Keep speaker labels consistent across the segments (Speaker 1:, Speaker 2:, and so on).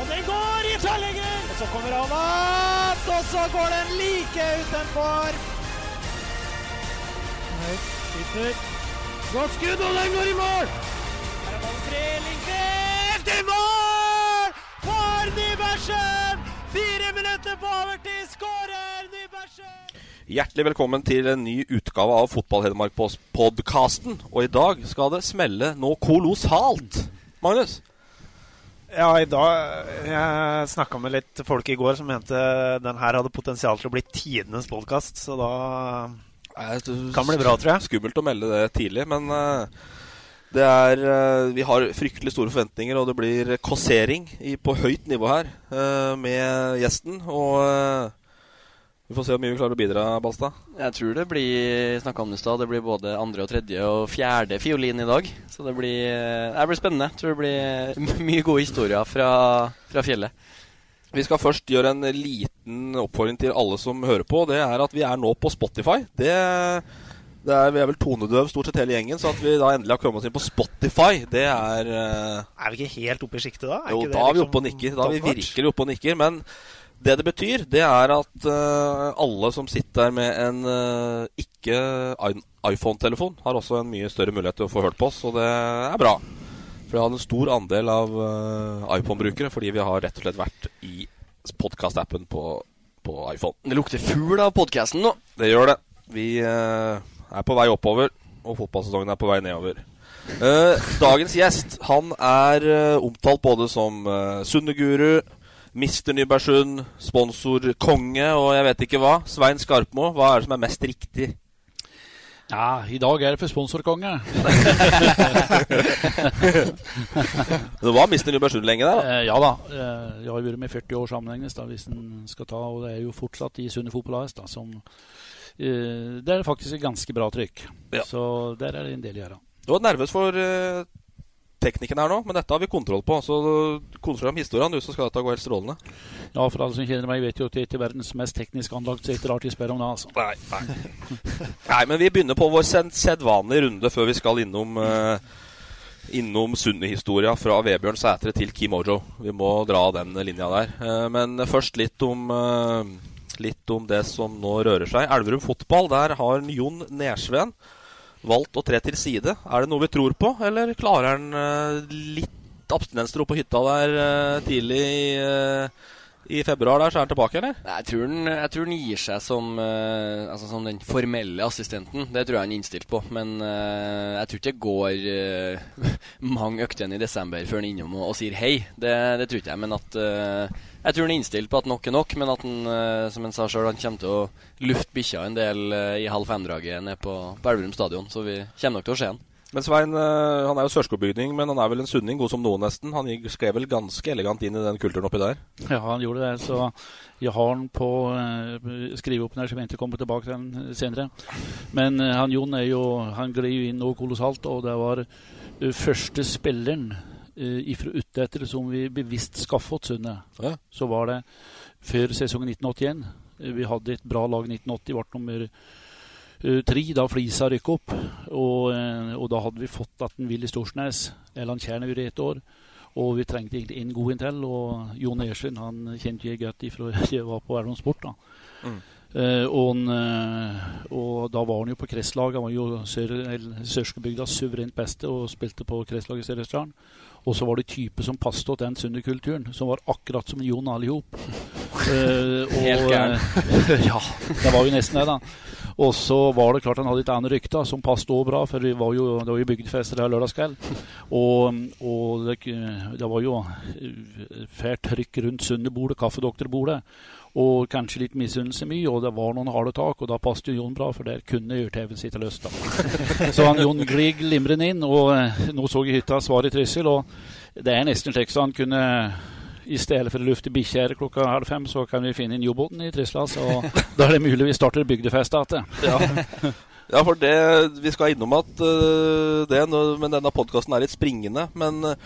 Speaker 1: Og den går i tverrlegger! Og så kommer han opp, og så går den like utenfor. Høyt, sitter. Godt skudd, og den går i mål! Her er ballen fri, Lindqvist i mål! For Nybergsen! Fire minutter på overtid, skårer Nybergsen!
Speaker 2: Hjertelig velkommen til en ny utgave av Fotball-Hedmark-podkasten. Og i dag skal det smelle noe kolossalt. Magnus?
Speaker 1: Ja, i dag Jeg snakka med litt folk i går som mente den her hadde potensial til å bli tidenes podkast, så da Kan bli bra, tror jeg.
Speaker 2: Skummelt å melde det tidlig, men eh, det er eh, Vi har fryktelig store forventninger, og det blir kåsering på høyt nivå her eh, med gjesten. Og vi får se hvor mye vi klarer å bidra, Balstad.
Speaker 3: Jeg tror det blir snakket om det i stad, det blir både andre og tredje og fjerde fiolin i dag. Så det blir, eh, det blir spennende. Jeg tror det blir mye gode historier fra, fra fjellet.
Speaker 2: Vi skal først gjøre en liten oppfordring til alle som hører på. Det er at vi er nå på Spotify. Det, det er, vi er vel tonedøv stort sett hele gjengen, så at vi da endelig har kommet oss inn på Spotify, det er eh,
Speaker 1: Er vi ikke helt oppe i sjiktet da?
Speaker 2: Jo,
Speaker 1: ikke det
Speaker 2: da er vi
Speaker 1: liksom
Speaker 2: oppe og nikker. Da er vi virkelig oppe og nikker. Men det det betyr, det er at uh, alle som sitter der med en uh, ikke iPhone-telefon, har også en mye større mulighet til å få hørt på oss, og det er bra. For vi har en stor andel av uh, iPhone-brukere fordi vi har rett og slett vært i podkast-appen på, på iPhone.
Speaker 3: Det lukter fugl av podkasten nå.
Speaker 2: Det gjør det. Vi er på vei oppover, og fotballsesongen er på vei nedover. Dagens gjest han er omtalt både som uh, Sundeguru, Mister Nybergsund, sponsor konge og jeg vet ikke hva. Svein Skarpmo, hva er det som er mest riktig?
Speaker 4: Ja, i dag er det for sponsorkonge.
Speaker 2: Det var Mister Nybergsund lenge der, da.
Speaker 4: Eh, ja da. Eh, jeg har jo vært med i 40 år sammenhengende, hvis en skal ta, og det er jo fortsatt i Sunne Fotball AS, da, som eh, Det er faktisk et ganske bra trykk.
Speaker 2: Ja.
Speaker 4: Så der er det en del å gjøre.
Speaker 2: Du var nervøs for teknikken her nå, men dette har vi kontroll på. Så konsentrer deg om historien, du, så skal dette gå helt strålende.
Speaker 4: Ja, for alle som kjenner meg, vet jo at det er ikke verdens mest teknisk anlagt, så det er ikke rart de spør om det, altså.
Speaker 2: Nei, nei. nei, men vi begynner på vår sed- sedvanlige runde før vi skal innom eh, Innom Sunne-historia fra Vebjørn Sætre til Kim Ojo. Vi må dra den linja der. Eh, men først litt om eh, Litt om det som nå rører seg. Elverum fotball, der har Jon Nersveen valgt å tre til side. Er det noe vi tror på, eller klarer han litt litt abstinenstro på hytta der eh, tidlig i, eh, i februar? Der så er han tilbake, eller?
Speaker 3: Jeg tror, han, jeg tror han gir seg som, eh, altså som den formelle assistenten. Det tror jeg han er innstilt på. Men eh, jeg tror ikke det går eh, mange øktene i desember før han er innom og, og sier hei. Det, det tror ikke jeg. Men at eh, jeg tror han er innstilt på at nok er nok. Men at han, eh, som han sa sjøl, han kommer til å lufte bikkja en del eh, i halv fem-draget nede på, på Elverum stadion. Så vi kommer nok til å se han.
Speaker 2: Men Svein eh, han er jo sørskogbygning, men han er vel en sunning, god som noen nesten. Han skrev vel ganske elegant inn i den kulturen oppi der.
Speaker 4: Ja, han gjorde det. Så jeg har han på skrive opp der, jeg ikke å komme tilbake til den senere. Men han Jon er jo Han gled jo inn noe kolossalt, og det var første spilleren ifra utetter som vi bevisst skaffa oss sundet,
Speaker 2: Ja.
Speaker 4: Så var det før sesongen 1981. Eh, Vi hadde et bra lag 1980, ble nummer eh, tre da Flisa rykka opp. Og, eh, og da hadde vi fått at en Willy Storsnes, Erland Kjern i et år. Og vi trengte egentlig en god en til. Og Jon Ersvin han kjente jeg godt ifra jeg var på Erlend Sport. da.
Speaker 2: Mm.
Speaker 4: Uh, og, og, da var han jo på kretslaget. Han var jo sør, Sørskebygdas suverent beste og spilte på kretslaget i Sørøstrand. Og så var det type som passet til den sunderkulturen, som var akkurat som Jon Alihop.
Speaker 3: Uh, Helt gæren.
Speaker 4: ja, det var jo nesten det, da. Og så var det klart han hadde et annet rykte som passet òg bra, for det var jo, det var jo bygdefester her lørdagskveld. Og, og det, det, var jo fælt trykk rundt Sunderbordet, kaffedoktorbordet. Og kanskje litt misunnelse mye, og det var noen harde tak, og da passet jo Jon bra, for der kunne ørteven sitte løst. da. Så han Jon Grieg glimrende inn, og nå så jeg hytta svar i Trysil, og det er nesten slik så han kunne i stedet for å lufte bikkjer klokka halv fem, så kan vi finne inn jobåten i Trysla. Så da er det mulig vi starter bygdefest igjen.
Speaker 2: Ja. ja, for det Vi skal innom at uh, det, men denne podkasten er litt springende. Men uh,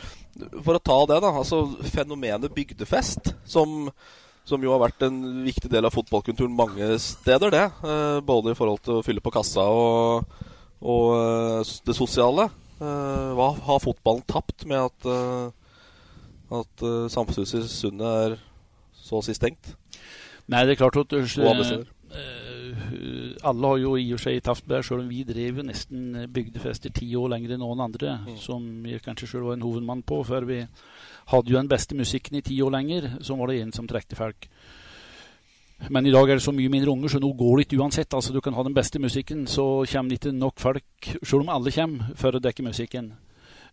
Speaker 2: for å ta det, da. Altså fenomenet bygdefest, som som jo har vært en viktig del av fotballkulturen mange steder, det. Eh, både i forhold til å fylle på kassa og, og eh, det sosiale. Eh, hva har fotballen tapt med at, at samfunnshuset i Sundet er så å si stengt?
Speaker 4: Nei, det er klart at alle har jo i og for seg tapt det, selv om vi drev jo nesten bygdefester ti år lenger enn noen andre, mm. som jeg kanskje selv var en hovedmann på, før vi hadde jo den beste musikken i ti år lenger, så var det en som trekte folk. Men i dag er det så mye mindre unger, så nå går det ikke uansett. Altså, du kan ha den beste musikken, så kommer det ikke nok folk, selv om alle kommer, for å dekke musikken.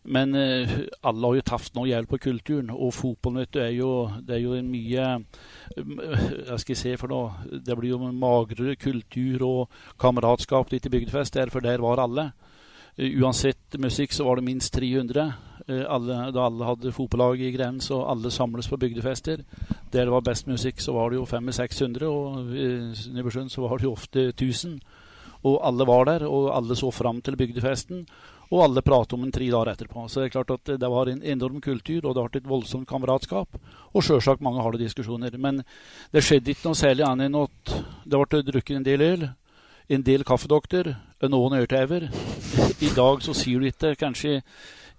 Speaker 4: Men eh, alle har jo tapt noe hjelp på kulturen, og fotballen er jo, det er jo en mye Jeg skal se for noe? Det blir jo magrere kultur og kameratskap litt i bygdefest der, for der var alle. Uh, uansett musikk så var det minst 300. Eh, alle, da alle hadde fotballag i Grens, og alle samles på bygdefester. Der det var best musikk, så var det jo 500-600, og i Nybergsund så var det jo ofte 1000. Og alle var der, og alle så fram til bygdefesten. Og alle pratet om den tre dager etterpå. Så det er klart at det var en enorm kultur, og det har vært et voldsomt kameratskap. Og sjølsagt mange harde diskusjoner. Men det skjedde ikke noe særlig annet enn at det ble drukket en del øl, en del kaffedokter, noen ørtever. I dag så sier du ikke kanskje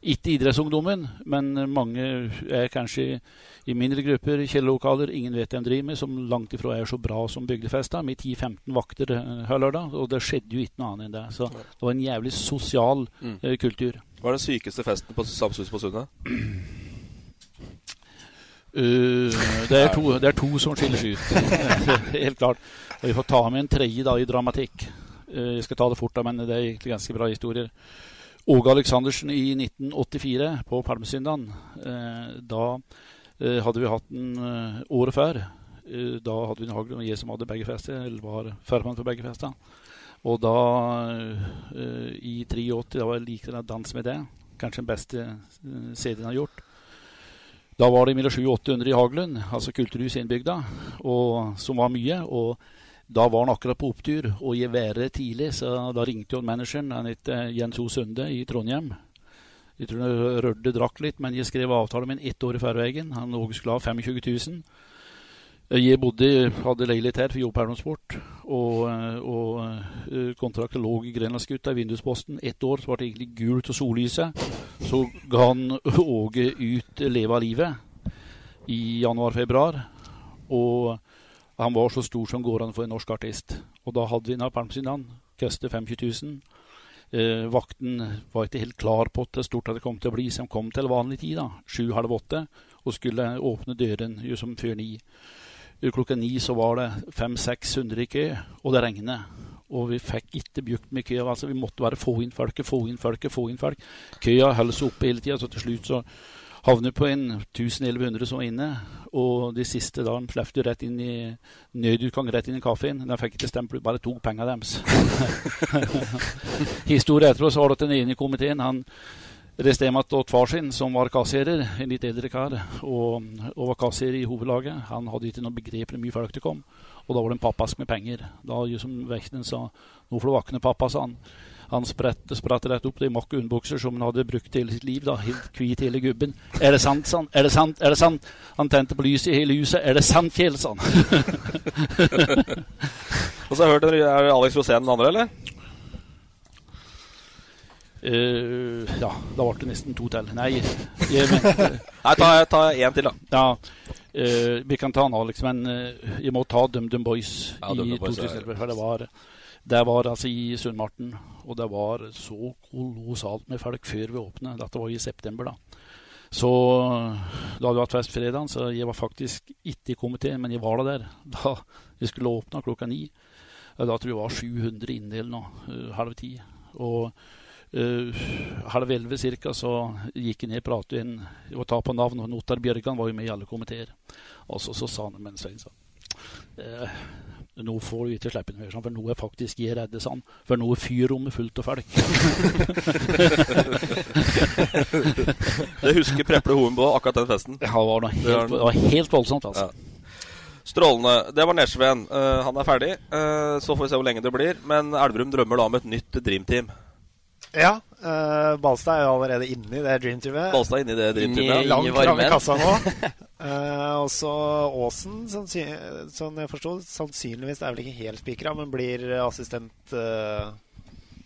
Speaker 4: ikke idrettsungdommen, men mange er kanskje i mindre grupper, kjellerlokaler. Ingen vet hvem driver med, som langt ifra er så bra som bygdefesta, med 10-15 vakter eh, her lørdag. Og det skjedde jo ikke noe annet enn det. Så det var en jævlig sosial mm. uh, kultur.
Speaker 2: Hva er den sykeste festen på Samshuset på Sundet?
Speaker 4: Uh, det, er to, det, er to, som skiller seg ut. Helt klart. Og vi får ta med en tredje da i dramatikk. Uh, jeg skal ta det fort, da, men det er egentlig ganske bra historier. Åge Aleksandersen i 1984 på Palmesøndagen. Eh, da eh, hadde vi hatt den eh, året før. Da hadde vi en Haglund og jeg som hadde begge fester, eller var førmann for begge fester. Og da, i 83, da var jeg likte den dans med det. Kanskje den beste CD-en har gjort. Da var det mellom 700-800 i Haglund, altså kulturhus innbygda, og, som var mye. og da var han akkurat på opptur og i været tidlig, så da ringte jo manageren, han het eh, Jens O. Sunde i Trondheim. Jeg tror han rørte drakk litt, men jeg skrev avtale med ham ett år i forveien. Han skulle ha 25 000. Jeg bodde, hadde leilighet her for jobb her sport, og, eh, og eh, kontrakten lå i Grenlandsgutta i vindusposten. Ett år så ble det egentlig gult og sollyset. Så ga han Åge ut 'Leve av livet' i januar-februar. Og han var så stor som går an for en norsk artist. Og da hadde vi Napalm-synaen. Kostet 25 000. Eh, vakten var ikke helt klar på hvor stort det kom til å bli, de kom til vanlig tid, da, sju-halv åtte, og skulle åpne døren jo som før ni. Klokka ni så var det 500-600 i kø, og det regnet. Og vi fikk ikke bjukt med køa. altså Vi måtte bare få inn folket, få inn folket, få inn folk. Køa holdt seg oppe hele tida, så til slutt så havner på en 1100 som var inne. Og de siste da slapp du rett inn i nødutgang, rett inn i kaffen. De fikk ikke stempel, bare tok pengene deres. Historie etterpå så var det den ene i komiteen. han reiste hjem til far sin, som var kasserer, en litt eldre kar, og, og var kasserer i hovedlaget. Han hadde ikke noe begrep hvor mye folk det kom. Og da var det en pappask med penger. Da som vekten sa 'Nå får du våkne, pappa', sa han. Han spratt, rett opp De mokk underbukser som han hadde brukt hele sitt liv. da, Helt hvit hele gubben. 'Er det sant?' sann? 'Er det sant?' er det sant? Han tente på lyset i hele huset. 'Er det sant, Kjell?' sann?
Speaker 2: Og så har jeg hørt Er Alex Rosén den andre, eller?
Speaker 4: Uh, ja, da ble det nesten to til. Nei,
Speaker 2: jeg, mente Nei ta, ta én til, da.
Speaker 4: Ja, Uh, vi kan ta han Alex, men uh, jeg må ta DumDum Boys
Speaker 2: Ja,
Speaker 4: i 2011.
Speaker 2: er-
Speaker 4: For det var, det var altså i Sundmarten, og det var så kolossalt med folk før vi åpnet. Dette var i september, da. Så da vi hatt fest fredag, så jeg var faktisk ikke i komiteen, men jeg var da der. Da vi skulle åpne klokka ni. Da tror jeg det var 700 inne eller noe, uh, halv ti. Og uh, halv elleve cirka så gikk jeg ned og pratet inn og ta på navn. Og Notar Bjørgan var jo med i alle komiteer. Og så, så sa han mens en Svein sa eh, nå får du ikke slippe inn mer, for nå er faktisk jeg redd, sann. For nå er fyrrommet fullt av folk.
Speaker 2: Det husker Preple Hoen på akkurat den festen.
Speaker 4: Ja, det var, noe helt, det var helt voldsomt, altså.
Speaker 2: Strålende. Det var Nesjven. Uh, han er ferdig. Uh, så får vi se hvor lenge det blir. Men Elverum drømmer da om et nytt Dream Team.
Speaker 5: Ja. Uh, Balstad er jo allerede inne i det Dreamteamet.
Speaker 2: Balstad er inne i det Dreamteamet.
Speaker 5: Langt fram i kassa nå. og så Aasen, sånn jeg forsto, sannsynligvis er vel ikke helt spikra, men blir assistent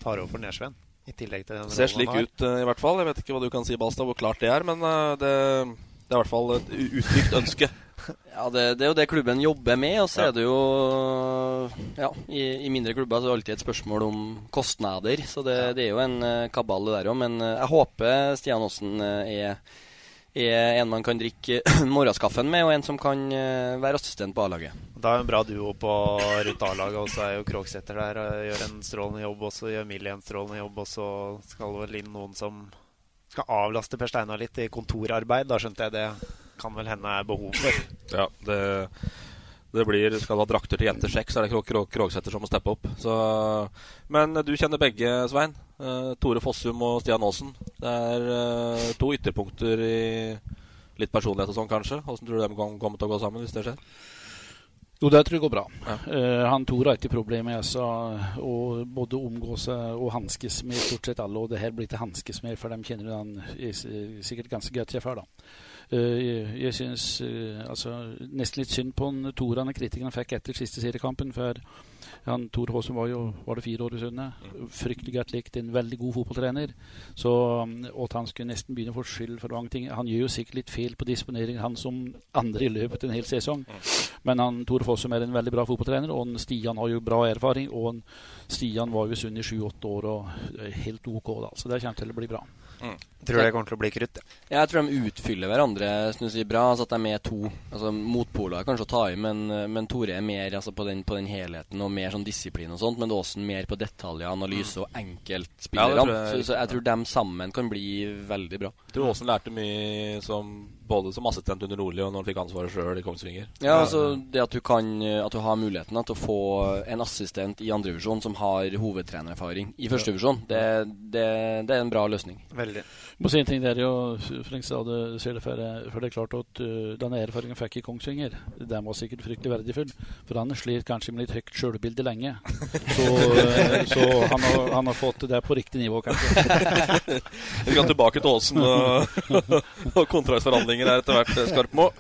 Speaker 5: Tar over for Nesjven. I tillegg til den
Speaker 2: Ser slik ut, i hvert fall. Jeg vet ikke hva du kan si, Balstad, hvor klart det er. Men det, det er i hvert fall et uttrykt ønske.
Speaker 3: Ja, det, det, er jo det klubben jobber med. Og så er det jo Ja, i, i, mindre klubber så er det alltid et spørsmål om kostnader. Så det, det er jo en uh, kabal, det der òg. Men uh, jeg håper Stian Aasen uh, er, er, en man kan drikke morgenskaffen med, og en som kan være assistent på A-laget.
Speaker 5: Da er en bra duo på rundt A-laget, og så er jo Krogsæter der og gjør en strålende jobb. Og så gjør Millie en strålende jobb, og så skal det vel inn noen som skal avlaste Per Steinar litt i kontorarbeid. Da skjønte jeg det kan vel hende er behov for.
Speaker 2: Ja, det, det blir Skal du ha drakter til jentesjekk, så er det Krog, Krog, Krogsæter som må steppe opp. Så, men du kjenner begge, Svein. Uh, Tore Fossum og Stian Aasen. Det er uh, to ytterpunkter i litt personlighet og sånn, kanskje. Hvordan tror du de kommer til å gå sammen, hvis det skjer?
Speaker 4: Jo, det tror jeg går bra. Ja. Uh, han Tore har ikke problemer med altså, å både omgå seg og hanskes med stort sett alle. Og det her blir ikke hanskes med, for de kjenner han sikkert ganske godt fra før. da. Uh, jeg syns uh, altså, nesten litt synd på en Tore han fikk etter siste seriekampen. For han, Tore Håsum var jo var det fire år i Sundet. Fryktelig godt likt. En veldig god fotballtrener. Så, og at han skulle nesten begynne å få skyld for mange ting. Han gjør jo sikkert litt feil på disponering, han som andre i løpet en hel sesong. Men han, Tore Fossum er en veldig bra fotballtrener, og Stian har jo bra erfaring. Og Stian var jo i Sund i sju-åtte år og helt OK, da. Så det kommer til å bli bra.
Speaker 5: Mm. Tror det kommer til å bli krutt.
Speaker 3: Ja. Jeg tror de utfyller hverandre synes bra. Altså at de er med to altså motpoler kanskje å ta i, men, men Tore er mer altså, på, den, på, den, helheten og mer sånn disiplin og sånt. Men Åsen mer på detaljer, analyse og enkeltspillerne. Ja, så, så, jeg tror de sammen kan bli veldig bra.
Speaker 2: Jeg tror Åsen lærte mye som, både som assistent under Nordli og når han fikk ansvaret sjøl i Kongsvinger.
Speaker 3: Ja, altså det at du kan At du har muligheten da, til å få en assistent i andrevisjon som har hovedtrenererfaring i førstevisjon, det, det, det er en bra løsning.
Speaker 5: Veldig.
Speaker 4: Må si en ting der, jo, Frengstad ser det for, for det er klart at uh, denne erfaringen fikk i Kongsvinger, den var sikkert fryktelig verdifull. For han slet kanskje med litt høyt sjølbilde lenge. Så, uh, så han, har, han, har, fått det på riktig nivå, kanskje.
Speaker 2: Vi skal tilbake til Åsen og, og kontraktsforhandlinger her etter hvert, Skarpmo.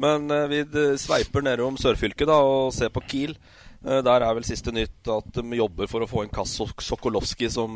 Speaker 2: Men uh, vi sveiper nedom sørfylket da, og ser på Kiel. der er vel siste nytt at de jobber for å få en Kass Sokolowski som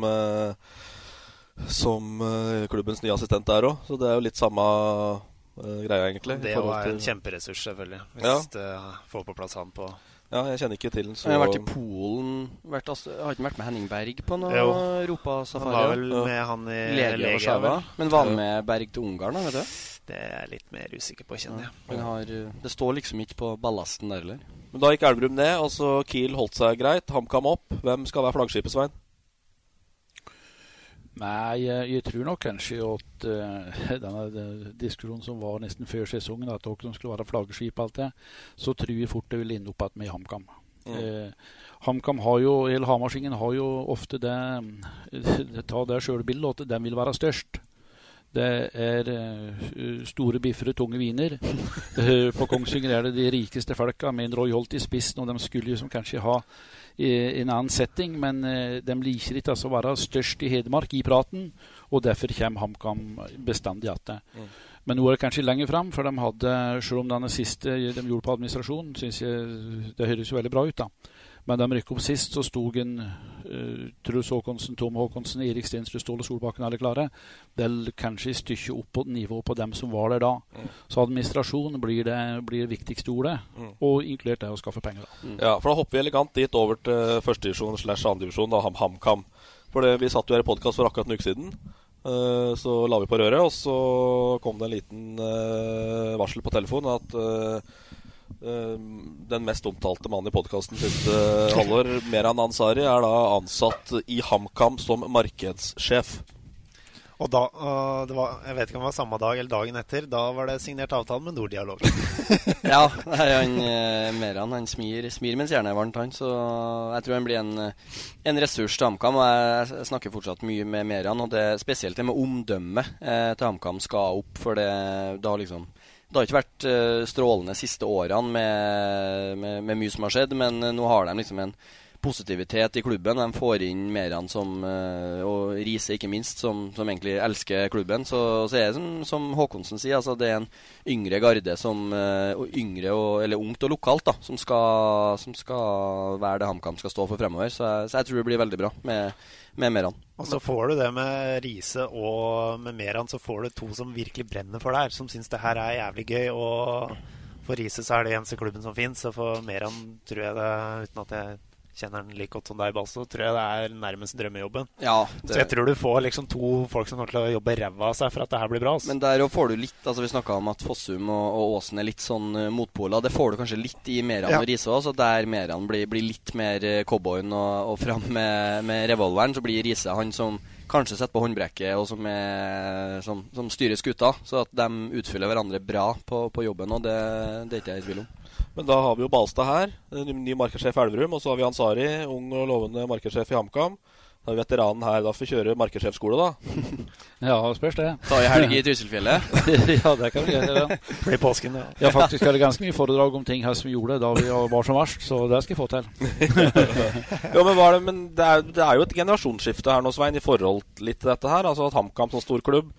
Speaker 2: som uh, klubbens nye assistent der òg. Så det er jo litt samme uh, greia, egentlig.
Speaker 5: Det er en kjemperessurs, selvfølgelig. Hvis ja. det får på plass han på
Speaker 2: Ja, jeg kjenner ikke til den
Speaker 3: så Jeg har vært i Polen. Vært, altså, jeg har ikke vært med Henning Berg på noe europasafari?
Speaker 5: Han var vel med han i
Speaker 3: Legia, Legia Men var han med Berg til Ungarn, da, vet du?
Speaker 5: Det er jeg litt mer usikker på, kjenner jeg.
Speaker 3: Ja. Har, det står liksom ikke på ballasten der heller.
Speaker 2: Men da gikk Elverum ned, og så Kiel holdt seg greit. HamKam opp. Hvem skal være flaggskipet, Svein?
Speaker 4: Nei, jeg, jeg, tror nok kanskje at uh, denne diskusjonen som var nesten før sesongen, at dere skulle være flaggskip alt det, så tror jeg fort det vil ende opp med HamKam. Mm. Uh, HamKam har jo, eller Hamarsingen har jo ofte det Ta det sjølbildet at den vil være størst. Det er store biffer og tunge viner. På Kongsvinger er det de rikeste folka med en Roy Holt i spissen, og de skulle jo som kanskje ha i en annen setting, men uh, de liker ikke altså å være størst i Hedmark i praten, og derfor kommer HamKam bestandig igjen. Mm. Men nå er det kanskje lenger fram, for de hadde, selv om denne siste de gjorde på administrasjon, syns jeg det høres jo veldig bra ut. da. Men da de rykket opp sist, så sto en uh, Truls Håkonsen, Tom Håkonsen, Erik Stensrud, Ståle Solbakken alle klare. Vel kanskje et stykke opp på nivå på dem som var der da.
Speaker 2: Mm.
Speaker 4: Så administrasjon blir det, blir det viktigste ordet,
Speaker 2: Mm.
Speaker 4: og inkludert det å skaffe penger. da.
Speaker 2: Ja, for da hopper vi elegant dit over til førstedivisjon slash andredivisjon, da, Ham HamKam. For det, vi satt jo her i podkast for akkurat en uke siden. Eh, så la vi på røret, og så kom det en liten eh, varsel på telefonen at eh, eh, den mest omtalte mannen i podkasten siste halvår, Meran Ansari, er da ansatt i HamKam som markedssjef.
Speaker 5: Og da, øh, det var, Jeg vet ikke om det var samme dag eller dagen etter. Da var det signert avtale med Norddialog.
Speaker 3: ja, han eh, Meran han smir, smir mens jernet er varmt, han. Så jeg tror han blir en, en ressurs til HamKam. Og jeg, snakker fortsatt mye med Meran, og det spesielt det med omdømmet eh, til HamKam skal opp. For det, da liksom det har ikke vært eh, strålende siste årene med, med, med mye som har skjedd, men eh, nå har de liksom en positivitet i klubben. De får inn Meran som, eh, og Riise ikke minst, som, som egentlig elsker klubben. Så, så er det som, som Håkonsen sier, altså det er en yngre garde som eh, yngre og, eller ungt og lokalt da, som skal, som skal være det HamKam skal stå for fremover. Så jeg, så jeg tror det blir veldig bra med, med Meran.
Speaker 5: Og så får du det med Riise og med Meran, så får du to som virkelig brenner for her. Som syns det her er jævlig gøy. Og for Riise så er det eneste klubben som fins. Og for Meran tror jeg det, uten at jeg kjenner den like godt som deg, Balso, tror jeg det er nærmest drømmejobben.
Speaker 3: Ja, det...
Speaker 5: Så jeg tror du får liksom to folk som kommer til å jobbe ræva av seg for at det her blir bra. Altså.
Speaker 3: Men der får du litt altså Vi snakka om at Fossum og, og, Åsen er litt sånn uh, motpoler. Det får du kanskje litt i Meran ja. og òg. Så der Meran blir, blir, litt mer uh, cowboyen og, og fram med, med revolveren, så blir Riise han som kanskje setter på håndbrekket og som, er, som, som, styrer skuta. Så at de utfyller hverandre bra på, på jobben, og det, det er ikke jeg i tvil om.
Speaker 2: Men da har vi jo Balstad her, ny markedssjef i Elverum. Og så har vi Ansari, ung og lovende markedssjef i HamKam. Da har vi veteranen her. Da får kjøre markedssjefskole, da.
Speaker 4: ja, spørs det.
Speaker 3: Ta i helg i Trysilfjellet?
Speaker 4: ja, det kan vi gjøre. Ja.
Speaker 5: Blir påsken, ja.
Speaker 4: ja, faktisk er det ganske mye foredrag om ting her som vi gjorde da vi var som verst, så det skal jeg få til.
Speaker 2: jo, men, det, men det, er, det, er, jo et generasjonsskifte her nå, Svein, i forhold litt til dette her. Altså at HamKam som stor klubb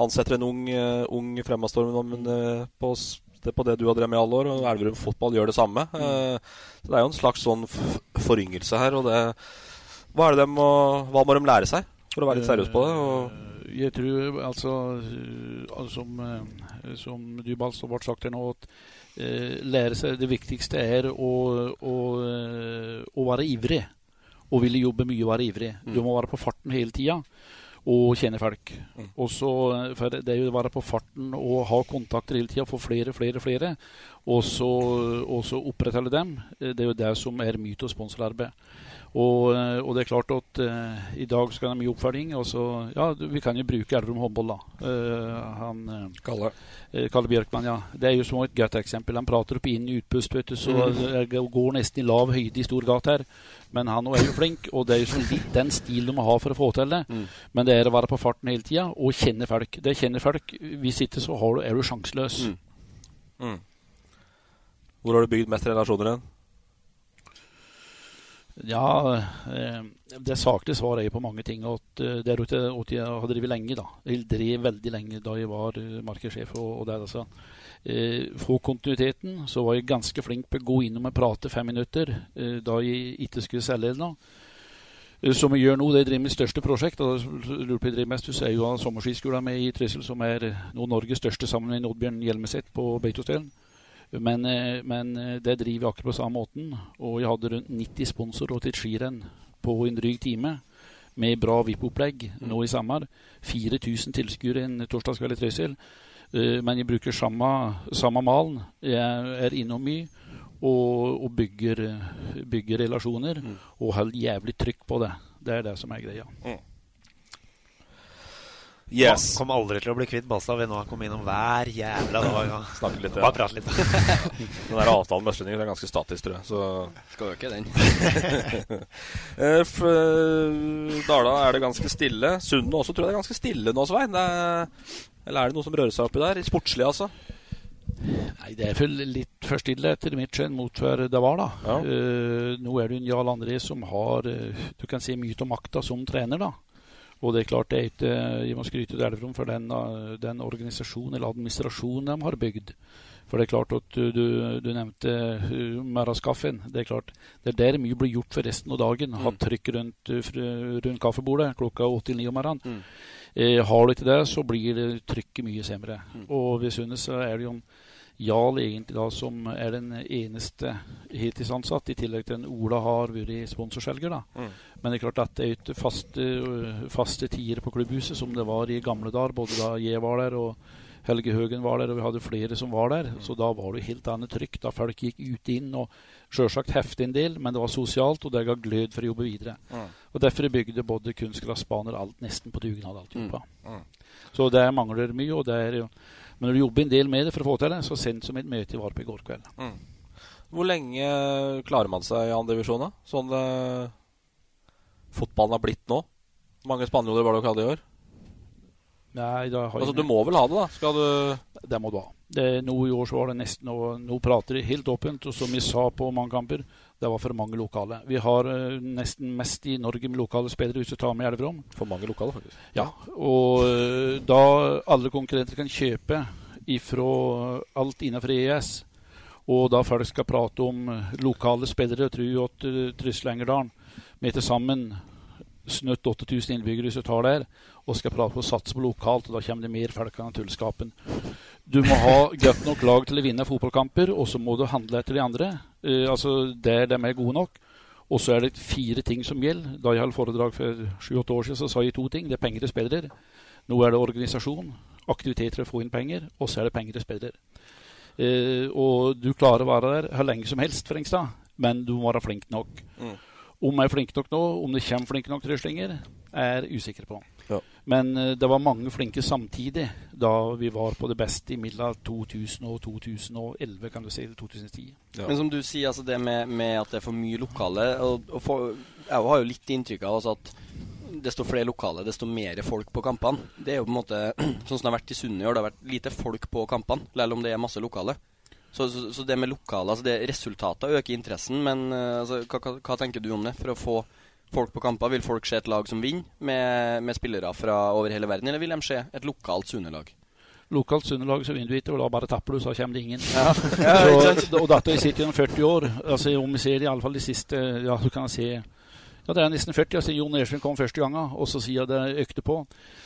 Speaker 2: ansetter en ung, uh, ung fremadstormende uh, på det på det du har drevet med i alle år, og Elverum fotball gjør det samme. Mm. Uh, så Det er jo en slags sånn foryngelse her. og det, hva, er det de må, hva må de lære seg for å være litt seriøs på det? Og
Speaker 4: jeg tror altså, som, som du Balstad ble sagt her nå, at lære seg Det viktigste er å, å, å, være ivrig. Og ville jobbe mye og være ivrig. Mm. Du må være på farten hele tida og kjenne folk. Mm. Og for Det er jo å være på farten og ha kontakter hele tida, få flere, flere, flere. Og så, opprettholde dem. Det er jo det som er mye og sponsorarbeid. Og, og, det er klart at uh, i dag skal de gi oppfølging. Og så, ja, vi kan jo bruke Elverum håndball, da. Uh, han, uh,
Speaker 2: Kalle.
Speaker 4: Kalle Bjørkman, ja. Det er jo som et godt eksempel. Han prater opp inn i utpust, vet du, så mm. går nesten i lav høyde i stor gate her. Men han er jo flink, og det er jo litt den stilen du må ha for å få til det. Mm. Men det er å være på farten hele tida og kjenne folk. Det kjenner folk. Hvis ikke så du, er du sjanseløs.
Speaker 2: Mm. Mm. Hvor har du bygd mest relasjoner hen?
Speaker 4: Ja, eh, det saklige svaret er på mange ting. At, uh, det er at jeg har drevet lenge. da. Jeg drev veldig lenge da jeg var uh, markedssjef. og, der, altså. Eh, for kontinuiteten så var jeg ganske flink på å gå innom og prate fem minutter eh, da jeg ikke skulle selge eller noe. Eh, som jeg gjør nå, det er mitt største prosjekt. og lurer på jeg driver mest, er jo sommerskiskolen med i Trysil, som er nå Norges største sammen med Oddbjørn Hjelmeset på Beitostølen. Men, eh, men, det driver jeg akkurat på samme måten. Og jeg hadde rundt 90 sponsorer til et skirenn på en dryg time. Med bra VIP-opplegg nå i sommer. 4000 tilskuere en torsdagskveld i Trysil. Uh, men jeg bruker samme, samme malen. Jeg er innom mye og, og bygger, bygger, relasjoner. Mm. Og holder jævlig trykk på det. Det er det som er greia. Mm.
Speaker 2: Yes.
Speaker 5: Kom aldri til å bli kvitt Balstad. Vi nå har kommet innom hver jævla dag.
Speaker 2: Snakke litt.
Speaker 5: Bare prate litt.
Speaker 2: den der avtalen med Østlendingen er ganske statisk, tror jeg. Så
Speaker 3: skal jo ikke den.
Speaker 2: Dala er det ganske stille. Sundet også tror jeg det er ganske stille nå, Svein. Er, eller er det noe som rører seg oppi der? Sportslig, altså?
Speaker 4: Nei, Det er vel litt for stille etter mitt skjønn mot før det var. da. Ja. Uh, nå er det en Jarl André som har uh, du kan si mye av makta som trener. da. Og det er klart det er ikke, Jeg må skryte til Elverum for den, den organisasjonen eller administrasjonen de har bygd. For det er klart at du, du, nevnte uh, Maraskaffen. Det er klart, det er der mye blir gjort for resten av dagen.
Speaker 2: Mm.
Speaker 4: Ha trykk rundt, uh, rundt kaffebordet klokka åtte eller ni om morgenen.
Speaker 2: Mm.
Speaker 4: Eh, har du ikke det, så blir det trykket mye senere.
Speaker 2: Mm.
Speaker 4: Og ved Sundet så er det jo en Jarl egentlig da som er den eneste heltidsansatt, i tillegg til den Ola har vært sponsorselger. da.
Speaker 2: Mm.
Speaker 4: Men det er klart at det er ikke faste, faste tider på klubbhuset som det var i gamle dager, både da jeg var der og Helge Høgen var der, og vi hadde flere som var der. Så da var det helt annet trykk. Da folk gikk ut inn, og sjølsagt hefte en del, men det var sosialt, og det ga glød for å jobbe videre.
Speaker 2: Mm.
Speaker 4: Og Derfor er bygde både kunstgressbaner alt nesten på dugnad. alt
Speaker 2: Mm.
Speaker 4: jobba.
Speaker 2: Mm.
Speaker 4: Så det mangler mye. og det er jo men når du jobber en del med det for å få til det, så send som et møte i Varp i går kveld.
Speaker 2: Mm. Hvor lenge klarer man seg i andre divisjon, da? Sånn eh, fotballen har blitt nå? Mange spanjoler var det dere hadde i år?
Speaker 4: Nei, da har
Speaker 2: Altså,
Speaker 4: jeg-
Speaker 2: Du må vel ha det, da? Skal du
Speaker 4: Det må du ha. Det, nå i år så var det nesten Nå, nå prater de helt åpent, og som vi sa på mange kamper, det var for mange lokale. Vi har uh, nesten mest i Norge med lokale spillere hvis du tar med Elverum.
Speaker 2: For mange lokale, faktisk.
Speaker 4: Ja, og uh, da alle konkurrenter kan kjøpe ifra alt innenfor EES, og da folk skal prate om eh, lokale spillere, tror jeg at uh, Trysil-Engerdalen med til sammen snøtt 8000 innbyggere hvis du tar der, og skal prate om å satse på lokalt, og da kommer det mer folk av tullskapen. Du må ha godt nok lag til å vinne fotballkamper, og så må du handle etter de andre. Uh, altså der de er gode nok. Og så er det fire ting som gjelder. Da jeg holdt foredrag for sju-åtte år siden, så sa jeg to ting. Det er penger til spillere. Nå er det organisasjon, aktiviteter til å få inn penger, og så er det penger til spillere. Uh, og du klarer å være der hvor lenge som helst, Frengstad, men du må være flink nok.
Speaker 2: Mm.
Speaker 4: Om jeg er flink nok nå, om det kommer flinke nok trøslinger, er jeg usikker på.
Speaker 2: Ja.
Speaker 4: Men eh, det var mange flinke samtidig da vi var på det beste i mellom 2000 og 2011, kan du si, eller 2010.
Speaker 3: Men som du sier, altså det med, med at det er for mye lokale og, og for, Jeg har jo litt inntrykk av altså at desto flere lokale, desto mer folk på kampene. Det er jo på en måte sånn som det har vært i Sunne i år. Det har vært lite folk på kampene, selv om det er masse lokale. Så, så, så det med lokale, altså det resultater øker interessen, men eh, altså, hva, hva, hva tenker du om det? For å få folk på kamper, vil folk se et lag som vinner, med, med spillere fra over hele verden, eller vil de se et lokalt Sunne-lag?
Speaker 4: Lokalt Sundelag så vinner du ikke, og da bare tapper du, så kommer det ingen.
Speaker 3: Ja. Ja,
Speaker 4: så, og dette har sittet gjennom 40 år. altså Om vi ser det i alle fall de siste Ja, så kan jeg se ja, det er nesten 40 år siden Jon Ersvin kom første gangen, og så sier det økte på.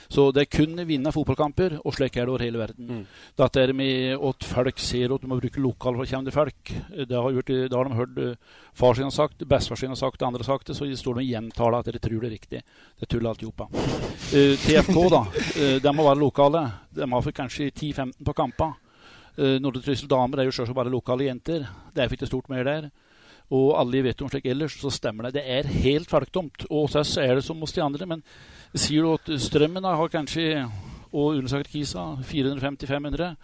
Speaker 4: Så det er kun vinne fotballkamper, og slik er det over hele verden.
Speaker 3: Mm.
Speaker 4: Dette er med at folk ser at du må bruke lokal for å komme til folk. Det har, gjort, det har de hørt eh, far sin har sagt, bestefar sin har sagt, andre har sagt det, så står de og gjentar at dere tror det er riktig. Det er tull alt sammen. Uh, TFK, da. Uh, de må være lokale. De har for kanskje 10-15 på kamper. Uh, Nordre Trysil damer er jo selvsagt bare lokale jenter. Det er ikke stort mer der. Og alle vet om slik ellers, så stemmer det. Det er helt folktomt. Og hos oss er det som hos de andre. Men sier du at Strømmen har kanskje, og Ullensaker Kisa, 450-500.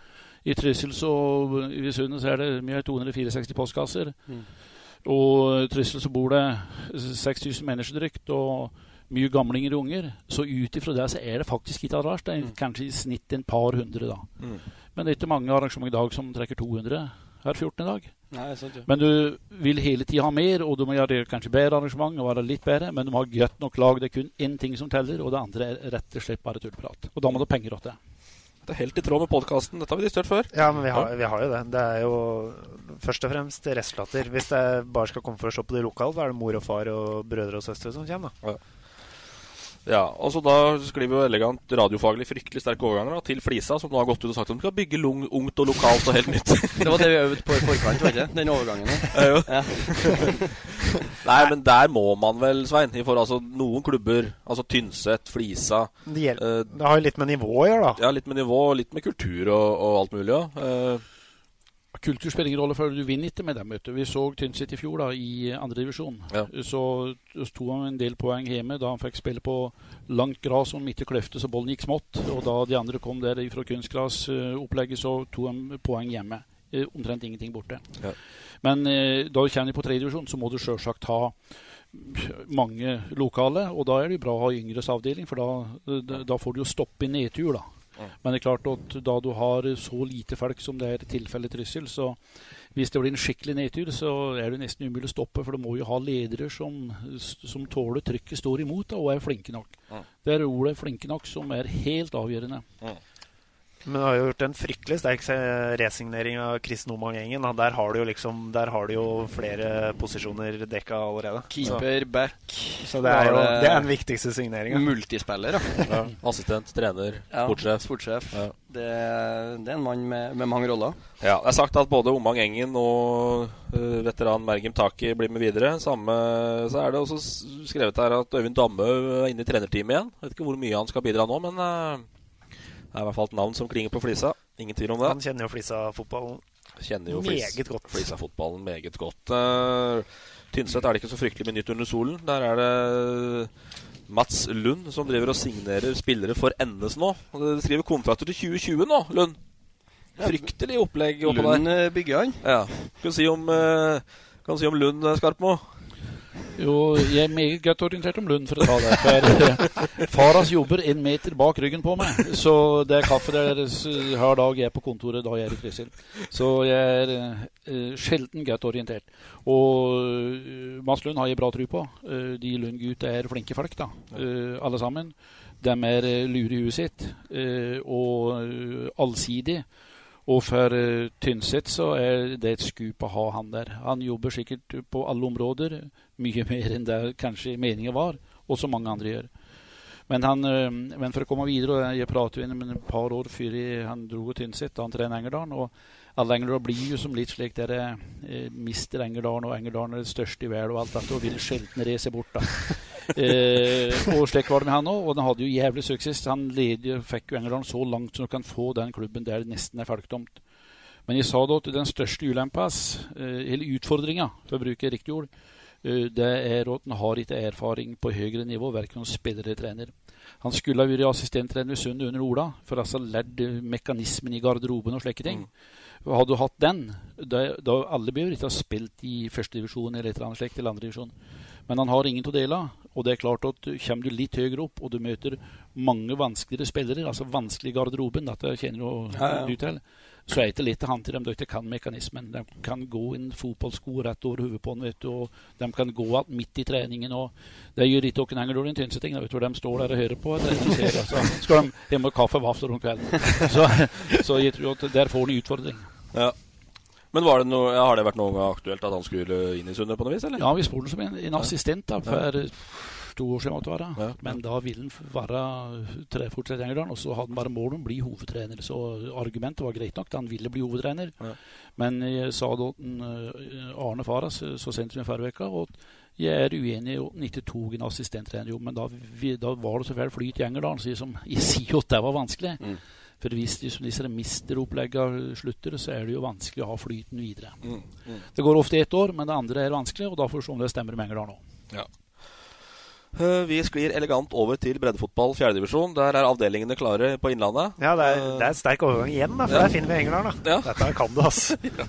Speaker 4: I Trysil og i Sundet så er det mye 264 postkasser.
Speaker 3: Mm.
Speaker 4: Og i Trysil så bor det 6000 mennesker drygt, og mye gamlinger og unger. Så ut ifra det så er det faktisk ikke rart. Det er kanskje i snitt en par hundre, da.
Speaker 2: Mm.
Speaker 4: Men det er ikke mange arrangementer i dag som trekker 200 her 14 i dag.
Speaker 3: Nei, sant, ja.
Speaker 4: Men du vil hele tida ha mer, og du må gjøre kanskje bedre arrangement og være litt bedre, men du må ha godt nok lag. Det er kun én ting som teller, og det andre er rett og slett bare tullprat. Og da må du ha penger til det.
Speaker 2: Det er helt i tråd med podkasten. Dette har vi diskutert før.
Speaker 5: Ja, men vi har, vi har jo det. Det er jo først og fremst restlatter. Hvis jeg bare skal komme for å se på det lokale, da er det mor og far og brødre og søstre som kommer. da.
Speaker 2: Ja, og så Da skriver jo elegant radiofaglig fryktelig sterke overganger da, til Flisa, som nå har gått ut og sagt at de skal bygge lung, ungt og lokalt og helt nytt.
Speaker 3: Det var det vi øvde på i forkant, var det ikke? Den overgangen.
Speaker 2: Ja, jo.
Speaker 3: Ja.
Speaker 2: Nei, men der må man vel, Svein. I forhold, altså, noen klubber, altså Tynset, Flisa
Speaker 5: Det, gjelder,
Speaker 2: uh,
Speaker 5: det har jo litt med nivå å gjøre, da.
Speaker 2: Ja, litt med nivå, litt med kultur og, og alt mulig. Ja. Eh,
Speaker 4: Kultur spiller ingen rolle før du vinner ikke med dem. vet du. Vi så Tynset i fjor da, i andredivisjon.
Speaker 2: Ja.
Speaker 4: Så sto han en del poeng hjemme da han fikk spille på langt gras og midt i kløfta, så bollen gikk smått. Og da de andre kom der fra kunstgrasopplegget, så tok han poeng hjemme. Eh, Omtrent ingenting borte.
Speaker 2: Ja.
Speaker 4: Men eh, da du kommer på tredjedivisjon, så må du sjølsagt ha mange lokale, og da er det bra å ha yngres avdeling, for da, da, da får du jo stoppe i nedtur, da. Men det er klart at da du har så lite folk som det er tilfellet i Trysil, så hvis det blir en skikkelig nedtur, så er det nesten umulig å stoppe. For du må jo ha ledere som, som tåler trykket, står imot og er flinke nok.
Speaker 2: Mm.
Speaker 4: Det er ordet 'flinke nok' som er helt avgjørende.
Speaker 5: Men du har jo gjort en fryktelig sterk resignering av Chris Nomang-gjengen. Der har du jo liksom Der har du jo flere posisjoner dekka allerede.
Speaker 3: Keeper, back
Speaker 5: Så det er jo det er den viktigste signeringa.
Speaker 3: Multispiller, ja.
Speaker 2: Ja. Assistent, trener,
Speaker 3: Ja,
Speaker 2: sportssjef.
Speaker 3: sportssjef.
Speaker 2: Ja.
Speaker 3: Det, det er en mann med, med mange roller.
Speaker 2: Ja, det er sagt at både Omang Engen og uh, veteran Mergim Taki blir med videre. Samme, så er det også skrevet her at Øyvind Damme er inne i trenerteamet igjen. Jeg vet ikke hvor mye han skal bidra nå, men det er i hvert fall et navn som klinger på flisa. Ingen tvil om det.
Speaker 5: Han kjenner jo Flisa-fotballen
Speaker 2: Kjenner jo
Speaker 5: meget godt.
Speaker 2: Flisa-fotballen meget godt. Uh, Tynset er det ikke så fryktelig mye nytt under solen. Der er det Mats Lund som driver og signerer spillere for NS nå. De skriver kontrakter til 2020 nå, Lund. Fryktelig opplegg oppå der.
Speaker 3: Lund eh, bygger han.
Speaker 2: Ja. Kan si om, kan si om Lund, eh, Skarpmo?
Speaker 4: Jo, jeg er meget godt orientert om Lund, for å ta det. For Faras jobber en meter bak ryggen på meg. Så det er kaffe deres eh, hver dag jeg er på kontoret da jeg er i Trysil. Så jeg er uh, sjelden godt orientert. Og uh, Mads Lund har jeg bra tro på. Uh, de Lund-gutta er flinke folk, da. Alle sammen. De er lure i huet sitt og allsidige. Og for Tynset så er det et skup å ha han der. Han jobber sikkert på alle områder, mye mer enn det kanskje meningen var, og som mange andre gjør. Men, han, eh, men for å komme videre, jeg pratet med et par år før han dro til Tynset, da han trener Engerdalen, og alle Engerdal blir jo som litt slik der eh, mister Engerdalen, og Engerdalen er det største i verden og alt dette, og vil sjelden reise bort da. Eh, og slik var det med han òg, og den hadde jo jævlig suksess. Han leder, fikk jo Engerdalen så langt som du kan få den klubben der det nesten er folketomt. Men jeg sa da at den største ulempas, eh, eller utfordringa, for å bruke riktig ord, eh, det er at han har ikke erfaring på høyere nivå, verken som spiller eller trener. Han skulle ha vært assistenttrener i Sund under Ola, for altså lært mekanismen i garderoben og slike ting. Hadde du hatt den, da, da alle bør ikke ha spilt i førstedivisjon eller et eller annet slikt, eller andredivisjon. Men han har ingen til å dele av. Og det er klart at kommer du litt høyere opp, og du møter mange vanskeligere spillere, altså vanskelig i garderoben, dette kjenner jo
Speaker 3: Ja, ja.
Speaker 4: du til, så er det lett å han til dem de ikke kan mekanismen. De kan gå en fotballsko rett over hodet på ham, og de kan gå alt midt i treningen. og Det gjør ikke noen Engerdal i Tynseting. De står der og hører på. Ser, altså. Skal de hjem og kaffe og vafler om kvelden. Så, så jeg tror at der får de utfordring.
Speaker 2: Ja. Men var det noe, har det vært gang aktuelt at han skulle inn i Sundet på noe vis, eller?
Speaker 4: Ja, vi spurte som en, en assistent da, for to år siden. måtte være. være. Men da ville han være tre- fortsatt og så hadde han bare mål om å bli hovedtrener. Så argumentet var greit nok, da han ville bli hovedtrener. Men jeg sa da eh, Arne Faras eh, så sent som i forrige uke jeg er uenig i at han ikke tok en assistenttrenerjobb, men da, vi, da var det så fælt flyt i Engerdal. Så jeg, som, jeg sier jo at det var vanskelig. For hvis liksom disse misteroppleggene slutter, så er det jo vanskelig å ha flyten videre.
Speaker 2: Mm, mm.
Speaker 4: Det går ofte ett år, men det andre er vanskelig, og da får vi se om det stemmer med Engerdal nå.
Speaker 2: Ja. Eh, Vi sklir elegant over til breddefotball fjerdedivisjon. Der er avdelingene klare på Innlandet.
Speaker 5: Ja, det er, det er sterk overgang igjen, da, for
Speaker 2: Ja.
Speaker 5: der finner vi Engerdal. Ja. Dette kan du, ass.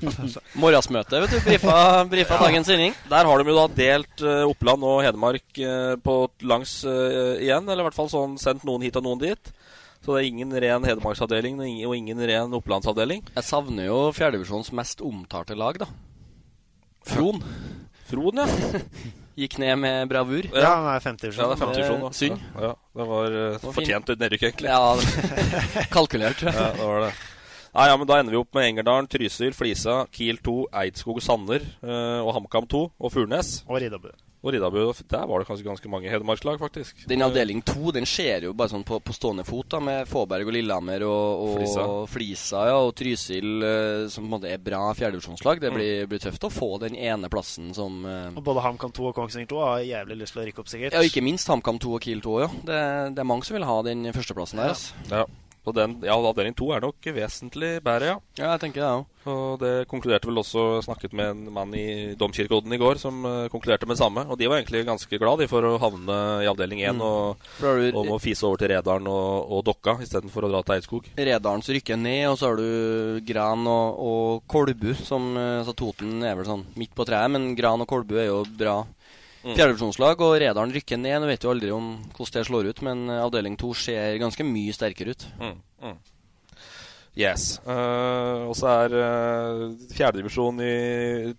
Speaker 3: Morgensmøte, vet du. Brifa, brifa
Speaker 2: Ja.
Speaker 3: dagens sending.
Speaker 2: Der har de jo da delt eh, Oppland og Hedmark eh, på langs uh, igjen. Eller i hvert fall sånn sendt noen hit og noen dit. Så det er ingen ren Hedmarksavdeling og ingen- ren Opplandsavdeling.
Speaker 3: Jeg savner jo fjerdedivisjonens mest omtalte lag, da. Fron.
Speaker 2: Fron, ja.
Speaker 3: Gikk ned med bravur.
Speaker 5: Ja, det er femtedivisjon.
Speaker 2: Ja, det er femtedivisjon. da.
Speaker 3: Synd.
Speaker 2: Ja, ja, det var uh, fortjent nedrykk, egentlig.
Speaker 3: Ja, kalkulert.
Speaker 2: ja, det var det. Nei, ja, men Da ender vi opp med Engerdalen, Trysil, Flisa, Kiel 2, Eidskog, Sander eh, og HamKam 2 og Furnes.
Speaker 5: Og Riddabu.
Speaker 2: Og Riddabu. Der var det kanskje ganske mange hedmarkslag, faktisk.
Speaker 3: Den avdeling to den skjer jo bare sånn på, på stående fot, da, med Fåberg og Lillehammer og, og
Speaker 2: Flisa.
Speaker 3: Flisa, ja, og Trysil, eh, som på en måte er bra fjerdedivisjonslag. Det
Speaker 2: Mm.
Speaker 3: blir, blir tøft å få den ene plassen som uh...
Speaker 5: Og både HamKam 2 og Kongsvinger 2 har jævlig lyst til å rykke opp, sikkert.
Speaker 3: Ja, ikke minst HamKam 2 og Kiel 2 ja. Det, det er mange som vil ha den førsteplassen der. Altså.
Speaker 2: Ja. Og den, ja, avdeling to er nok vesentlig bedre, ja.
Speaker 3: Ja, jeg tenker det òg.
Speaker 2: Og det konkluderte vel også Snakket med en mann i Domkirkeodden i går som uh, konkluderte med det samme. Og de var egentlig ganske glad de, for å havne i avdeling én
Speaker 3: Mm.
Speaker 2: og,
Speaker 3: du-
Speaker 2: og må fise over til Redalen og, og Dokka istedenfor å dra til Eidskog.
Speaker 3: Redalen som rykker ned, og så har du Gran og, og Kolbu, som eh, altså Toten er vel sånn midt på treet, men Gran og Kolbu er jo bra. Fjerdedivisjonslag. Og Redalen rykker ned. Nå vet jo aldri om hvordan det slår ut, men eh, avdeling to ser ganske mye sterkere ut.
Speaker 2: Mm, mm. Yes. Uh, og så er uh, fjerdedivisjon i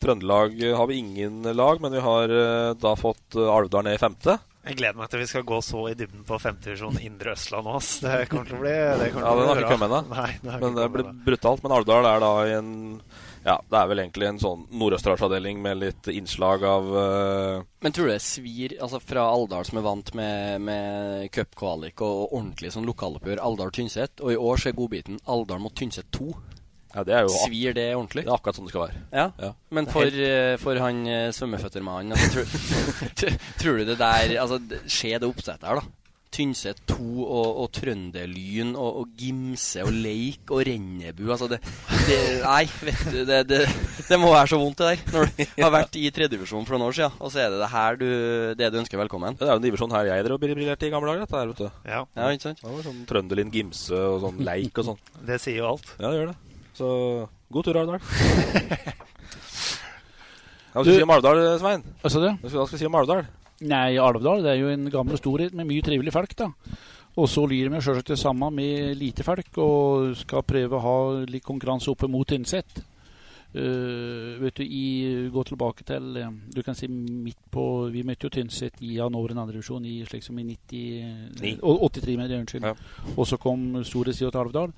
Speaker 2: Trøndelag eh, har vi ingen lag, men vi har uh, da fått uh, Alvdal ned i femte.
Speaker 5: Jeg gleder meg til vi skal gå så i dybden på femtedivisjon Indre Østland òg. Det kommer til å bli det kommer
Speaker 2: Ja, den har ikke kommet ennå. Men det blir brutalt. Men Alvdal er da i en Ja, det er vel egentlig en sånn nordøsterdalsavdeling med litt innslag av uh...
Speaker 3: Men tror du det svir altså fra Alvdal, som er vant med, med cupkvalik og, og ordentlig sånn lokaloppgjør, Alvdal-Tynset, og i år så er godbiten Alvdal mot Tynset 2.
Speaker 2: Ja, det er jo
Speaker 3: Svir det ordentlig?
Speaker 2: Det er akkurat sånn det skal være.
Speaker 3: Ja,
Speaker 2: Ja.
Speaker 3: Men for, eh, for han eh, svømmeføttermannen altså, tror, tror du det der altså, Skjer det oppsettet her, da? Tynset 2 og, og Trønderlyn og, og Gimse og Leik og Rennebu altså det, det, Nei, vet du det, det, det må være så vondt, det der. Når du har vært i tredjedivisjon for noen år siden, og så er det det her du, det du ønsker velkommen.
Speaker 2: Det er jo en divisjon her jeg drev og briljerte i gamle dager. Dette her, vet du.
Speaker 5: Ja.
Speaker 3: Ja, ikke sant?
Speaker 2: Det var sånn Trønderlyn, Gimse og sånn leik og sånn.
Speaker 5: Det sier jo alt.
Speaker 2: Ja, det gjør det. Så god tur, Arendal. Ja, hva skal
Speaker 4: Du-
Speaker 2: si om Alvdal, Svein?
Speaker 4: Hva sa du?
Speaker 2: Skal hva skal du si om Alvdal?
Speaker 4: Nei, Alvdal det er jo en gammel storhet med mye trivelige folk. da. Og så lyr vi selvsagt det samme med lite folk, og skal prøve å ha litt konkurranse oppe mot Tynset. Uh, vet du, i, Gå tilbake til eh, Du kan si midt på Vi møtte jo Tynset i januar andre divisjon i slik som i 90, 83, mener jeg, unnskyld.
Speaker 2: Ja.
Speaker 4: Og så kom store sida til Alvdal.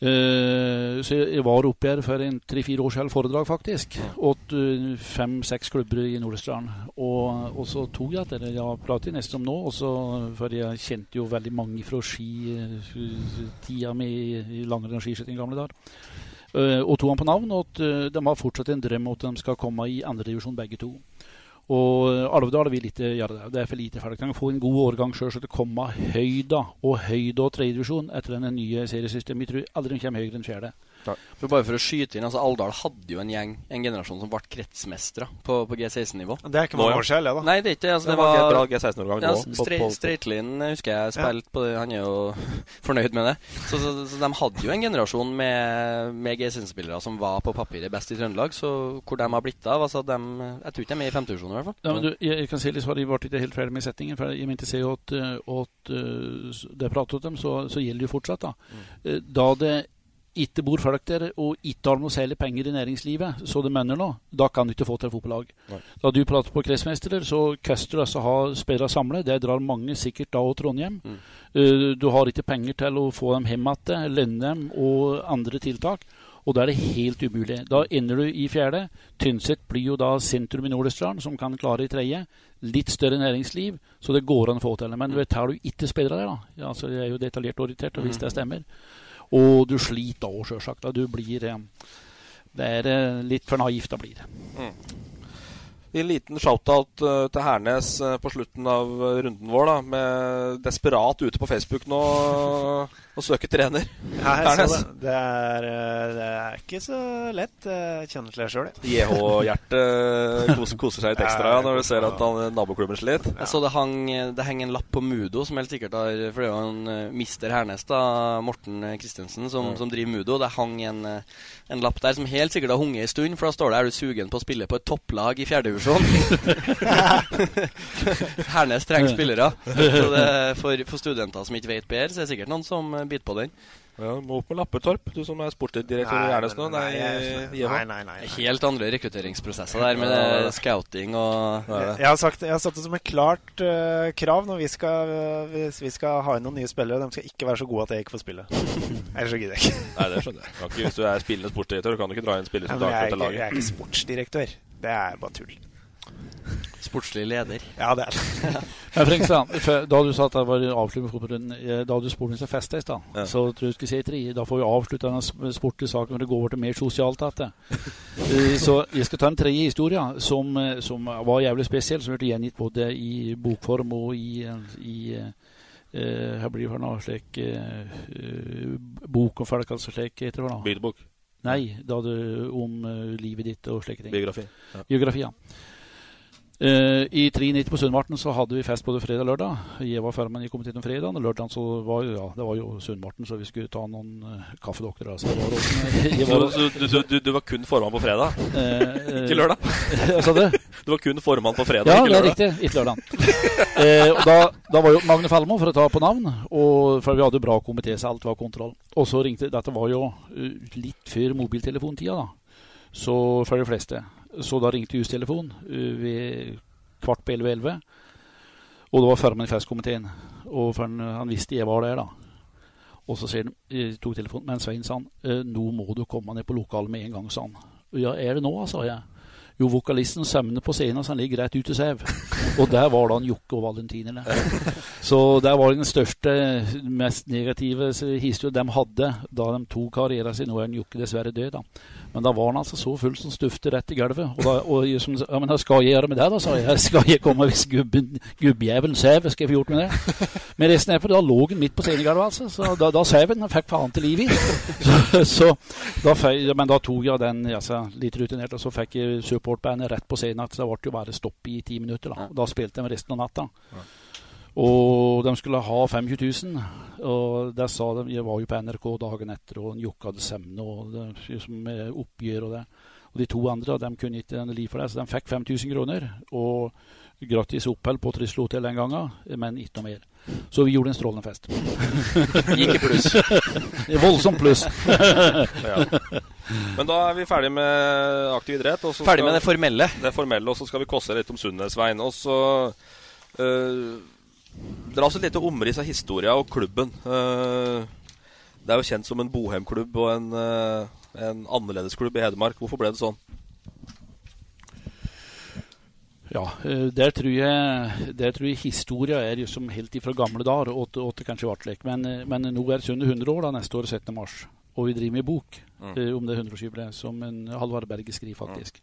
Speaker 4: Eh, så jeg- var oppe her for en tre-fire år siden foredrag, faktisk. Åt uh, fem-seks klubber i Nordøstland. Og, og så tok jeg etter det. Jeg prater nesten om nå. Også, for jeg kjente jo veldig mange fra skitida mi i langrenn og skiskyting i gamle dager. Uh, og tok han på navn, og at eh, de har fortsatt en drøm om at de skal komme i andredivisjon begge to. Og eh, Alvdal vil ikke gjøre det. Det er for lite folk. Kan få en god årgang sjøl, så det kommer høyda og høyda og tredjedivisjon etter det nye seriesystemet. Jeg tror aldri de kommer høyere enn fjerde.
Speaker 3: For bare for å skyte inn, altså Alvdal hadde jo en gjeng, en generasjon som ble kretsmestere på, på G16-nivå.
Speaker 5: Det er ikke mange år siden, det, da.
Speaker 3: Nei, det er ikke. Altså,
Speaker 2: Det
Speaker 3: det
Speaker 2: var
Speaker 3: var
Speaker 2: bra G16-årgang
Speaker 3: ja,
Speaker 2: nå,
Speaker 3: Streitlin husker jeg spilte på det. Han er jo fornøyd med det. Så, så, så de hadde jo en generasjon med, med G16-spillere som var på papiret best i Trøndelag. Så hvor de har blitt av altså de, Jeg tror ikke de er med i femtedivisjon i hvert fall.
Speaker 4: Ja, men du, jeg, jeg kan si litt svar, jeg ble ikke helt ferdig med setningen. For jeg mente å si at, eh, at eh, det pratet om, så, så gjelder det jo fortsatt. Da mm. Da det ikke bor folk der, og ikke har noe særlig penger i næringslivet, så det mener nå, da kan du ikke få til fotballag. Da du prater på kretsmestere, så koster det altså ha spillere samlet. Det drar mange sikkert da og Trondheim.
Speaker 3: Mm.
Speaker 4: Eh, Du har ikke penger til å få dem hjem igjen, lønne dem og andre tiltak. Og da er det helt umulig. Da ender du i fjerde. Tynset blir jo da sentrum i Nordøstland, som kan klare i tredje. Litt større næringsliv, så det går an å få til. Men vet, tar du ikke spillere der, da ja, altså, Jeg er jo detaljert orientert, og hvis det stemmer. Og du sliter òg, sjølsagt. Du blir eh, Det er eh, litt for naivt det blir det.
Speaker 2: En liten shout-out eh, til Hernes på slutten av runden vår, da, med desperat ute på Facebook nå og søke trener.
Speaker 5: Ja, jeg så det. Det er, eh, det er ikke så lett. Jeg kjenner til det sjøl.
Speaker 2: JH-hjertet koser, koser seg litt ekstra ja, når du ser at han, naboklubben sliter.
Speaker 3: Jeg så det hang, det henger en lapp på Mudo, som helt sikkert har For det er jo en eh, mister Hernes, da, Morten Christensen, som, som driver Mudo. Det hang en, eh, en lapp der som helt sikkert har hunget en stund, for da står det er du sugen på å spille på et topplag i fjerdedivisjon. Hernes trenger spillere. Så det, for, for studenter som ikke vet bedre, så er det sikkert noen som eh, bit på den.
Speaker 2: Ja, Må opp med Lappetorp, du som er sportsdirektør i
Speaker 5: Nei,
Speaker 2: nå. Nei,
Speaker 5: nei, nei, nei, nei.
Speaker 3: Helt andre rekrutteringsprosesser der, med scouting og
Speaker 5: Jeg har, sagt, jeg har satt det som et klart uh, krav når vi skal, eh, hvis vi skal ha inn noen nye spillere. De skal ikke være så gode at jeg ikke får spille. Ellers så gidder jeg ikke.
Speaker 2: Nei, det skjønner jeg. Ikke, hvis du er spillende sportsdirektør, kan du ikke dra inn spillere som daglig til
Speaker 5: ikke, jeg er ikke sportsdirektør. Det er bare tull.
Speaker 3: Sportslig leder.
Speaker 5: Ja, det er det.
Speaker 4: Frengstad, da du sa at det var avslutt med fotballrunden, da da du spurte om seg festa i stad,
Speaker 2: Ja.
Speaker 4: så tror jeg du skulle si tre. Da får vi avslutte denne sportlige saken når det går over til mer sosialt. Dette. Eh, så jeg skal ta en tredje historie som, eh, som var jævlig spesiell, som ble gjengitt både i bokform og i, eh, i Uh, Her blir det noe slik eh, eh, bok om folk, altså slik heter det.
Speaker 2: Bilbok.
Speaker 4: Nei, da du, om uh, livet ditt og slike ting.
Speaker 2: Biografi. Ja.
Speaker 4: Biografi, ja. Eh, I 93 på Sundmarten så hadde vi fest både fredag og lørdag. Jeg var fermen i komiteen om fredagen, og lørdagen så var jo, ja, det var jo Sundmarten, så vi skulle ta noen uh, kaffedoktorer. Altså. Det var
Speaker 2: Så du, du, du, var kun formann på fredag?
Speaker 4: Eh,
Speaker 2: ikke lørdag?
Speaker 4: Jeg sa du?
Speaker 2: Du var kun formann på fredag,
Speaker 4: Ja,
Speaker 2: ikke
Speaker 4: det er riktig. Ikke lørdag. eh, da, da var jo Magne Falmo, for å ta på navn, og for vi hadde bra komité, så alt var kontroll. Og så ringte Dette var jo eh, litt før mobiltelefontida, da. Så for de fleste. Så da ringte hustelefon eh, ved kvart på 11.11. Og det var førmanifestkomiteen. Og for han, han visste jeg var der, da. Og så sier han, jeg tok telefonen, men Svein sa han, «Eh, nå må du komme ned på lokalet med en gang, sa han. Ja, er det nå, sa jeg. Jo, vokalisten sømner på scenen, så han ligger rett ute og sev. Og der var da han Jokke og valentinerne. Så der var den største, mest negative historien de hadde da de tok karrieren sin. Nå er den Jokke dessverre død, da. Men da var han altså så full som stufte rett i gulvet. Og, da, og som, ja, men hva skal jeg gjøre med det, da, sa jeg. Skal jeg komme hvis gubben, gubbjævelen Hva Skal jeg få gjort med det? Men resten er for da lå han midt på scenegulvet, altså. Så da, da han. Fikk faen til liv i. Så, så da, men da tok jeg den altså, litt rutinert, og så fikk jeg supportbandet rett på scenen. Så Det ble jo bare stopp i ti minutter. Da, da spilte de resten av natta. Og de skulle ha 25 000. Og der sa de Jeg var jo på NRK dagen etter, og Jokke hadde semne og det, liksom, med oppgjør og det. Og de to andre de kunne ikke en liv for det, så de fikk 5000 kroner. Og gratis opphold på Trysil hotell den gangen, men ikke noe mer. Så vi gjorde en strålende fest.
Speaker 2: Gikk i pluss.
Speaker 4: Voldsomt pluss.
Speaker 2: ja. Men da er vi ferdig med aktiv idrett. og så
Speaker 3: Ferdig
Speaker 2: skal-
Speaker 3: med det formelle.
Speaker 2: Det formelle, Og så skal vi koste litt om Sundnesveien. Og så uh, Dra oss et lite omriss av historia og klubben. Eh, det er jo kjent som en bohemklubb og en, uh, en annerledesklubb i Hedmark. Hvorfor ble det sånn?
Speaker 4: Ja, eh, der tror jeg, der tror jeg historia er liksom som helt ifra gamle dager, og det kanskje Vartlek. Men, eh, men nå er Sundet 100 år, da, neste år 17. mars. Og vi driver med bok
Speaker 2: Mm.
Speaker 4: eh, om det 100-årsjubileet, som en Halvard Berge skriver, faktisk.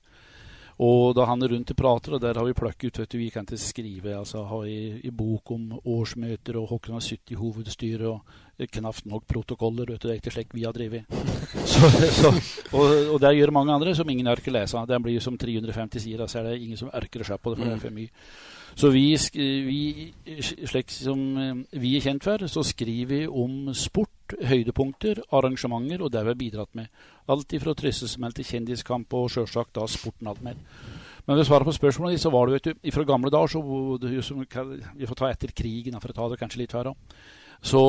Speaker 4: Og da han er rundt og prater, og der har vi plukket ut vet du, Vi kan ikke skrive, altså ha i, i bok om årsmøter og hvem har sittet i hovedstyret, og eh, knapt nok protokoller. Vet du, det er ikke slik vi har drevet. Så, så, og, og det gjør mange andre som ingen orker lese. Den blir som 350 sider, så er det ingen som orker å se på det, for det er for mye. Så vi, vi, slik som eh, vi er kjent for, så skriver vi om sport, høydepunkter, arrangementer og det vi har bidratt med. Alt ifra tryssesmell til kjendiskamp og sjølsagt da sporten alt mer. Men ved svaret svare på spørsmålet så var det vet du, fra gamle dager så Vi får ta etter krigen, for å ta det kanskje litt før òg. Så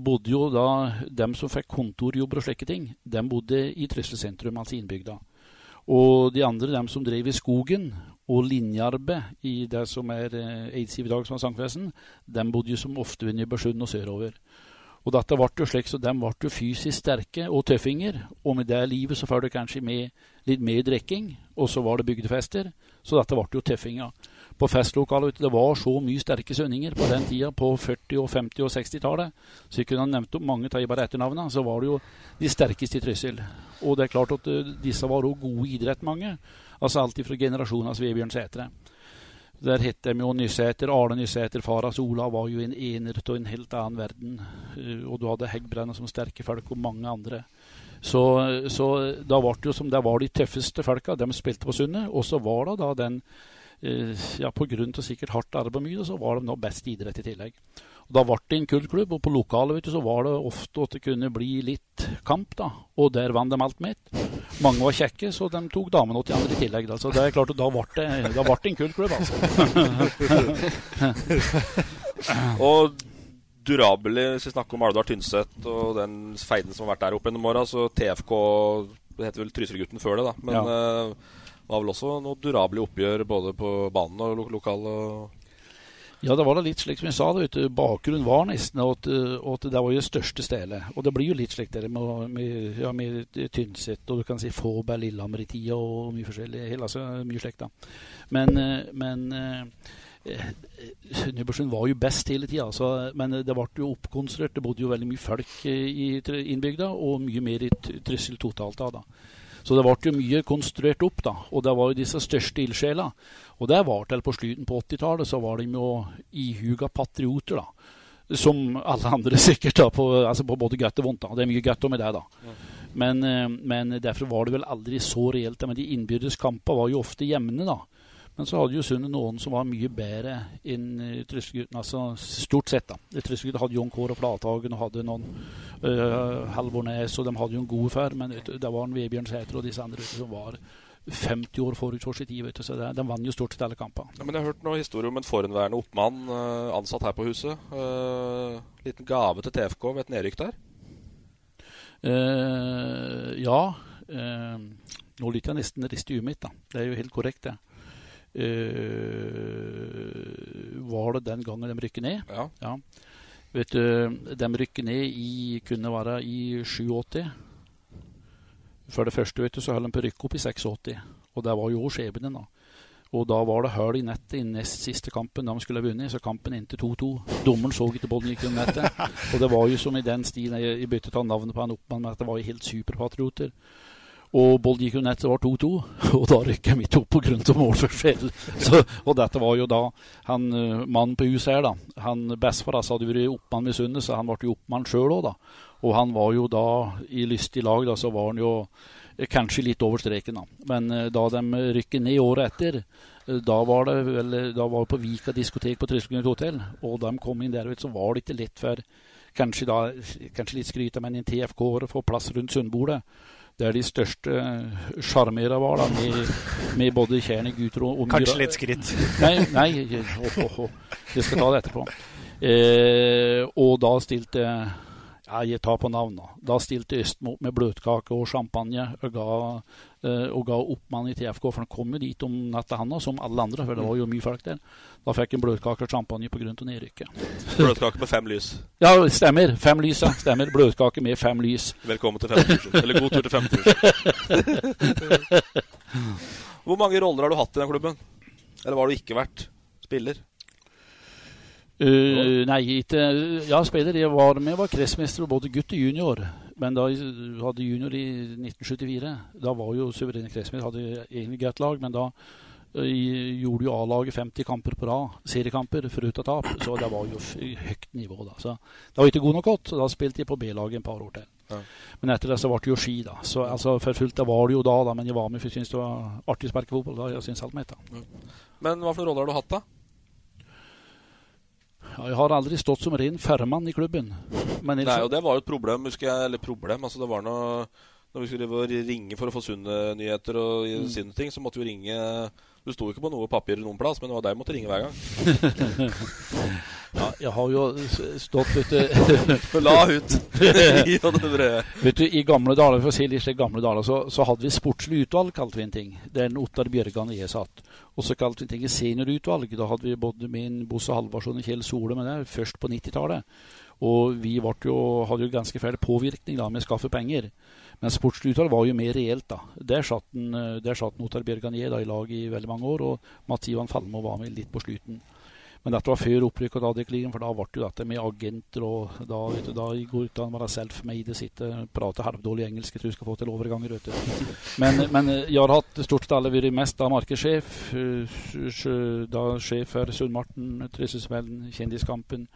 Speaker 4: bodde jo da dem som fikk kontorjobber og slike ting, dem bodde i Trysil sentrum, altså innbygda. Og de andre, dem som drev i skogen og linjearbeid i det som er eh, Eidsiv i dag, som er sangfesten de bodde jo som ofte ved Nybergsund og sørover. Og dette ble jo slik, så de ble jo fysisk sterke og tøffinger. Og med det livet så følte kanskje med litt mer drikking, og så var det bygdefester. Så dette ble jo tøffinger. På festlokalet det var så mye sterke sønninger på den tida, på 40-, og 50- og 60-tallet. Så jeg kunne ha nevnt opp mange av bare etternavnene. Så var det jo de sterkeste i Trysil. Og det er klart at eh, disse var òg gode idrett, mange. Altså alt fra generasjonen Vebjørn Sætre. Der het de jo Nysæter, Arne Nysæter, far hans Olav, var jo en ener av en helt annen verden. Eh, Og du hadde Heggbrenner som sterke folk, og mange andre. Så, så da var det jo som det var de tøffeste folka, de spilte på Sundet. Og så var det da den eh, Ja, til sikkert hardt arbeid mye, så var de nå best idrett i tillegg. Og Da ble det en kultklubb, og på lokalet vet du, så var det ofte at det kunne bli litt kamp. da, Og der vant de alt med ett. Mange var kjekke, så de tok damene til andre i tillegg. Da. Så det er klart at da ble det, da ble det en kultklubb, altså.
Speaker 2: Og durabelig, hvis vi snakker om Alvdal Tynset og den feiden som har vært der oppe gjennom åra, så TFK Det heter vel Trysilgutten før det, da. Men
Speaker 4: Ja.
Speaker 2: uh, det var vel også noe durable oppgjør både på banen og lo lokal og
Speaker 4: Ja, det var da litt slik som jeg sa. det, vet Bakgrunnen var nesten at, uh, at det var det største stedet. Og det blir jo litt slik det med, med, ja, med Tynset og du kan si Fåberg, Lillehammer i tida og mye forskjellig. Altså, mye slikt, da. Men, eh, men eh, eh, Nybergsund var jo best hele tida, altså, men det ble jo oppkonstruert. Det bodde jo veldig mye folk eh, i innbygda, og mye mer i Trussel totalt da. da. Så det ble jo mye konstruert opp, da. Og det var jo disse største ildsjela. Og det var til på slutten på 80-tallet, så var de jo ihuga patrioter, da. Som alle andre sikkert, da, på, altså på både godt og vondt. da. Det er mye godt med det, da. Men, eh, men derfor var det vel aldri så reelt. Men de innbyrdes kampene var jo ofte jevne, da. Men så hadde jo Sundet noen som var mye bedre enn uh, Altså stort sett, da. Trysselgutten hadde Jon Kåre Flathagen og hadde noen uh, Halvor Nes, og de hadde jo en god før. Men det var en Vebjørn Sæter og disse andre som var 50 år forut for sitt tid. vet du, Så det, de vant jo stort sett alle kampene.
Speaker 2: ja, Men jeg har hørt noen historier om en forhenværende oppmann eh, ansatt her på huset. Uh, liten gave til TFK ved et nedrykk der.
Speaker 4: Uh, ja. eh, nå lytter jeg nesten riste i huet mitt, da. Det er jo helt korrekt, det. Eh, var det den gangen de rykket ned.
Speaker 2: Ja.
Speaker 4: Vet du, de rykker ned i kunne være i 87. For det første vet du, så holdt de på å rykke opp i 86, og det var jo skjebnen. da. Og da var det hull i nettet i nest siste kampen de skulle ha vunnet, så kampen endte 2-2. Dommeren så ikke bollen gikk i nettet. Og det var jo som i den stilen jeg, byttet av navnet på han oppmann, med at det var jo helt superpatrioter. Og Bold gikk jo nett, det var 2-2, og da rykket jeg midt opp på grunn av målforskjell. Og dette var jo da han eh, mannen på huset her, da. Han Bestefar altså, hadde vært oppmann med Sundet, så han ble jo oppmann sjøl òg, da. Og han var jo da i lystig lag, da, så var han jo eh, kanskje litt over streken, da. Men eh, da de rykker ned året etter, da var det vel Da var det på Vika diskotek på Tryskgrunn hotell, og de kom inn der, så var det ikke lett for Kanskje da, kanskje litt skryt, men en TFK-er å få plass rundt Sundbordet der de største sjarmera var, da, med, med både Tjerni, Guter og, og
Speaker 5: Kanskje litt skritt?
Speaker 4: Nei, nei oh, oh, oh. jeg skal ta det etterpå. Eh, og da stilte ja, jeg tar på navn, da. Stilte Østmo opp med bløtkake og champagne og ga, eh, og ga oppmann i TFK, for han kom jo dit om natta, han som alle andre, for det var jo mye folk der. Da fikk han bløtkake og champagne av nedrykket.
Speaker 2: Bløtkake med fem lys.
Speaker 4: Ja, stemmer. Fem lys, ja. Stemmer. Bløtkake med fem lys.
Speaker 2: Velkommen til femtusen. Eller god tur til femtusen. Hvor mange roller har du hatt i den klubben? Eller hva har du ikke vært? Spiller?
Speaker 4: Uh, nei, ikke Ja, spiller. Jeg var med, var kretsmester både gutt og junior. Men da jeg hadde junior i 1974, da var jo suverene kretsmester. Hadde egentlig greit lag, men da uh, gjorde jo A-laget 50 kamper på rad. Seriekamper foruten tap. Så det var jo høyt nivå, da. Så det var ikke god nok godt. Da spilte jeg på B-laget en par år til.
Speaker 2: Ja.
Speaker 4: Men etter det så ble det jo ski, da. Så altså, For fullt det var det jo da, da, men jeg var med for jeg syntes det var artig å sparke fotball. da, jeg synes alt med, da.
Speaker 2: Men hva for roller har du hatt, da?
Speaker 4: Jeg har aldri stått som ren førmann i klubben. Men
Speaker 2: Nei, og det var jo et problem, husker jeg. Eller problem, altså det var noe Når vi skulle ringe for å få Sunne-nyheter og
Speaker 4: Mm.
Speaker 2: sine ting, så måtte vi ringe Du sto ikke på noe papir noen plass, men det var deg jeg måtte ringe hver gang.
Speaker 4: ja, jeg har jo stått du
Speaker 2: La ut!
Speaker 4: Vet du, I gamle dager for å si litt gamle dager, så, så hadde vi sportslig utvalg, kalte vi en ting. Den en Ottar Bjørgan og jeg satt. Og så kalte vi en ting seniorutvalg. Da hadde vi både min Bosse Halvorsson og Kjell Sole med det, først på 90-tallet. Og vi jo, hadde jo ganske fæl påvirkning da, med å skaffe penger. Men sportslig var jo mer reelt, da. Der satt en, eh, der satt en Bjørgan da, i lag i veldig mange år, og Mathivan Falmo var med litt på slutten. Men dette var før opprykket og Adek-ligaen, for da ble det jo dette med agenter og da, vet du, da går ut an å være self-made, sitte prate halvdårlig engelsk, jeg tror jeg skal få til overganger, vet du. Men, men jeg har hatt stort sett alle vært mest da markedssjef, eh, da sjef for Sundmarten, Trøsselsmellen, Kjendiskampen.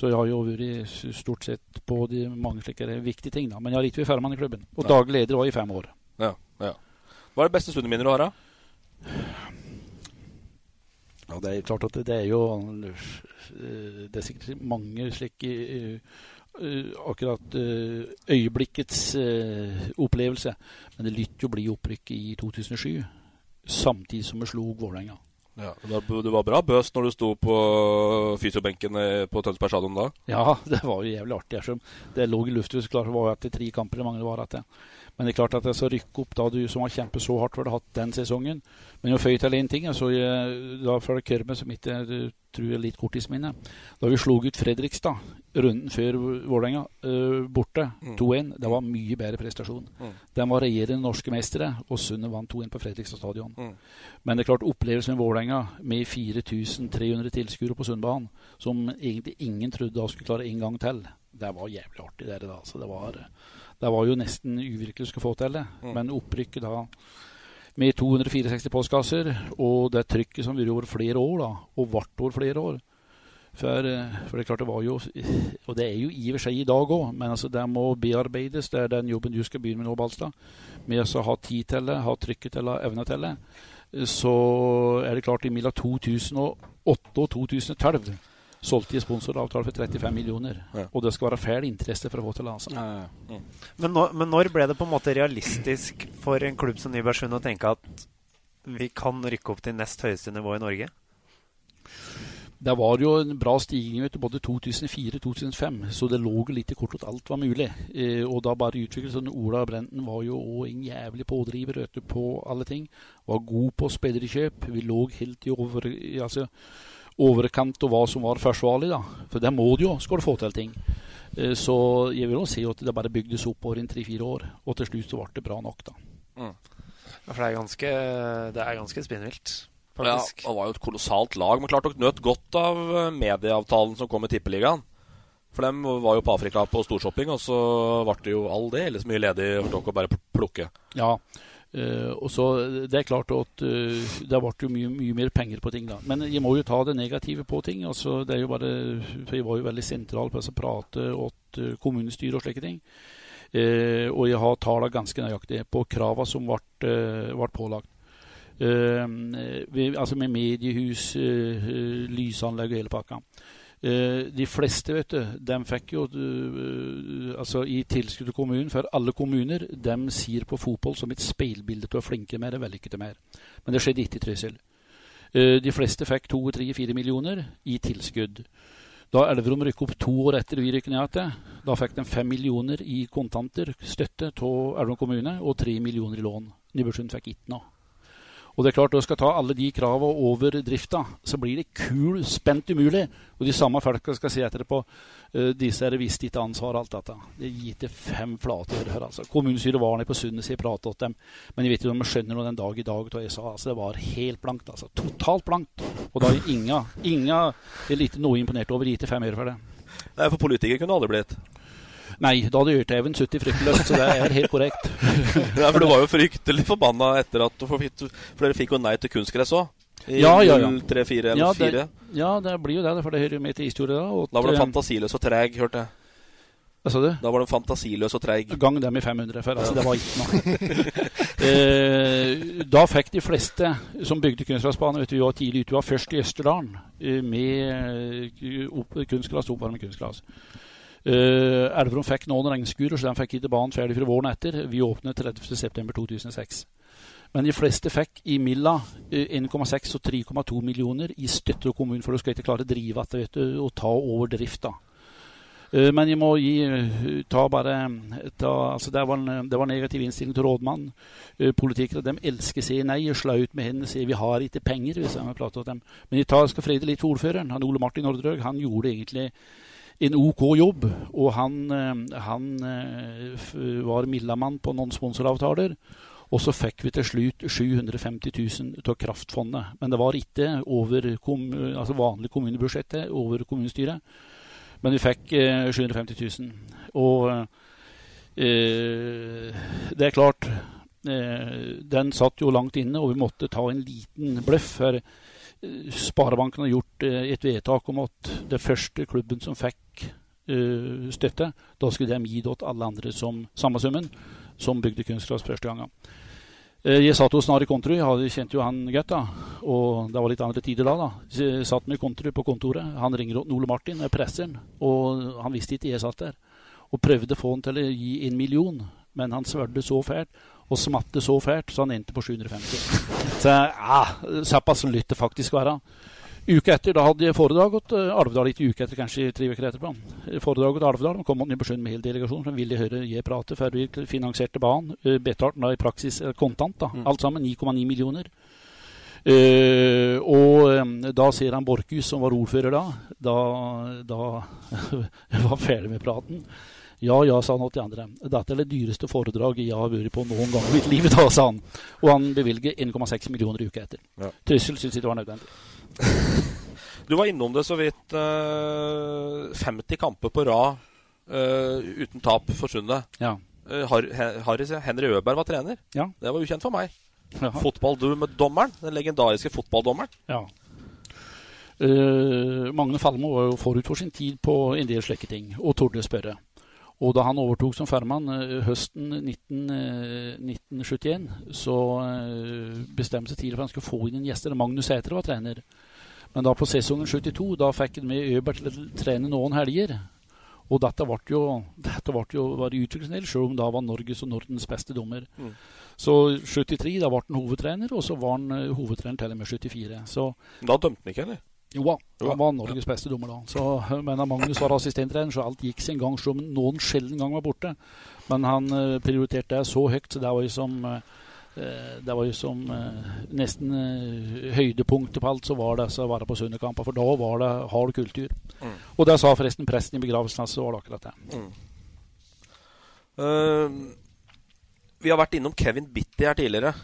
Speaker 4: Så jeg har jo vært stort sett på de mange slike viktige ting, da. Men jeg har ikke vært førmann i klubben. Og
Speaker 2: Ja.
Speaker 4: daglig leder var i fem år.
Speaker 2: Ja, ja. Hva er det beste Sunne-minner du har, da?
Speaker 4: Ja, det er klart at det, det er jo eh, Det er sikkert mange slike eh, eh, Akkurat øyeblikkets opplevelse. Men det lytter jo bli opprykk i 2007, samtidig som vi slo Vålerenga.
Speaker 2: Ja, du, var, bra bøs når du sto på fysiobenken eh, på Tønsberg stadion da?
Speaker 4: Ja, det var jo jævlig artig. Det lå i lufta. så klart Det var jo etter tre kamper eller mange det var etter. Men det er klart at det skal rykke opp da du som har kjempet så hardt for det hatt den sesongen. Men å føye til én ting, så jeg, da får det Kørme, som ikke er, tror jeg litt korttidsminne Da vi slo ut Fredrikstad runden før Vålerenga uh, borte,
Speaker 2: Mm.
Speaker 4: 2-1, det var mye bedre prestasjon.
Speaker 2: Mm.
Speaker 4: De var regjerende norske mestere, og Sundet vant 2-1 på Fredrikstad stadion.
Speaker 2: Mm.
Speaker 4: Men det er klart opplevelsen med Vålerenga, med 4300 tilskuere på Sundbanen, som egentlig ingen trodde da skulle klare en gang til, det var jævlig artig. Det, da. Så det, var, det var jo nesten uvirkelig å skulle få til det.
Speaker 2: Mm.
Speaker 4: Men opprykket da med 264 postkasser, og det trykket som vært over flere år, da, og vart over flere år. For, eh, for det er klart det var jo Og det er jo i og for seg i dag òg, men altså det må bearbeides. Det er den jobben du skal begynne med nå, Balstad. Med å ha tid til det, ha trykket til det, evne til det. Så er det klart, i mellom 2008 og 2012 solgte de sponsoravtale for 35 millioner.
Speaker 2: Ja.
Speaker 4: Og det skal være fæl interesse for å få til det. Altså.
Speaker 5: Men, nå, men når ble det på en måte realistisk for en klubb som Nybergsund å tenke at vi kan rykke opp til nest høyeste nivå i Norge?
Speaker 4: Det var jo en bra stigning vet du, både 2004-2005, så det lå litt i kortet at alt var mulig. Eh, og da bare utviklet sånn Ola Brenden var jo òg en jævlig pådriver vet du, på alle ting. Var god på spillerkjøp. Vi lå helt i over, altså, overkant av hva som var forsvarlig, da. For det må du jo, skal du få til ting. Eh, så jeg vil jo si at det bare bygdes opp over en tre-fire år, og til slutt så ble det bra nok, da.
Speaker 5: Mm. Ja, for det er ganske, det er ganske spinnvilt.
Speaker 2: Ja, det var jo et kolossalt lag. Men klart dere nøt godt av eh, medieavtalen som kom med Tippeligaen. For dem var jo på Afrika på storshopping, og så ble det jo all det eller så mye ledig for dere å bare plukke.
Speaker 4: Ja, uh, og så det er klart at uh, det ble mye, mye, mer penger på ting da. Men jeg må jo ta det negative på ting. altså det er jo bare, for Jeg var jo veldig sentral på å prate åt uh, kommunestyret og slike ting. Og jeg har tallene ganske nøyaktig på kravene som ble, ble pålagt. Vi, altså med mediehus, lysanlegg og hele pakka. Uh, de fleste, vet du, de fikk jo altså i tilskudd til kommunen, for alle kommuner de sier på fotball som et speilbilde til å flinke mer, vellykkede mer. Men det skjedde ikke i Trysil. de fleste fikk to, tre, fire millioner i tilskudd. Da Elverum rykket opp to år etter vi rykket ned igjen, da fikk de fem millioner i kontanter støtte av Elverum kommune og tre millioner i lån. Nybergsund fikk ikke noe. Og det er klart, Når du skal ta alle de kravene over drifta, så blir det kul, spent umulig. Og de samme folka skal si på uh, disse er visst ikke ansvar alt dette. Det gir til fem flate øre her. altså. Kommunestyret var nede på Sundet og pratet til dem. Men jeg vet ikke om de skjønner noe den dag i dag hva jeg sa. altså Det var helt blankt. altså. Totalt blankt. Og da er Inga Inga er litt noe imponert over. Gitt til fem øre for det.
Speaker 2: Nei, for politikere kunne det aldri blitt.
Speaker 4: Nei, da hadde Ørteven sittet fryktløst, så det er helt korrekt.
Speaker 2: ja, for du var jo fryktelig forbanna etter at For dere fikk jo nei til kunstgress òg. I
Speaker 4: ja, ja, ja.
Speaker 2: 3, 4 eller
Speaker 4: ja, Det, ja, det blir jo det, for det hører med til historien da.
Speaker 2: Da var du fantasiløs og treg, hørte jeg.
Speaker 4: Hva sa du?
Speaker 2: Da var du fantasiløs og treig.
Speaker 4: Gang dem i 500, for altså, det var ikke noe. eh, da fikk de fleste som bygde kunstgressbane Vi var tidlig ute. Vi var først i Østerdalen eh, med uh, kunstgress, oppvarmet kunstgress. Uh, Elverum fikk noen regnskurer, så de fikk ikke banen ferdig fra våren etter. Vi åpnet 30.9.2006. Men de fleste fikk i Milla uh, 1,6 og 3,2 millioner i støtte av kommunen, for du skal ikke klare å drive dette og ta over drifta. Uh, men jeg må gi ta bare ta, altså det, var en, det var negativ innstilling til rådmannen. politikere de elsker å si nei og slå ut med hendene og si vi har ikke penger. hvis jeg prater om dem. Men jeg tar, skal frede litt ordføreren. Han Ole Martin Nordrøg han gjorde egentlig en OK jobb. Og han, eh, han eh, var Millamann på noen sponsoravtaler. Og så fikk vi til slutt 750 000 av kraftfondet. Men det var ikke over kom, altså vanlig kommunebudsjettet, over kommunestyret. Men vi fikk eh, 750 000. Og eh, det er klart eh, Den satt jo langt inne, og vi måtte ta en liten bløff. For Sparebanken har gjort eh, et vedtak om at det første klubben som fikk uh, støtte, da skulle de gi det til alle andre som samme summen, som bygde kunstgras første gangen. Uh, jeg satt hos Nari Kontru, jeg kjente jo han godt, da. Og det var litt andre tider da. da. Jeg satt med Kontru på kontoret. Han ringer Ole Martin, jeg presser og han visste ikke jeg satt der. Og prøvde å få han til å gi en million, men han svørte så fælt og smatte så fælt, så han endte på 750. Så ja, såpass lytt det faktisk være. Uka etter da hadde jeg foredraget uh, Alvdal, ikke uka etter, kanskje tre uker etterpå. Foredraget Alvdal, da kom på Sjøen med hele delegasjonen, som ville høre jeg prate før vi finansierte banen. Betalte Betalt da i praksis kontant, da. Mm. alt sammen 9,9 millioner. Uh, og um, da ser han Borchhus, som var ordfører da, da, da var ferdig med praten. Ja, ja, sa han til de andre. Dette er det dyreste foredraget jeg har vært på noen gang i mitt liv, da, sa han. Og han bevilger 1,6 millioner uka etter. Ja. Tryssel syns ikke det var nødvendig.
Speaker 2: du var innom det så vidt. Uh, eh, 50 kamper på rad uh, uten tap forsvunnet.
Speaker 4: Ja.
Speaker 2: Uh, Harris, Henry Øberg var trener.
Speaker 4: Ja.
Speaker 2: Det var ukjent for meg. Ja. Fotballdommeren, den legendariske fotballdommeren.
Speaker 4: Ja. Magne Falmo var jo forut for sin tid på en del slike ting, og torde spørre. Og da han overtok som fermann eh, høsten 19, 1971, eh, så eh, bestemte seg tidlig for at han skulle få inn en gjester. Magnus Sæter var trener. Men da på sesongen 72 da fikk han med Øbert til å trene noen helger. Og dette ble jo, dette ble jo var utviklingsdel, selv om da var Norges og Nordens beste dommer. Mm. Så 73 da ble han hovedtrener, og så var han hovedtrener til og med 74. Så,
Speaker 2: da dømte han ikke, eller?
Speaker 4: Jo da, han var Norges beste dommer da. Så, men Magnus var assistenttrener, så alt gikk sin gang, som noen sjelden gang var borte. Men han eh, prioriterte det så høyt, så det var jo som eh, det var jo som eh, nesten eh, høydepunktet på alt, så var det å være på Sundekamper. For da var det hard kultur.
Speaker 2: Mm.
Speaker 4: Og det sa forresten presten i begravelsen hans, så var det akkurat det.
Speaker 2: Mm. Uh, vi har vært innom Kevin Bitty her tidligere.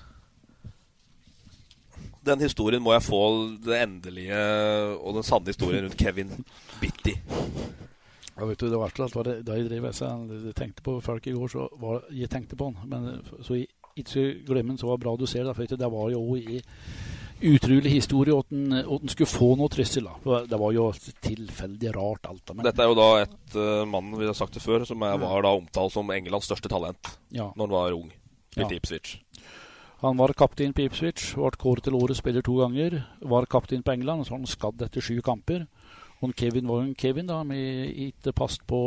Speaker 2: Den historien må jeg få det endelige og den sanne historien rundt Kevin Bitty.
Speaker 4: Ja, vet du, det verste var det, Da jeg drev jeg tenkte på folk i går, så var jeg tenkte på han. Men så jeg ikke glemme så var bra du ser det. For det var jo i utrolig historie at han at skulle få noe trussel. Det var jo tilfeldig rart alt. Men...
Speaker 2: Dette er jo da et uh, mann vi har sagt det før, som er, var da omtalt som Englands største talent
Speaker 4: ja.
Speaker 2: når han var ung i
Speaker 4: Ja.
Speaker 2: Ipswich.
Speaker 4: Han var kaptein på Ipswich, ble kåret til årets spiller to ganger. Var kaptein på England, så var han skadd etter sju kamper. Og Kevin var jo en Kevin, da, med ikke passet på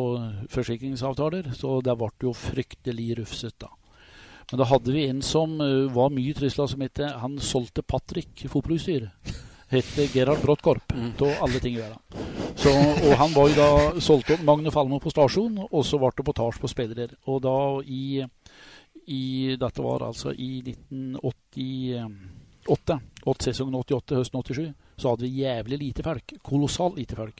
Speaker 4: forsikringsavtaler. Så det ble jo fryktelig rufset, da. Men da hadde vi en som uh, var mye trusla, som het Han solgte Patrick fotballutstyr. Het Gerhard Brottkorp, av alle ting i verden. Så, og han var jo da solgt opp Magne Falmo på stasjon, og så ble det potasje på spillere. Og da i, i Dette var altså i 1988, sesongen 88, høsten 87, så hadde vi jævlig lite folk. Kolossalt lite folk.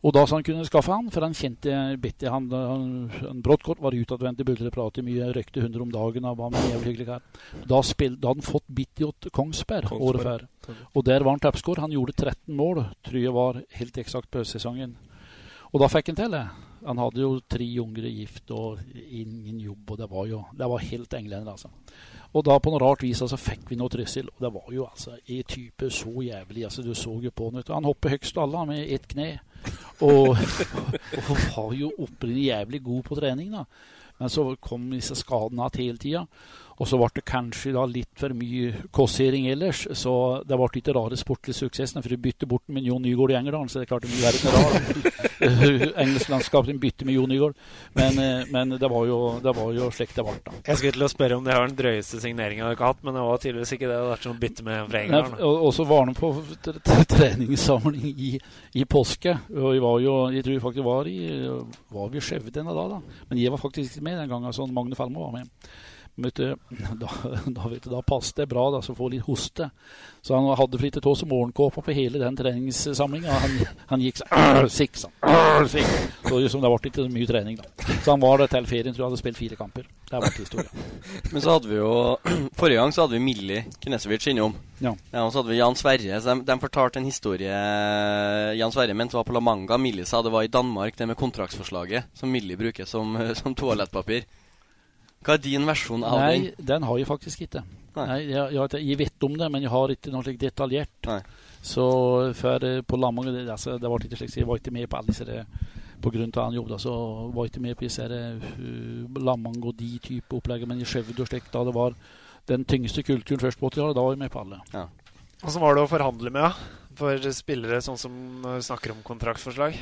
Speaker 4: Og da så han kunne skaffe han, for han kjente Betty han, han, han Brodtkorp var utadvendt buldret, pratet mye, røykte 100 om dagen og var med jævlig hyggelig kar. Da, spil, da hadde han fått Bitty åt Kongsberg,
Speaker 2: Kongsberg.
Speaker 4: året før. Og der var han toppscorer. Han gjorde 13 mål, tror jeg var helt eksakt på høstsesongen. Og da fikk han til det. Han hadde jo tre unger gift og ingen jobb, og det var jo det var helt englender, altså. Og da på noe rart vis altså, fikk vi noe trussel, og det var jo altså i type så jævlig. altså Du så jo på han. Han hopper høyest av alle med ett kne. Og, og var jo opprinnelig jævlig god på trening, da. Men så kom disse skadene igjen hele tida. Og så ble det kanskje litt for mye kåssering ellers, så det ble ikke rare sportlige suksessen. For de bytte bort med Jon Nygaard i Engerdalen, så det er klart det blir verre rart. Engelsklandskapet bytte med Jon Nygaard. Men, eh, men det var jo, det var jo slik det ble, da.
Speaker 5: Jeg skulle til å spørre om det var den drøyeste signeringa dere har hatt, men det var tydeligvis ikke det. Det var å bytte med fra
Speaker 4: Nei, og, og så var han på treningssamling i, i påske. Og jeg var jo, jeg tror faktisk var i Var vi i Skjevde denne da, da? Men jeg var faktisk ikke med den gangen. Sånn Magne Falmo var med. Vet du, da, da, vet du, da passet det bra da, så få litt hoste. Så han hadde tå som morgenkåpa på hele den treningssamlinga. Han, han gikk sånn Sikk, sånn. Sikk. Så liksom, det ble ikke så mye trening, da. Så han var der til ferien, tror jeg hadde spilt fire kamper. Det ble historien.
Speaker 3: Men så hadde vi jo Forrige gang så hadde vi Millie Knesevic innom.
Speaker 4: Ja.
Speaker 3: og så hadde vi Jan Sverre. Så de, de fortalte en historie Jan Sverre mente var på La Manga. Millie sa det var i Danmark, det med kontraktsforslaget som Millie bruker som, som toalettpapir. Hva er din versjon av
Speaker 4: Nei,
Speaker 3: den?
Speaker 4: den har jeg faktisk ikke. Nei. jeg, jeg, jeg vet om det, men jeg har ikke noe slik detaljert.
Speaker 3: Nei.
Speaker 4: Så for eh, på Lamang det, altså, det var ikke slik, så Jeg var ikke med på alle disse der- På grunn av han jobb, da, så var jeg ikke med på disse uh, Lamang og de type opplegg. Men i Skjevde og slikt, da det var den tyngste kulturen først på 80-tallet, da var jeg med på alle.
Speaker 3: Ja.
Speaker 5: så var det å forhandle med, da? For spillere sånn som når vi snakker om kontraktsforslag?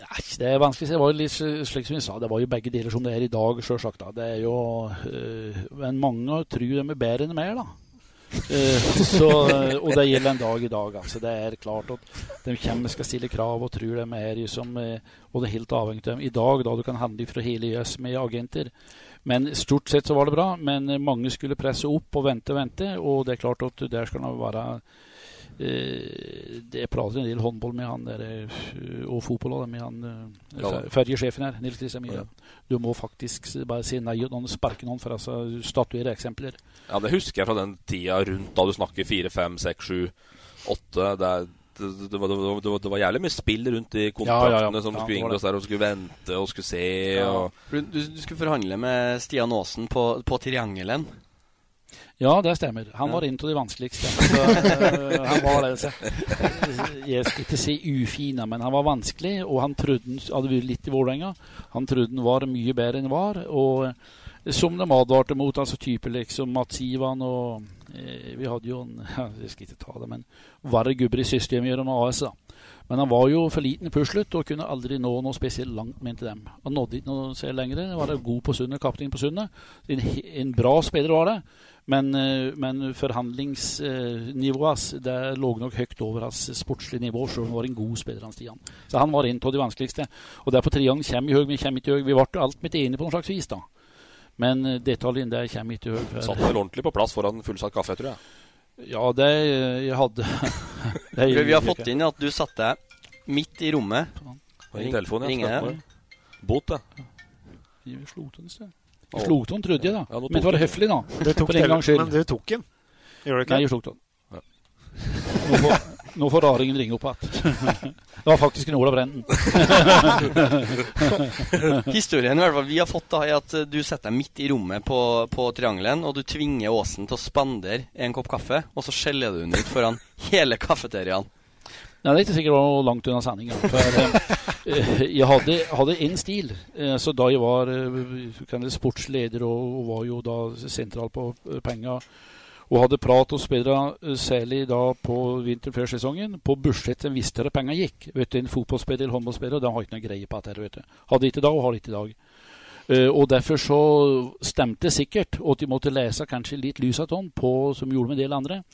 Speaker 4: Nei, Det er vanskelig. Det var jo litt slik som vi sa, det var jo begge deler som det er i dag, sjølsagt. da. Det er jo øh, Men mange tror de er bedre enn mer, da. Eh, så, og det gjelder en dag i dag. altså. Det er klart at de kommer skal stille krav og tror de er liksom, eh, Og det er helt avhengig av dem. I dag, da du kan handle fra hele EØS med agenter. Men stort sett så var det bra. Men eh, mange skulle presse opp og vente og vente. Og det er klart at der skal det være eh, Det prater en del håndball med han der, eh, og fotball også, med han eh,
Speaker 2: Ja.
Speaker 4: ferjesjefen her, Nils Christian Myhre. Du må faktisk bare si nei og sparke noen for å altså, statuere eksempler.
Speaker 2: Ja, det husker jeg fra den tida rundt da du snakker fire, fem, seks, sju, åtte. Det, er- det, det, var, det, var, det, var, jævlig mye spill rundt de kontraktene
Speaker 4: Ja, ja, ja.
Speaker 2: som
Speaker 4: Ja,
Speaker 2: skulle
Speaker 4: det
Speaker 2: inngås der, og skulle vente og skulle se. Og,
Speaker 3: Du, du, du skulle forhandle med Stian Aasen på, på Triangelen.
Speaker 4: Ja, det stemmer. Han
Speaker 3: Ja.
Speaker 4: var en av de vanskeligste. Så, eh, han var det. Jeg skal ikke si ufine men han var vanskelig. Og han trodde han hadde vært litt i Vålerenga. Han trodde han var mye bedre enn han var. Og Som de advarte mot, altså type liksom Mats Ivan og eh, Vi hadde jo en Jeg skal ikke ta det, men verre gubber i systemet enn AS. da. Men han var jo for liten puslet og kunne aldri nå noe spesielt langt, mente dem. Han nådde ikke noe særlig lenger. Han var god på Sundet, kaptein på Sundet. En, en, bra spiller var det, men, eh, men forhandlingsnivået hans det lå nok høyt over hans sportslige nivå, selv om han var en god spiller. han Stian. Så han var en av de vanskeligste. Og derfor på Triang kommer i høy, vi kommer ikke høy. Vi ble alt mitt enige på noe slags vis, da. Men detaljen detaljene der kommer ikke høy.
Speaker 2: Satt vel ordentlig på plass foran fullsatt kaffe, tror jeg.
Speaker 4: Ja, det jeg hadde
Speaker 3: det jeg Vi har fått inn at du satte deg midt i rommet.
Speaker 2: Ring telefonen, ja. Bot, det.
Speaker 4: Vi slo til en sted. Vi slo til den, trodde jeg, da.
Speaker 2: Ja,
Speaker 4: men det var høflig, da.
Speaker 5: Du tok den, men du tok den? Gjorde du ikke?
Speaker 4: Nei, jeg slo til den. Nå får, nå får raringen ringe opp igjen. Det var faktisk en Olav Brenden.
Speaker 3: Historien i hvert fall vi har fått, da er at du setter deg midt i rommet på, på triangelen, og du tvinger Åsen til å spandere en kopp kaffe, og så skjeller du den ut foran hele kafeteriaen.
Speaker 4: Nei, det er ikke sikkert det var langt unna sendinga. For jeg hadde, hadde en stil. Eh, så da jeg var eh, sportsleder og, var jo da sentral på penger og hadde prat hos spillere, eh, særlig da på vinter før sesongen. På budsjettet visste de penger gikk. Vet du, En fotballspiller eller håndballspiller de har ikke noe greie på dette. vet du. Hadde ikke da og har ikke i dag. Og Derfor så stemte det sikkert, at de måtte lese kanskje litt lysatånd på som gjorde med en del andre.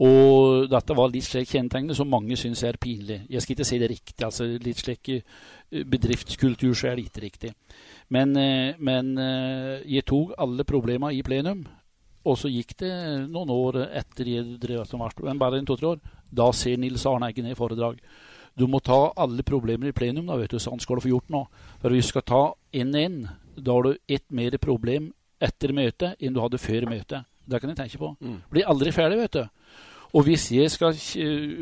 Speaker 4: Og dette var litt slik kjennetegnet som mange syns er pinlig. Jeg skal ikke si det riktig. altså Litt slik eh, bedriftskultur så er det ikke riktig. Men, men jeg tok alle problemene i plenum og så gikk det noen år etter jeg drev som verst, men bare en to-tre år. Da ser Nils Arne Eggen i foredrag. Du må ta alle problemer i plenum, da, vet du, sånn skal du få gjort nå. For vi skal ta én-én. Da har du ett mer problem etter møtet enn du hadde før møtet. Det kan jeg tenke på. Mm. Blir aldri ferdig, vet du. Og hvis jeg skal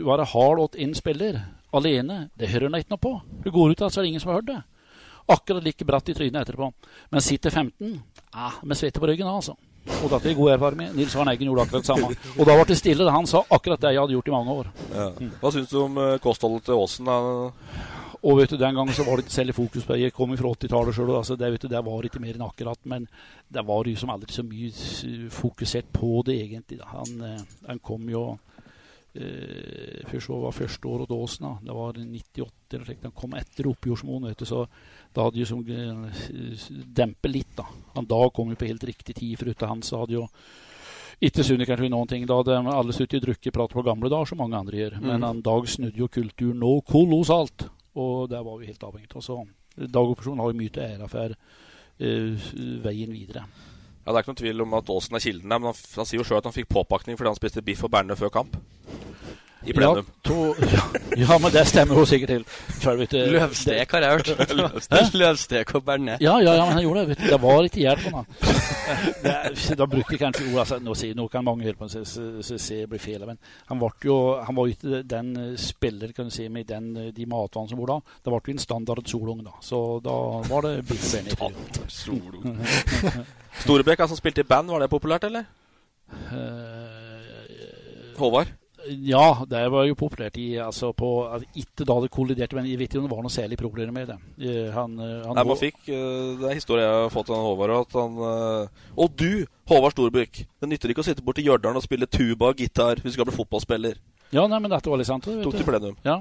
Speaker 4: være hard åt én spiller alene, det hører han ikke noe på. Du går ut, så er det ingen som har hørt det. Akkurat like bratt i trynet etterpå. Men sitter 15, eh, med svette på ryggen, altså. Og dette er god erfaring med. Nils Arne Eggen gjorde akkurat det samme. Og da ble det stille. Han sa akkurat det jeg hadde gjort i mange år.
Speaker 2: Ja. Hva syns du om eh, kostholdet til Aasen?
Speaker 4: Og vet du, Den gangen så var det ikke særlig fokus på det. Jeg kom fra 80-tallet sjøl, altså, det, vet du, det var ikke mer enn akkurat. Men det var jo som aldri så mye fokusert på det, egentlig. Da. Han, eh, han kom jo eh, Først var første året Åsen. Da. Det var 98 eller slikt. Han kom etter Oppjordsmoen, vet du. Så da hadde de som eh, dempet litt, da. Han Dag kom jo på helt riktig tid, foruten han så hadde jo ikke sunnet kanskje noen ting. Da hadde alle sluttet å drukke prat på gamle dager, som mange andre gjør. Men mm. han Dag snudde jo kulturen nå kolossalt, og der var vi helt avhengig av. Så Dag har mye til ære for uh, veien videre.
Speaker 2: Ja, Det er ikke noen tvil om at Aasen er kilden der, men han, han sier jo sjøl at han fikk påpakning fordi han spiste biff og bearnés før kamp i plenum.
Speaker 4: Ja, to, ja, ja, men det stemmer jo sikkert til.
Speaker 3: Løvstek har jeg hørt. Løvstek og bearnés.
Speaker 4: Ja, ja, ja, men han gjorde det. Det var litt hjelp på han. Da brukte jeg kanskje ord altså, nå, nå kan mange hjelpe på se blir feil, men han, jo, han var jo ikke den eh, spiller kan du si, med den, eh, de matvanene som var da. Det ble jo en standard solung, da. Så da var det biff og.
Speaker 2: Solung. Storebekk, altså spilte i band, var det populært, eller? Uh, Håvard?
Speaker 4: Ja, det var jo populært i, altså på, Ikke da det kolliderte, men jeg vet ikke om det var noe særlig problemer med det. Eh, han,
Speaker 2: eh, han Nei, man fikk, eh, Det er historie jeg har fått av Håvard. At han, og du, Håvard Storbykk! Det nytter ikke å sitte borti Hjørdalen og spille tuba og gitar hvis du skal bli fotballspiller.
Speaker 4: Ja, nei, men dette var litt sant.
Speaker 2: Tok til plenum.
Speaker 4: Ja,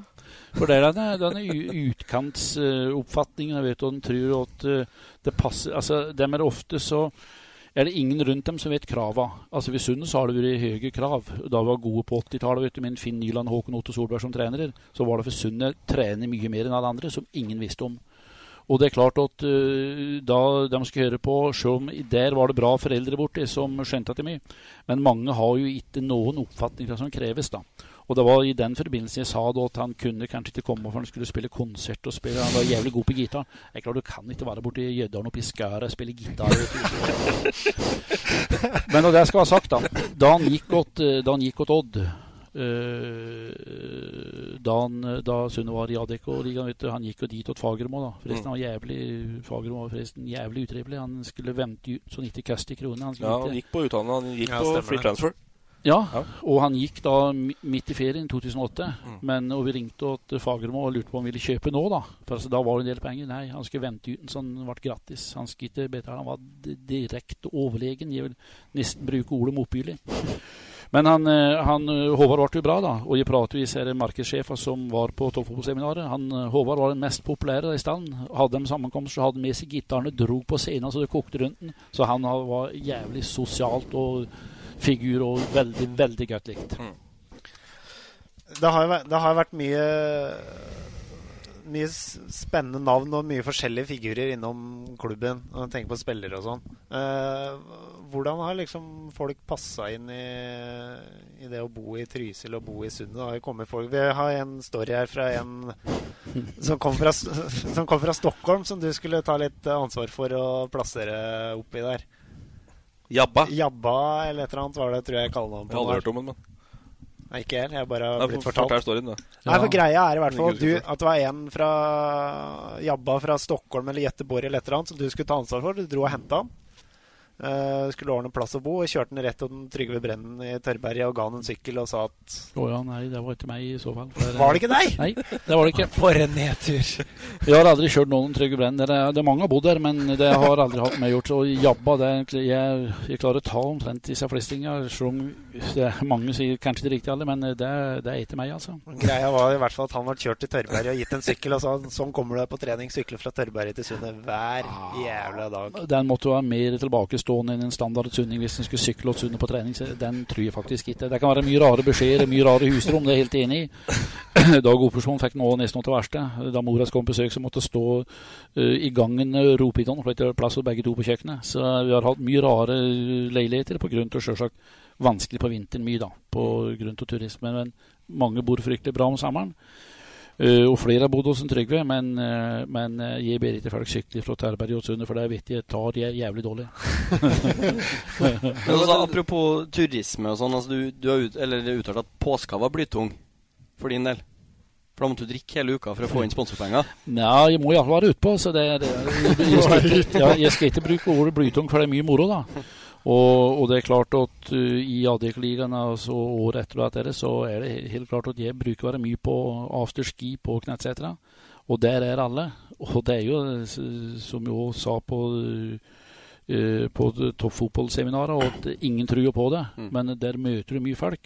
Speaker 4: for det er denne, denne utkantsoppfatningen. Uh, vet den tror at det passer Altså, dem er ofte så er det ingen rundt dem som vet krava. Altså Ved Sund så har det vært høye krav. Da vi var gode på 80-tallet med Finn Nyland Håkon Otto Solberg som trenere, så var det for Sundet trener mye mer enn alle andre, som ingen visste om. Og det er klart at uh, da de skal høre på, selv om der var det bra foreldre borti som skjønte at det mye, men mange har jo ikke noen oppfatning av det som kreves. da. Og det var i den forbindelse jeg sa da at han kunne kanskje ikke komme for han skulle spille konsert og spille. Han var jævlig god på gitar. Jeg er klar, Du kan ikke være borti Gjøddalen og Piskara og spille gitar. Men når det skal være sagt, da. Da han gikk åt, da han gikk åt Odd Uh, da, han, da Sunne var i Adecco-ligaen, han gikk jo dit åt Fagermo. da Forresten, han var jævlig Fagermo var forresten jævlig utrivelig. Han skulle vente ut så 90 kast i kronene.
Speaker 2: Han ja, han gikk på utdanning, han gikk ja, på free transfer.
Speaker 4: Ja, og han gikk da midt i ferien 2008.
Speaker 2: Mm.
Speaker 4: Men, og vi ringte til Fagermo og lurte på om han ville kjøpe nå, da. For altså, da var det en del penger. Nei, han skulle vente uten så han ble gratis. Han skulle ikke betale. Han var direkte overlegen. Jeg vil nesten bruke ordet motbydelig. Men han, eh, han eh, Håvard ble jo bra, da. Og jeg pratet med disse markedssjefer som var på toppfotballseminaret. Eh, Håvard var den mest populære i stallen. Hadde de sammenkomster, hadde med seg gitarene, dro på scenen så det kokte rundt den. Så han var jævlig sosialt og figur og veldig, veldig godt likt.
Speaker 5: Det har, vært- det har vært mye Mye spennende navn og mye forskjellige figurer innom klubben. Når man tenker på spillere og sånn. Eh, hvordan har liksom folk passa inn i, i det å bo i Trysil og bo i Sundet? Det har jo kommet folk Vi har en story her fra en som kom fra, som kom fra Stockholm, som du skulle ta litt ansvar for å plassere oppi der.
Speaker 2: Jabba.
Speaker 5: Jabba eller et eller annet var det, tror jeg kallenavnet
Speaker 2: Jeg har aldri hørt om den, men
Speaker 5: Nei, ikke jeg. Jeg har bare
Speaker 2: Nei,
Speaker 5: blitt
Speaker 2: for-
Speaker 5: fortalt.
Speaker 2: storyen.
Speaker 5: Nei, for greia er i hvert fall at, du, at det var en fra Jabba fra Stockholm eller Göteborg eller et eller annet som du skulle ta ansvar for. Du dro og henta han. Eh, skulle ordne plass å bo, og kjørte den rett til den Trygve Brennen i Tørrberget og ga han en sykkel og sa at
Speaker 4: Å ja, nei, det var ikke meg i så fall. For-
Speaker 5: Var det ikke deg?
Speaker 4: Nei, det var det ikke.
Speaker 5: For en nedtur.
Speaker 4: Jeg har aldri kjørt noen Trygve Brennen. Det er, det er mange har bodd der, men det har aldri hatt meg gjort. Og Jabba, det er, jeg, jeg klarer å ta omtrent disse flestinga, selv om det mange sier kanskje det riktige alle, men det, det er ikke meg, altså.
Speaker 5: Greia var i hvert fall at han ble kjørt til Tørrberget og gitt en sykkel og sa sånn kommer du deg på trening, sykle fra Tørrberget til Sundet hver jævla dag.
Speaker 4: Den måtte være mer tilbakestående i en standard sunning hvis en skulle sykle og sunne på trening. Den tror jeg faktisk ikke. Det kan være mye rare beskjeder, mye rare husrom, det er jeg helt enig i. Dag Opersson fikk nå nesten noe til verste. Da mora kom på besøk, så måtte stå uh, i gangen og rope i den, for det var plass til begge to på kjøkkenet. Så vi har hatt mye rare leiligheter på grunn til selvsagt vanskelig på vinteren mye, da, på grunn til turisme. Men mange bor fryktelig bra om sommeren. Eh, og flere har bodd hos en Trygve, men, uh, men uh, jeg ber ikke folk sykle fra Terberg og Sundet, for det vet jeg tar jeg jævlig dårlig.
Speaker 3: Men altså, apropos turisme og sånn. Altså, du, du har ut, eller uttalt at påska var blytung for din del. For da måtte du drikke hele uka for å få inn sponsorpenger.
Speaker 4: Nei, jeg må iallfall være utpå, så det, det jeg, ikke, jeg skal ikke bruke ordet blytung, for det er mye moro, da. Og, og det er klart at uh, i Adjek-ligaen altså, året etter og etter så er det helt klart at jeg bruker å være mye på afterski på Knettsetra. Og der er alle. Og det er jo, som jeg også sa på uh, på toppfotballseminaret, at ingen tror på det. Men der møter du mye folk.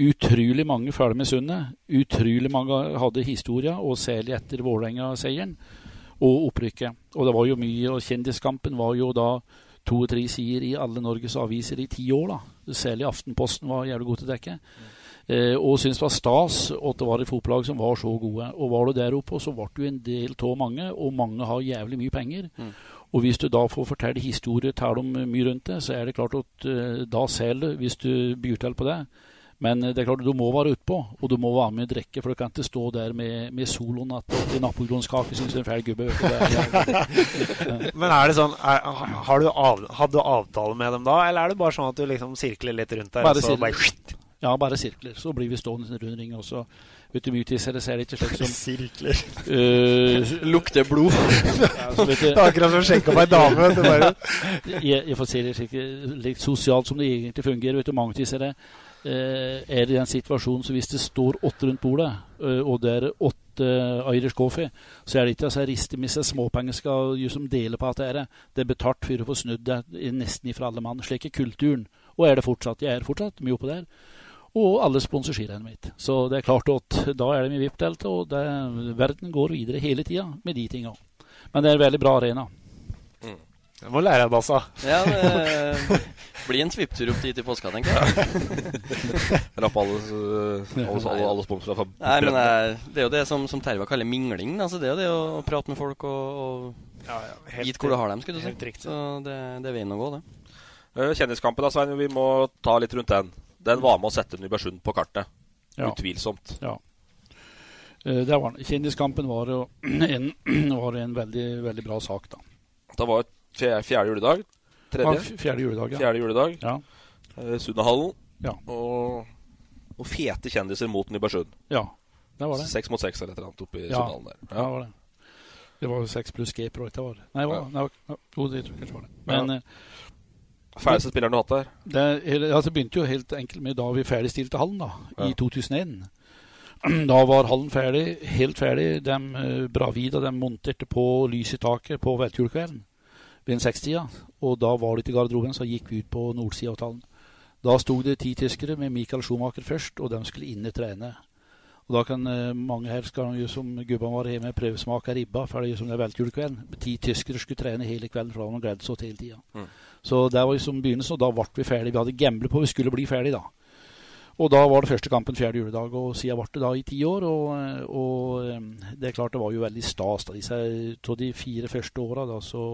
Speaker 4: Utrolig mange følger med Sundet. Utrolig mange hadde historier, og særlig etter Vålerenga-seieren og opprykket. Og det var jo mye, og Kjendiskampen var jo da to og tre sider i alle Norges aviser i ti år. da. Særlig Aftenposten var jævlig god til å dekke. Eh, og syntes det var stas at det var et fotballag som var så gode. Og var du der oppe, så ble du en del av mange, og mange har jævlig mye penger. Og hvis du da får fortelle historier, tar om mye rundt det, så er det klart at uh, da selger du, hvis du byr til på det. Men eh, det er klart du må være utpå, og du må være med og drikke, for du kan ikke stå der med, med soloen at i napoleonskake syns en feil gubbe.
Speaker 5: Men er det sånn er, har du av, Hadde du avtale med dem da, eller er det bare sånn at du liksom sirkler litt rundt der?
Speaker 4: Bare
Speaker 5: og så
Speaker 4: sirkler. Ja, bare sirkler. Så blir vi stående rundt ring, også. Vet du, det ser ikke slik som
Speaker 5: Sirkler.
Speaker 4: Uh,
Speaker 3: Lukter blod.
Speaker 4: ja, du-
Speaker 5: Det er akkurat som å skjenke opp ei dame, vet du, bare.
Speaker 4: jeg, jeg får si det slik, litt sosialt som det egentlig fungerer. Vet du, mange tisere det. Er det en situasjon så hvis det står åtte rundt bordet, eh, og det er åtte Irish coffee, så er det ikke så rister med seg småpenger skal liksom som dele på at det er det. Det er betalt for å få snudd det nesten ifra alle mann. Slik er kulturen. Og er det fortsatt. Jeg er fortsatt mye oppå der. Og alle sponsorskirennet mitt. Så det er klart at da er det mye VIP-telt, og det, verden går videre hele tida med de tinga. Men det er en veldig bra arena.
Speaker 5: Jeg må lære deg det, altså.
Speaker 3: Ja, det blir en svipptur opp dit i påska, tenker jeg.
Speaker 2: Rapp alle, uh, alle, alle, alle sponsorer fra
Speaker 3: Nei, men det er, det er jo det som, som Terva kaller mingling. Altså, det er jo det å prate med folk og, og
Speaker 5: helt-
Speaker 3: vite hvor du har dem. skulle du si. Så det, det er veien å gå, det.
Speaker 2: Uh, Kjendiskampen, da, Svein. Vi må ta litt rundt den. Den var med å sette Nybergsund på kartet.
Speaker 4: Ja.
Speaker 2: Utvilsomt.
Speaker 4: Ja. Eh, var. Kjendiskampen var jo en, var en veldig, veldig bra sak, da.
Speaker 2: Det var et fjerde, fjerde juledag. Tredje.
Speaker 4: Ja, fjerde juledag, ja.
Speaker 2: Fjerde juledag.
Speaker 4: Ja.
Speaker 2: Eh, Sunnahallen.
Speaker 4: Ja.
Speaker 2: Og, og fete kjendiser mot Nybergsund.
Speaker 4: Ja, det var det.
Speaker 2: Seks mot seks eller et eller annet oppe i
Speaker 4: Ja,
Speaker 2: Sunnahallen der.
Speaker 4: ja, det var det. Det var seks pluss G-pro, ikke var det? Nei, var, nei, var- jo, det tror jeg kanskje var det. Men
Speaker 2: Ja.
Speaker 4: eh,
Speaker 2: Færreste spilleren du har hatt der?
Speaker 4: Det, altså, begynte jo helt enkelt med da vi ferdigstilte hallen, da, ja. i 2001. Da var hallen ferdig, helt ferdig. De, uh, Bravida de monterte på lys i taket på Veltjulkvelden ved sekstida. Og da var det til garderoben, så gikk vi ut på nordsida av tallen. Da sto det ti tyskere med Michael Schumacher først, og de skulle inn og trene. Og da kan uh, mange her skal jo som gubbene var hjemme prøvesmake ribba, for det er jo som det er veltjulkvelden. Ti tyskere skulle trene hele kvelden for da hadde de gledet seg hele tida. Mm. Så det var som begynnelsen, og da ble vi ferdige. Vi hadde gamblet på vi skulle bli ferdige da. Og da var det første kampen fjerde juledag, og siden ble det da i ti år. Og, og, det er klart det var jo veldig stas. da, disse, Av de fire første åra så,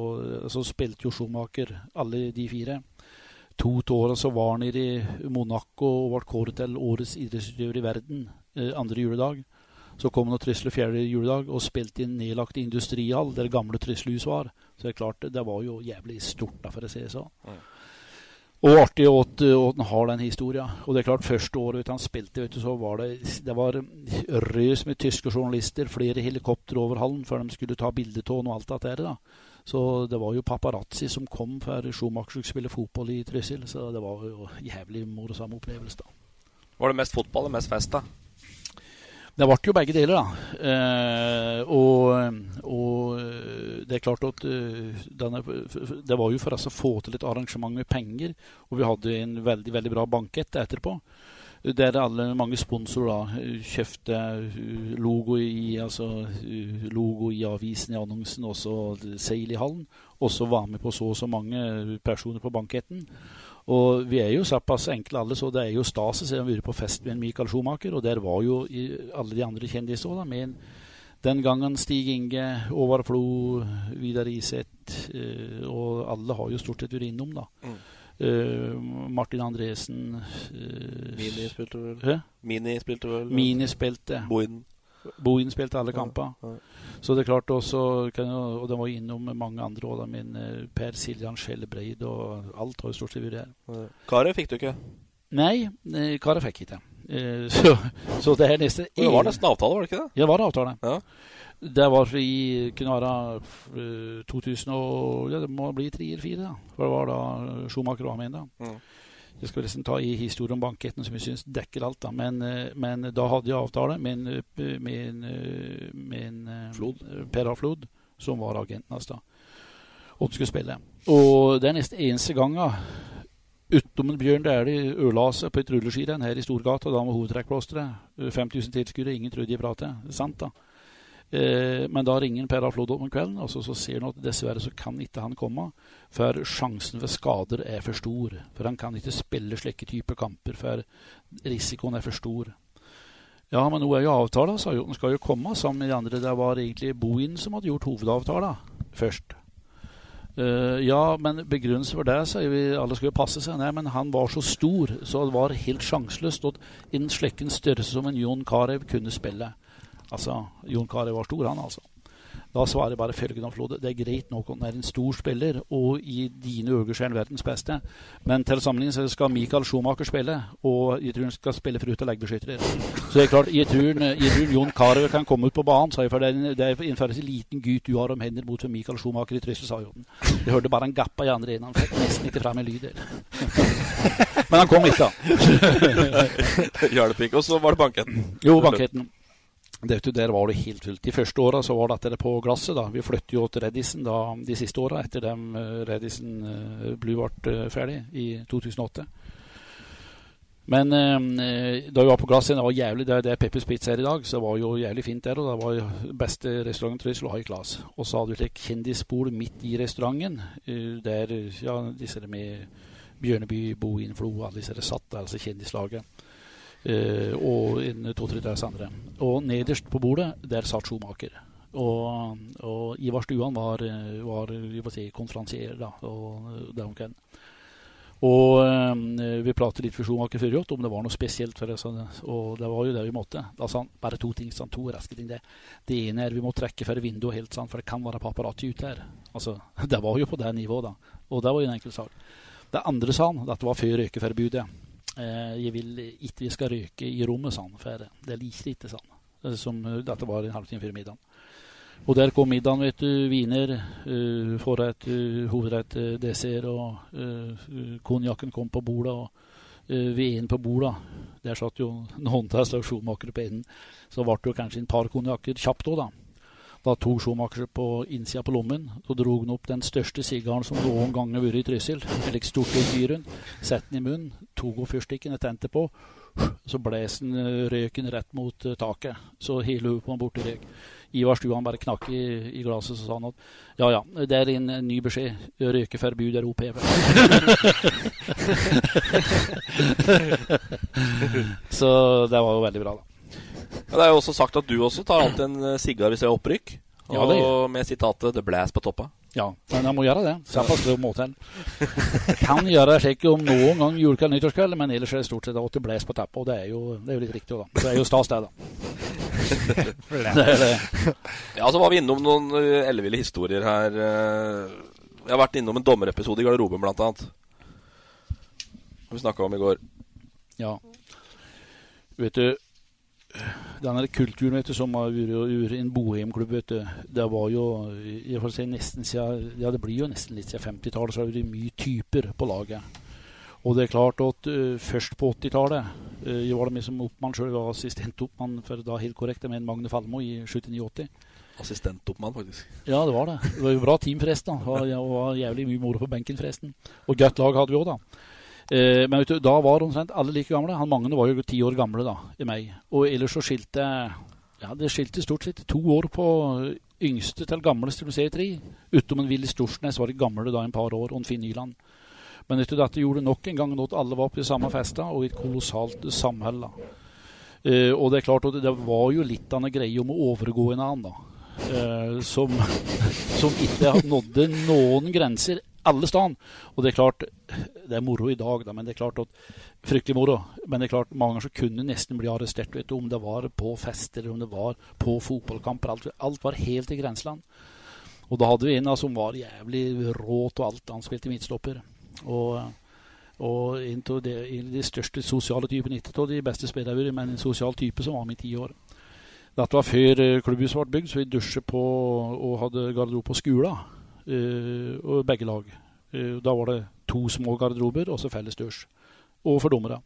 Speaker 4: så, spilte jo Schumacher alle de fire. To åra så var han i Monaco og ble kåret til årets idrettsutøver i verden eh, andre juledag. Så kom han og Trysil fjerde juledag og spilte i en nedlagt industrihall der gamle Tryslehus var. Så det er klart, det var jo jævlig stort, da, for å si det sånn. Mm. Og artig at, at han har den historien. Og det er klart, første året han spilte, du, så var det det var røs med tyske journalister, flere helikoptre over hallen før de skulle ta bilde av og alt det der. da. Så det var jo paparazzi som kom for Schumacher skulle spille fotball i Trysil. Så det var jo jævlig morsom opplevelse, da.
Speaker 2: Var det mest fotball eller mest fest, da?
Speaker 4: Det ble jo begge deler, da. Eh, og, og, det er klart at uh, denne, Det var jo for oss å få til et arrangement med penger, og vi hadde en veldig veldig bra bankett etterpå. Der alle mange sponsorer da kjøpte uh, logo i, altså, logo i avisen, i annonsen, også seil i hallen. Også var med på så og så mange personer på banketten. Og vi er jo såpass enkle alle, så det er jo stas å se er på fest med en Michael Schumacher. Og der var jo alle de andre kjendisene òg, med den gangen Stig Inge, Håvard Flo, Vidar Iseth. Eh, og alle har jo stort sett vært innom, da. Mm. Uh, Martin Andresen
Speaker 2: uh, Mini spilte vel? Mini spilte vel?
Speaker 4: Mini spilte.
Speaker 2: Boiden.
Speaker 4: Bohin spilte alle kamper. Ja, ja. Så det er klart også, Og de var innom mange andre òg, eh, Per Siljan Skjellebreid og alt har jo stort sett vært her.
Speaker 2: Ja. Karet fikk du ikke?
Speaker 4: Nei, eh, Karet fikk ikke. Eh, så, så, det er nesten
Speaker 2: Det var nesten avtale, var det ikke det?
Speaker 4: Ja, det var avtale. Ja. Det var i Knara 2000 og, ja, Det må bli tre eller fire, da. For det var da Schumacher var med da. Mm. Jeg skal liksom ta i historien om banketten, som jeg syns dekker alt. da. Men, eh, men, da hadde jeg avtale med en,
Speaker 2: eh, Flod.
Speaker 4: Per A. Flod, som var agenten hans da. Og skulle spille. Og det er nesten eneste gangen utom en Bjørn Dæhlie ødela seg på et rulleskirenn her i Storgata, da med hovedtrekkplasteret. 5000 tilskuere, ingen trodde de pratet. Sant, da. Eh, men da ringer Per Aflod om kvelden, og så, så ser han at dessverre så kan ikke han komme. For sjansen for skader er for stor. For han kan ikke spille slike typer kamper, for risikoen er for stor. Ja, men nå er jo avtala, sa jo. Den skal jo komme sammen med de andre. Det var egentlig Bohin som hadde gjort hovedavtala først. Uh, ja, men begrunnelsen for det, sier vi alle skal jo passe seg. Nei, men han var så stor, så det var helt sjanseløst at en slekken størrelse som en Jon Carew kunne spille. Altså, Jon Carew var stor, han, altså. Da svarer jeg bare følgende, Flode. Det er greit nok om han er en stor spiller, og i dine øyne er han verdens beste. Men til sammenligning så skal Michael Schumacher spille, og jeg tror han skal spille for ut- og leggbeskytter. Så det er klart, jeg tror, jeg tror Jon Carew kan komme ut på banen, sa jeg, for det er, det er en liten gutt du har om hender mot for Michael Schumacher i Trysil, sa Joden. Jeg hørte bare en gappa i andre enden. Han fikk nesten ikke fram en lyd. Men han kom ikke, da.
Speaker 2: Hjalp ikke. Og så var det banketten.
Speaker 4: Jo, banketten. Det, der var det helt fullt. De første åra var dette på glasset. da. Vi flyttet jo til Reddisen da, de siste åra, etter dem uh, Reddisen uh, Blue ble uh, ferdig i 2008. Men uh, da vi var på glasset, det var jævlig, det, det er Peppers Pizza her i dag, så det var jo jævlig fint der. og Det var jo beste restauranten jeg, å ha. Og så hadde vi et kjendisbord midt i restauranten, der ja, disse med Bjørneby, Boinflo, alle disse satt der, altså kjendislaget. Uh, og to-tre dager senere. Og nederst på bordet, der satt Schumacher. Og, og Ivar Stuan var, var si, konferansier da. Og, og um, vi pratet litt for Schumacher før om det var noe spesielt for oss. Og det var jo det vi måtte. Da sa han bare to ting. Sånn, to raske ting. Det. det ene er vi må trekke for vinduet helt, sånn, for det kan være paparazzi ute her. Altså, det var jo på det nivået, da. Og det var jo en enkel sak. Det andre sa han, dette var før røykeforbudet. Eh, jeg vil ikke vi skal røyke i rommet, sånn, for det liker ikke sånn. Som, dette var en halvtime før middagen. Og der kom middagen, vet du. Viner, uh, forrett, uh, hovedrett, uh, dessert, og uh, konjakken kom på bordet. og uh, veden på bordet. Der satt jo noen av stasjonmakere på enden. Så ble det jo kanskje en par konjakker kjapt òg, da. Da tok Schumacher på innsida på lommen og dro han opp den største sigaren som noen gang har vært i Trysil. Eller stort dyr. Satte den i munnen, tok opp fyrstikken og tente på. Så blåste han røyken rett mot taket. Så hele huet på han borte røyk. Ivar Stuan bare knakk i, i glasset, så sa han at ja ja, det er en, ny beskjed. Røykeforbud er opphevet. så det var jo veldig bra, da.
Speaker 2: Ja, det er jo også sagt at du også tar alltid en sigar hvis det er opprykk. Og
Speaker 4: Ja, det
Speaker 2: med sitatet 'Det blæs på toppa'.
Speaker 4: Ja, men jeg må gjøre det. Såpass det må til. Kan gjøre det slik om noen gang julekveld nyttårskveld, men ellers er det stort sett alltid blæs på teppet, og det er jo, det er jo litt riktig, da. Det er jo stas, det, da. det er det.
Speaker 2: Ja, så var vi innom noen uh, elleville historier her. Jeg har vært innom en dommerepisode i garderoben, blant annet. Vi snakka om i går.
Speaker 4: Ja. Vet du, denne kulturen du, som har vært i en du, det var jo jeg får si nesten siden, ja, det blir jo nesten litt siden 50-tallet, så har det vært mye typer på laget. Og det er klart at uh, først på 80-tallet uh, Jeg var det med som oppmann sjøl, var assistentoppmann for da helt korrekt, med Magne Falmo i 79-80.
Speaker 2: Assistentoppmann, faktisk.
Speaker 4: Ja, det var det. Det var jo bra team, forresten. Det var, det var jævlig mye moro på benken, forresten. Og godt lag hadde vi òg, da. Eh, men du, da var omtrent alle like gamle. Han Magne var jo ti år gamle da, i meg. Og ellers så skilte Ja, det skilte stort sett to år på yngste til gamleste til tre. Utom en Willy Storsnes var det gamle da en par år, og en Finn Nyland. Men du, dette gjorde nok en gang at alle var på de samme festa, og i et kolossalt samhold. Eh, og det er klart at det var jo litt av en greie om å overgå en annen, da. Eh, som, som ikke nådde noen grenser alle steder. Og det er klart, det er moro i dag, da, men det er klart at fryktelig moro. Men det er klart, mange ganger kunne nesten bli arrestert, vet du, om det var på fest eller om det var på fotballkamper. Alt, alt var helt i grenseland. Og da hadde vi en som var jævlig råt og alt. Han spilte midtstopper. Og, og en av de, de største sosiale typene, ikke av de beste spillerne, men en sosial type som var med i ti år. Dette var før eh, klubbhuset ble bygd, så vi dusjet på og hadde garderobe på skolen. Uh, og begge lag. Uh, da var det to små garderober og så felles dusj. Og for dommere.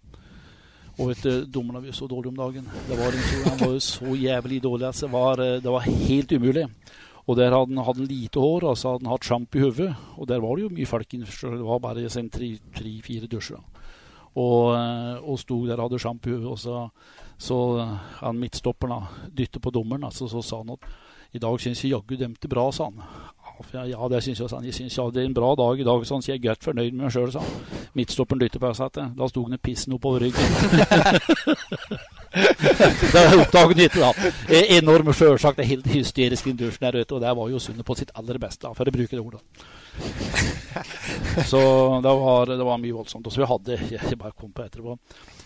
Speaker 4: Og vet du, dommerne var så dårlige om dagen. Det var han var så jævlig dårlig. Altså, det, var, eh, det var helt umulig. Og der hadde han, han lite hår, og så hadde han hatt sjamp i hodet. Og der var det jo mye folk det var bare sånn tre-fire dusjer. Og, eh, og sto der og hadde sjamp i hodet. Og så, så eh, han midtstopperen dytter på dommeren, altså, så sa han at i dag syns jeg jaggu dømte bra, sa han. Ja, ja, det syns jeg, sa han. Jeg syns jeg er en bra dag i dag, så han, sier jeg er godt fornøyd med meg sjøl, sa han. Midtstopperen dytter på seg. Da sto han og pissen oppover ryggen. det oppdaget han ikke, da. Enorm sjølsagt, helt hysterisk i dusjen der ute, og der var jo Sundet på sitt aller beste, da, for å bruke det ordet. Så det var, det var mye voldsomt. Og så vi hadde Jeg bare kom på etterpå.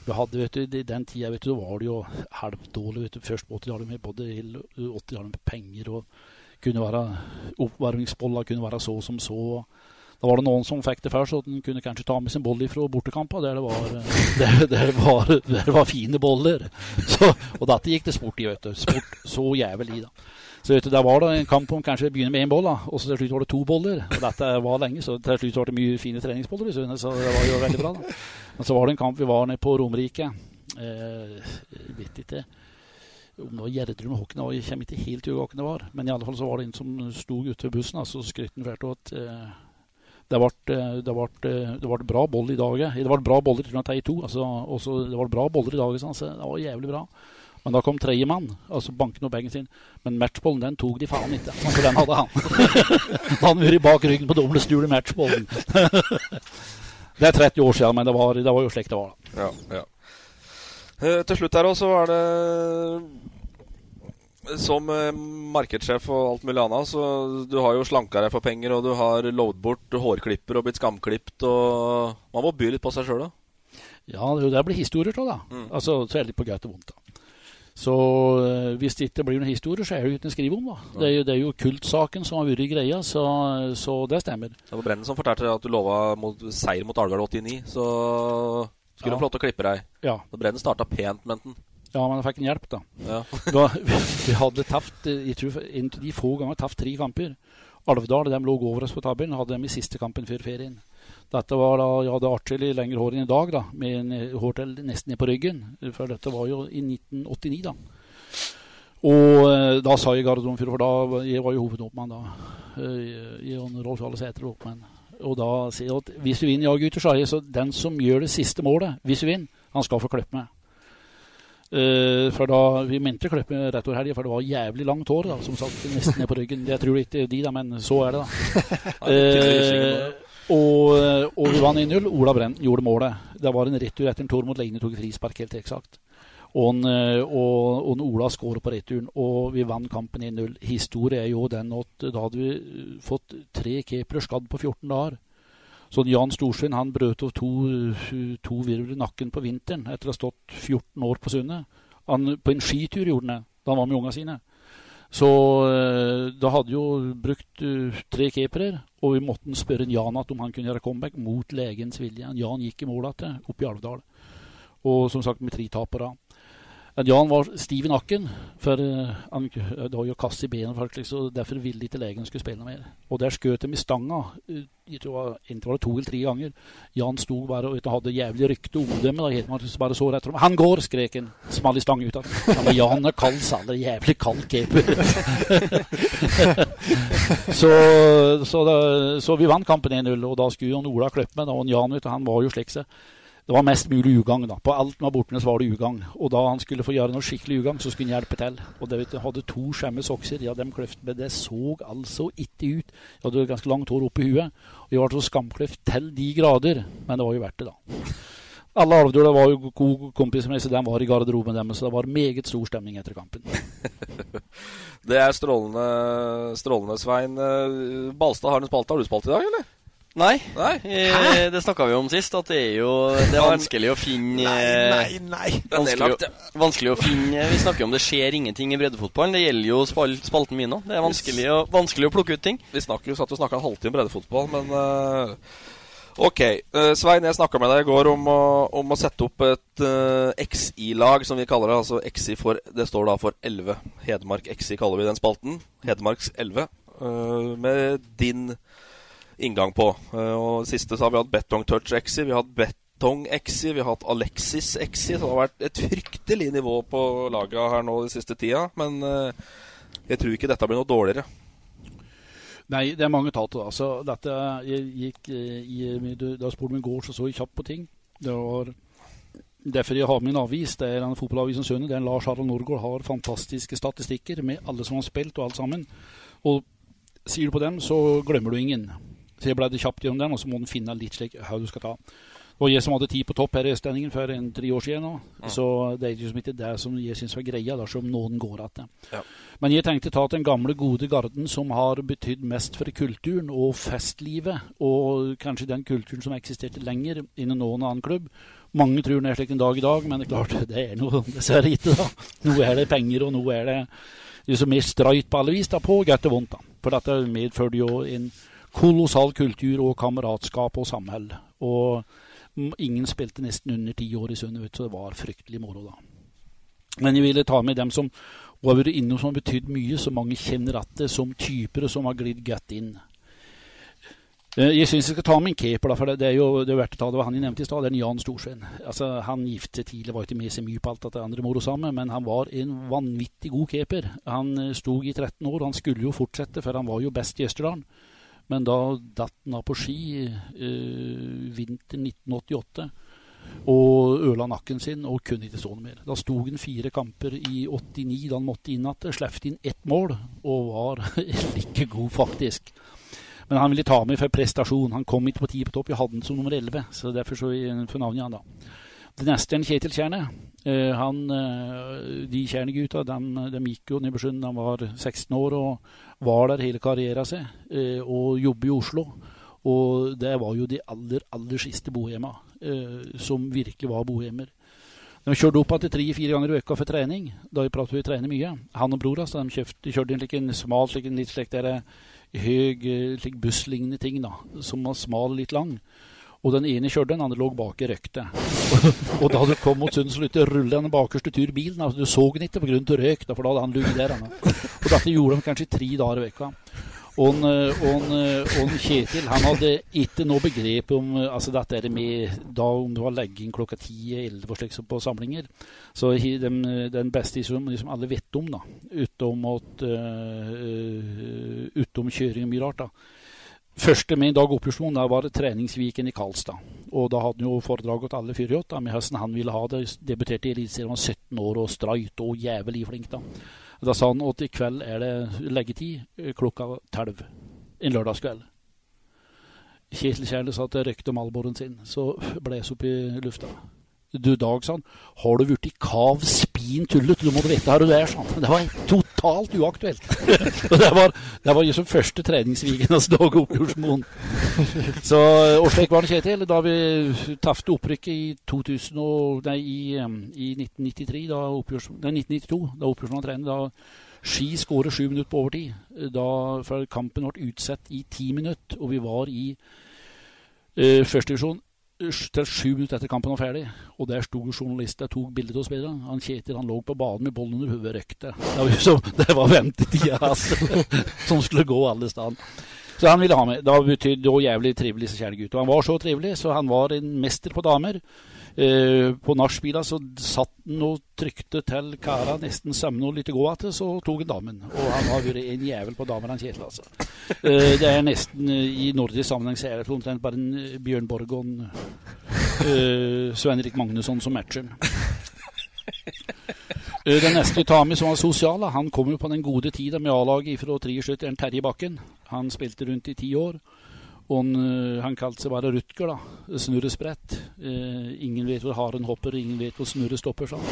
Speaker 4: Vi hadde, vet du, I den tida vet du, var det jo halvdårlig. Først på 80-tallet med både 80-tallet med penger og kunne være oppvarmingsboller kunne være så som så. Da var det noen som fikk det før, så den kunne kanskje ta med sin bolle fra bortekamper der der, der der det var fine boller. Så, og dette gikk det sport i, vet du. Sport så jævlig, da. Så vet du, Der var det en kamp om kanskje begynne med én boll, da, og så til slutt var det to boller. Og dette var lenge, så til slutt var det mye fine treningsboller så det var jo veldig bra. da. Men så var det en kamp vi var nede på Romerike. Eh, vet ikke om det var Gjerdrum og Håkon, jeg kommer ikke helt til hva det var. Men i alle fall så var det en som sto ute ved bussen, og så skrøt fælt av at eh, det ble, eh, eh, bra boll i dag. Det ble bra boller til de to. Altså, også, det ble bra boller i dag, sånn, så det var jævlig bra. Men da kom tredjemann, altså banken og bagen sin. Men matchbollen den tok de faen ikke. For den hadde han. Han vært bak ryggen på dommeren og stjålet matchbollen. Det er 30 år siden, men det var, det var jo slik det var.
Speaker 2: Ja, ja. Eh, til slutt her også var det Som eh, markedssjef og alt mulig annet, så du har jo slanka deg for penger, og du har lovd bort hårklipper og blitt skamklipt, og Man må by litt på seg sjøl, da.
Speaker 4: Ja, det, blir historier av da.
Speaker 2: Mm.
Speaker 4: Altså, så er det litt på greit og vondt. da. Så eh, hvis det ikke blir noen historier, så er det jo ikke en skrive om. da. Det er jo, det er jo kultsaken som har vært greia, så, så det stemmer.
Speaker 2: Det var Brennen som fortalte at du lova mot, seier mot Alvdal 89, så skulle
Speaker 4: Ja.
Speaker 2: få lov til å klippe deg.
Speaker 4: Ja.
Speaker 2: Da ble den starta pent, mente han.
Speaker 4: Ja, men jeg fikk en hjelp, da.
Speaker 2: Ja.
Speaker 4: da vi, hadde tapt eh, jeg tror en av de få ganger tapt tre kamper. Alvdal de lå over oss på tabellen, hadde dem i siste kampen før ferien. Dette var da, Jeg hadde atskillig lengre hår enn i dag, da, med en eh, hår til nesten ned på ryggen. For dette var jo i 1989, da. Og eh, da sa jeg garderoben, for da jeg var jo hovedåpmann da. Jeg og Rolf Alle Sæter var oppmann. Og da sier at hvis vi vinner, ja gutter, så er det så den som gjør det siste målet, hvis vi vinner, han skal få klippe meg. Uh, for da, Vi mente klippe rett over helga, for det var jævlig langt hår da, som satt nesten ned på ryggen. Jeg tror ikke de, da, men så er det, da. uh, og, og vi vant 1-0. Ola Brenten gjorde målet. Det var en retur etter en tor mot Leine, tok frispark, helt eksakt. Og, eh, og, og en Ola skåret på returen, og vi vant kampen 1-0. Historien er jo den at da hadde vi eh, fått tre keepere skadd på 14 dager. Så Jan Storsveen han brøt av to, to virvler i nakken på vinteren etter å ha stått 14 år på Sundet. På en skitur gjorde han det da han var med unga sine. Så eh, da hadde jo brukt tre keepere, og vi måtte spørre Jan at om han kunne gjøre comeback mot legens vilje. Jan gikk i mål igjen oppe i Alvdal, og som sagt med tre tapere. Jan var stiv i nakken, for uh, han det var jo kasse i benet, faktisk, så derfor ville ikke legen skulle spille mer. Og der skjøt de i stanga, uh, jeg tror var, var det to eller tre ganger. Jan sto bare og hadde jævlig rykte om dem. Bare så rett dem. 'Han går!' skrek han. Small i stang ut av men Jan er kald, saler. Jævlig kald keeper. så, så, så, vi vant kampen 1-0, og da skulle Jon Ola klippe meg. Og Jan vet, han var jo slik seg. Det var mest mulig ugagn. da. På alt med abortene var det ugagn. Og da han skulle få gjøre noe skikkelig ugagn, så skulle han hjelpe til. Og det vet du, hadde to skjemme sokser. Ja, dem kløft, men det så altså ikke ut. Jeg hadde ganske langt hår oppi huet. Og jeg var så skamkløft til de grader. Men det var jo verdt det, da. Alle Alvdøla var jo gode kompiser med, så de var i garderoben deres. Så det var meget stor stemning etter kampen.
Speaker 2: det er strålende, strålende, Svein. Balstad har en spalte. Har du spalte i dag, eller?
Speaker 3: Nei,
Speaker 2: nei.
Speaker 3: Eh, det snakka vi om sist. At det er jo det er vanskelig å finne
Speaker 2: Nei, nei, nei.
Speaker 3: Vanskelig, vanskelig å finne Vi snakker om det skjer ingenting i breddefotballen. Det gjelder jo spal, spalten min òg. Det er vanskelig å, vanskelig å, plukke ut ting.
Speaker 2: Vi snakker jo satt og snakka en halvtime breddefotball, men uh, Ok. Uh, Svein, jeg snakka med deg i går om å, om å sette opp et uh, XI-lag, som vi kaller det. Altså XI for Det står da for 11. Hedmark XI kaller vi den spalten. Hedmarks 11. med din inngang på. Uh, og Siste så har vi hatt Betong Touch Exi, vi har hatt Betong Exi, vi har hatt Alexis Exi. Så det har vært et fryktelig nivå på laga her nå den siste tida. Men uh, jeg tror ikke dette blir noe dårligere.
Speaker 4: Nei, det er mange tater. Altså, dette jeg gikk i, Da spurte meg i går, så så jeg kjapt på ting. Det var derfor jeg har min avis. Det er en fotballavisen Sønne. Den Lars Harald Norgård har fantastiske statistikker med alle som har spilt og alt sammen. Og sier du på dem, så glemmer du ingen. Så jeg det kjapt gjennom den, og så må du finne litt slik hva du skal ta. Det var jeg som hadde tid på topp her i Østlendingen for en tre år siden. nå. Mm. Så det er liksom ikke det som jeg syns var greia, dersom noen går igjen. Ja. Men jeg tenkte ta til den gamle, gode garden som har betydd mest for kulturen og festlivet, og kanskje den kulturen som eksisterte lenger innen noen annen klubb. Mange tror den er slik en dag i dag, men det er klart, det er noe dessverre ikke. da. Nå er det penger, og nå er det liksom mer streit på alle vis, da, på godt og vondt. da. For dette medførte jo en kolossal kultur og kameratskap og samhold. Og ingen spilte nesten under ti år i Sundet, så det var fryktelig moro da. Men jeg ville ta med dem som har vært innom som har betydd mye, så mange kjenner at det som typer som har glidd godt inn. Eh, jeg syns jeg skal ta med en keeper, da, for det, er jo det er verdt å ta. Det var han jeg nevnte i stad, den Jan Storsveen. Altså, han gifte tidlig, var ikke med seg mye på alt det andre moro sammen, men han var en vanvittig god keeper. Han eh, sto i 13 år, han skulle jo fortsette, for han var jo best i Østerdalen. Men da datt han av på ski eh, vinteren 1988 og ødela nakken sin og kunne ikke stå noe mer. Da sto han fire kamper i 89 da han måtte inn igjen. Slapp inn ett mål og var like god, faktisk. Men han ville ta med for prestasjon. Han kom ikke på ti på topp. Jeg hadde han som nummer 11, så derfor så fornavnet jeg han da. Det neste er Kjetil Kjerne. Uh, han, uh, de Tjerne-gutta de, gikk jo Nybergsund da han var 16 år og var der hele karrieren sin. Uh, og jobber i Oslo. Og det var jo de aller, aller siste bohjemma som virkelig var bohjemmer. De kjørte opp igjen tre-fire ganger i uka for trening. Da prater vi trener mye. Han og bror altså, de kjørte inn like en smal, like en litt slik der, høy like busslignende ting, da, som var smal og litt lang. Og den ene kjørte, den andre lå bak i røykte. og da du kom mot Sund, så rulle den bakerste tur bilen. Altså, du så den ikke pga. røyk, for da hadde han ligget der. Og dette gjorde de kanskje tre dager i vekka. Og, og, og, Kjetil han hadde ikke noe begrep om altså dette med da om det var legging klokka 10-11 slik på samlinger. Så den, den beste historien liksom alle vet om, da, utom, at, uh, utom kjøring og mye rart. da, Første min Dag Oppjordsmoen var treningsviken i Karlstad. Og da hadde han jo foredrag til alle 48 med høsten han ville ha det. Debuterte i Eliteserien, var 17 år og streit og jævlig flink. Da Da sa han at i kveld er det leggetid eh, klokka tolv en lørdagskveld. Kjetil Kjærle sa at det røykte alboren sin, så bles opp i lufta. Du Dag, sa han, har du blitt kav spin tullet? Du må vite her du er, sa han. Det var totalt uaktuelt. og det var, det var liksom første treningsviken hans Dag Oppjordsmoen. Så, og var det, Kjetil. Da vi tafte opprykket i, 2000 og, nei, i, i 1993, da Oppjords, nei, 1992, da trener, da Ski skåret sju minutter på overtid. Da, for kampen ble utsatt i ti minutter, og vi var i uh, førstedivisjon til sju minutter etter kampen var ferdig, og der sto journalister og tok bilder av spillerne. Han Kjetil han lå på banen med bollen under hodet røykte. Det var, liksom, det var ventetida hans som skulle gå alle steder. Så han ville ha med. Det betydde jævlig trivelig, så kjære gutt. Han var så trivelig, så han var en mester på damer. Eh, på nachspiela så satt han og trykte til kara nesten sammen og litt gå igjen, så tok han damen. Og han har vært en jævel på damer, han Kjetil, altså. Eh, det er nesten eh, I nordisk sammenheng så er det omtrent bare en Bjørn Borg og en Svein-Erik Magnusson som matcher. Den neste med som var sosial, han kom jo på den gode tida med A-laget fra 73, en Terje Bakken. Han spilte rundt i ti år. Og han, han kalte seg bare Rutger, da. Snurresprett. Eh, ingen vet hvor haren hopper, ingen vet hvor snurret stopper. Sånn.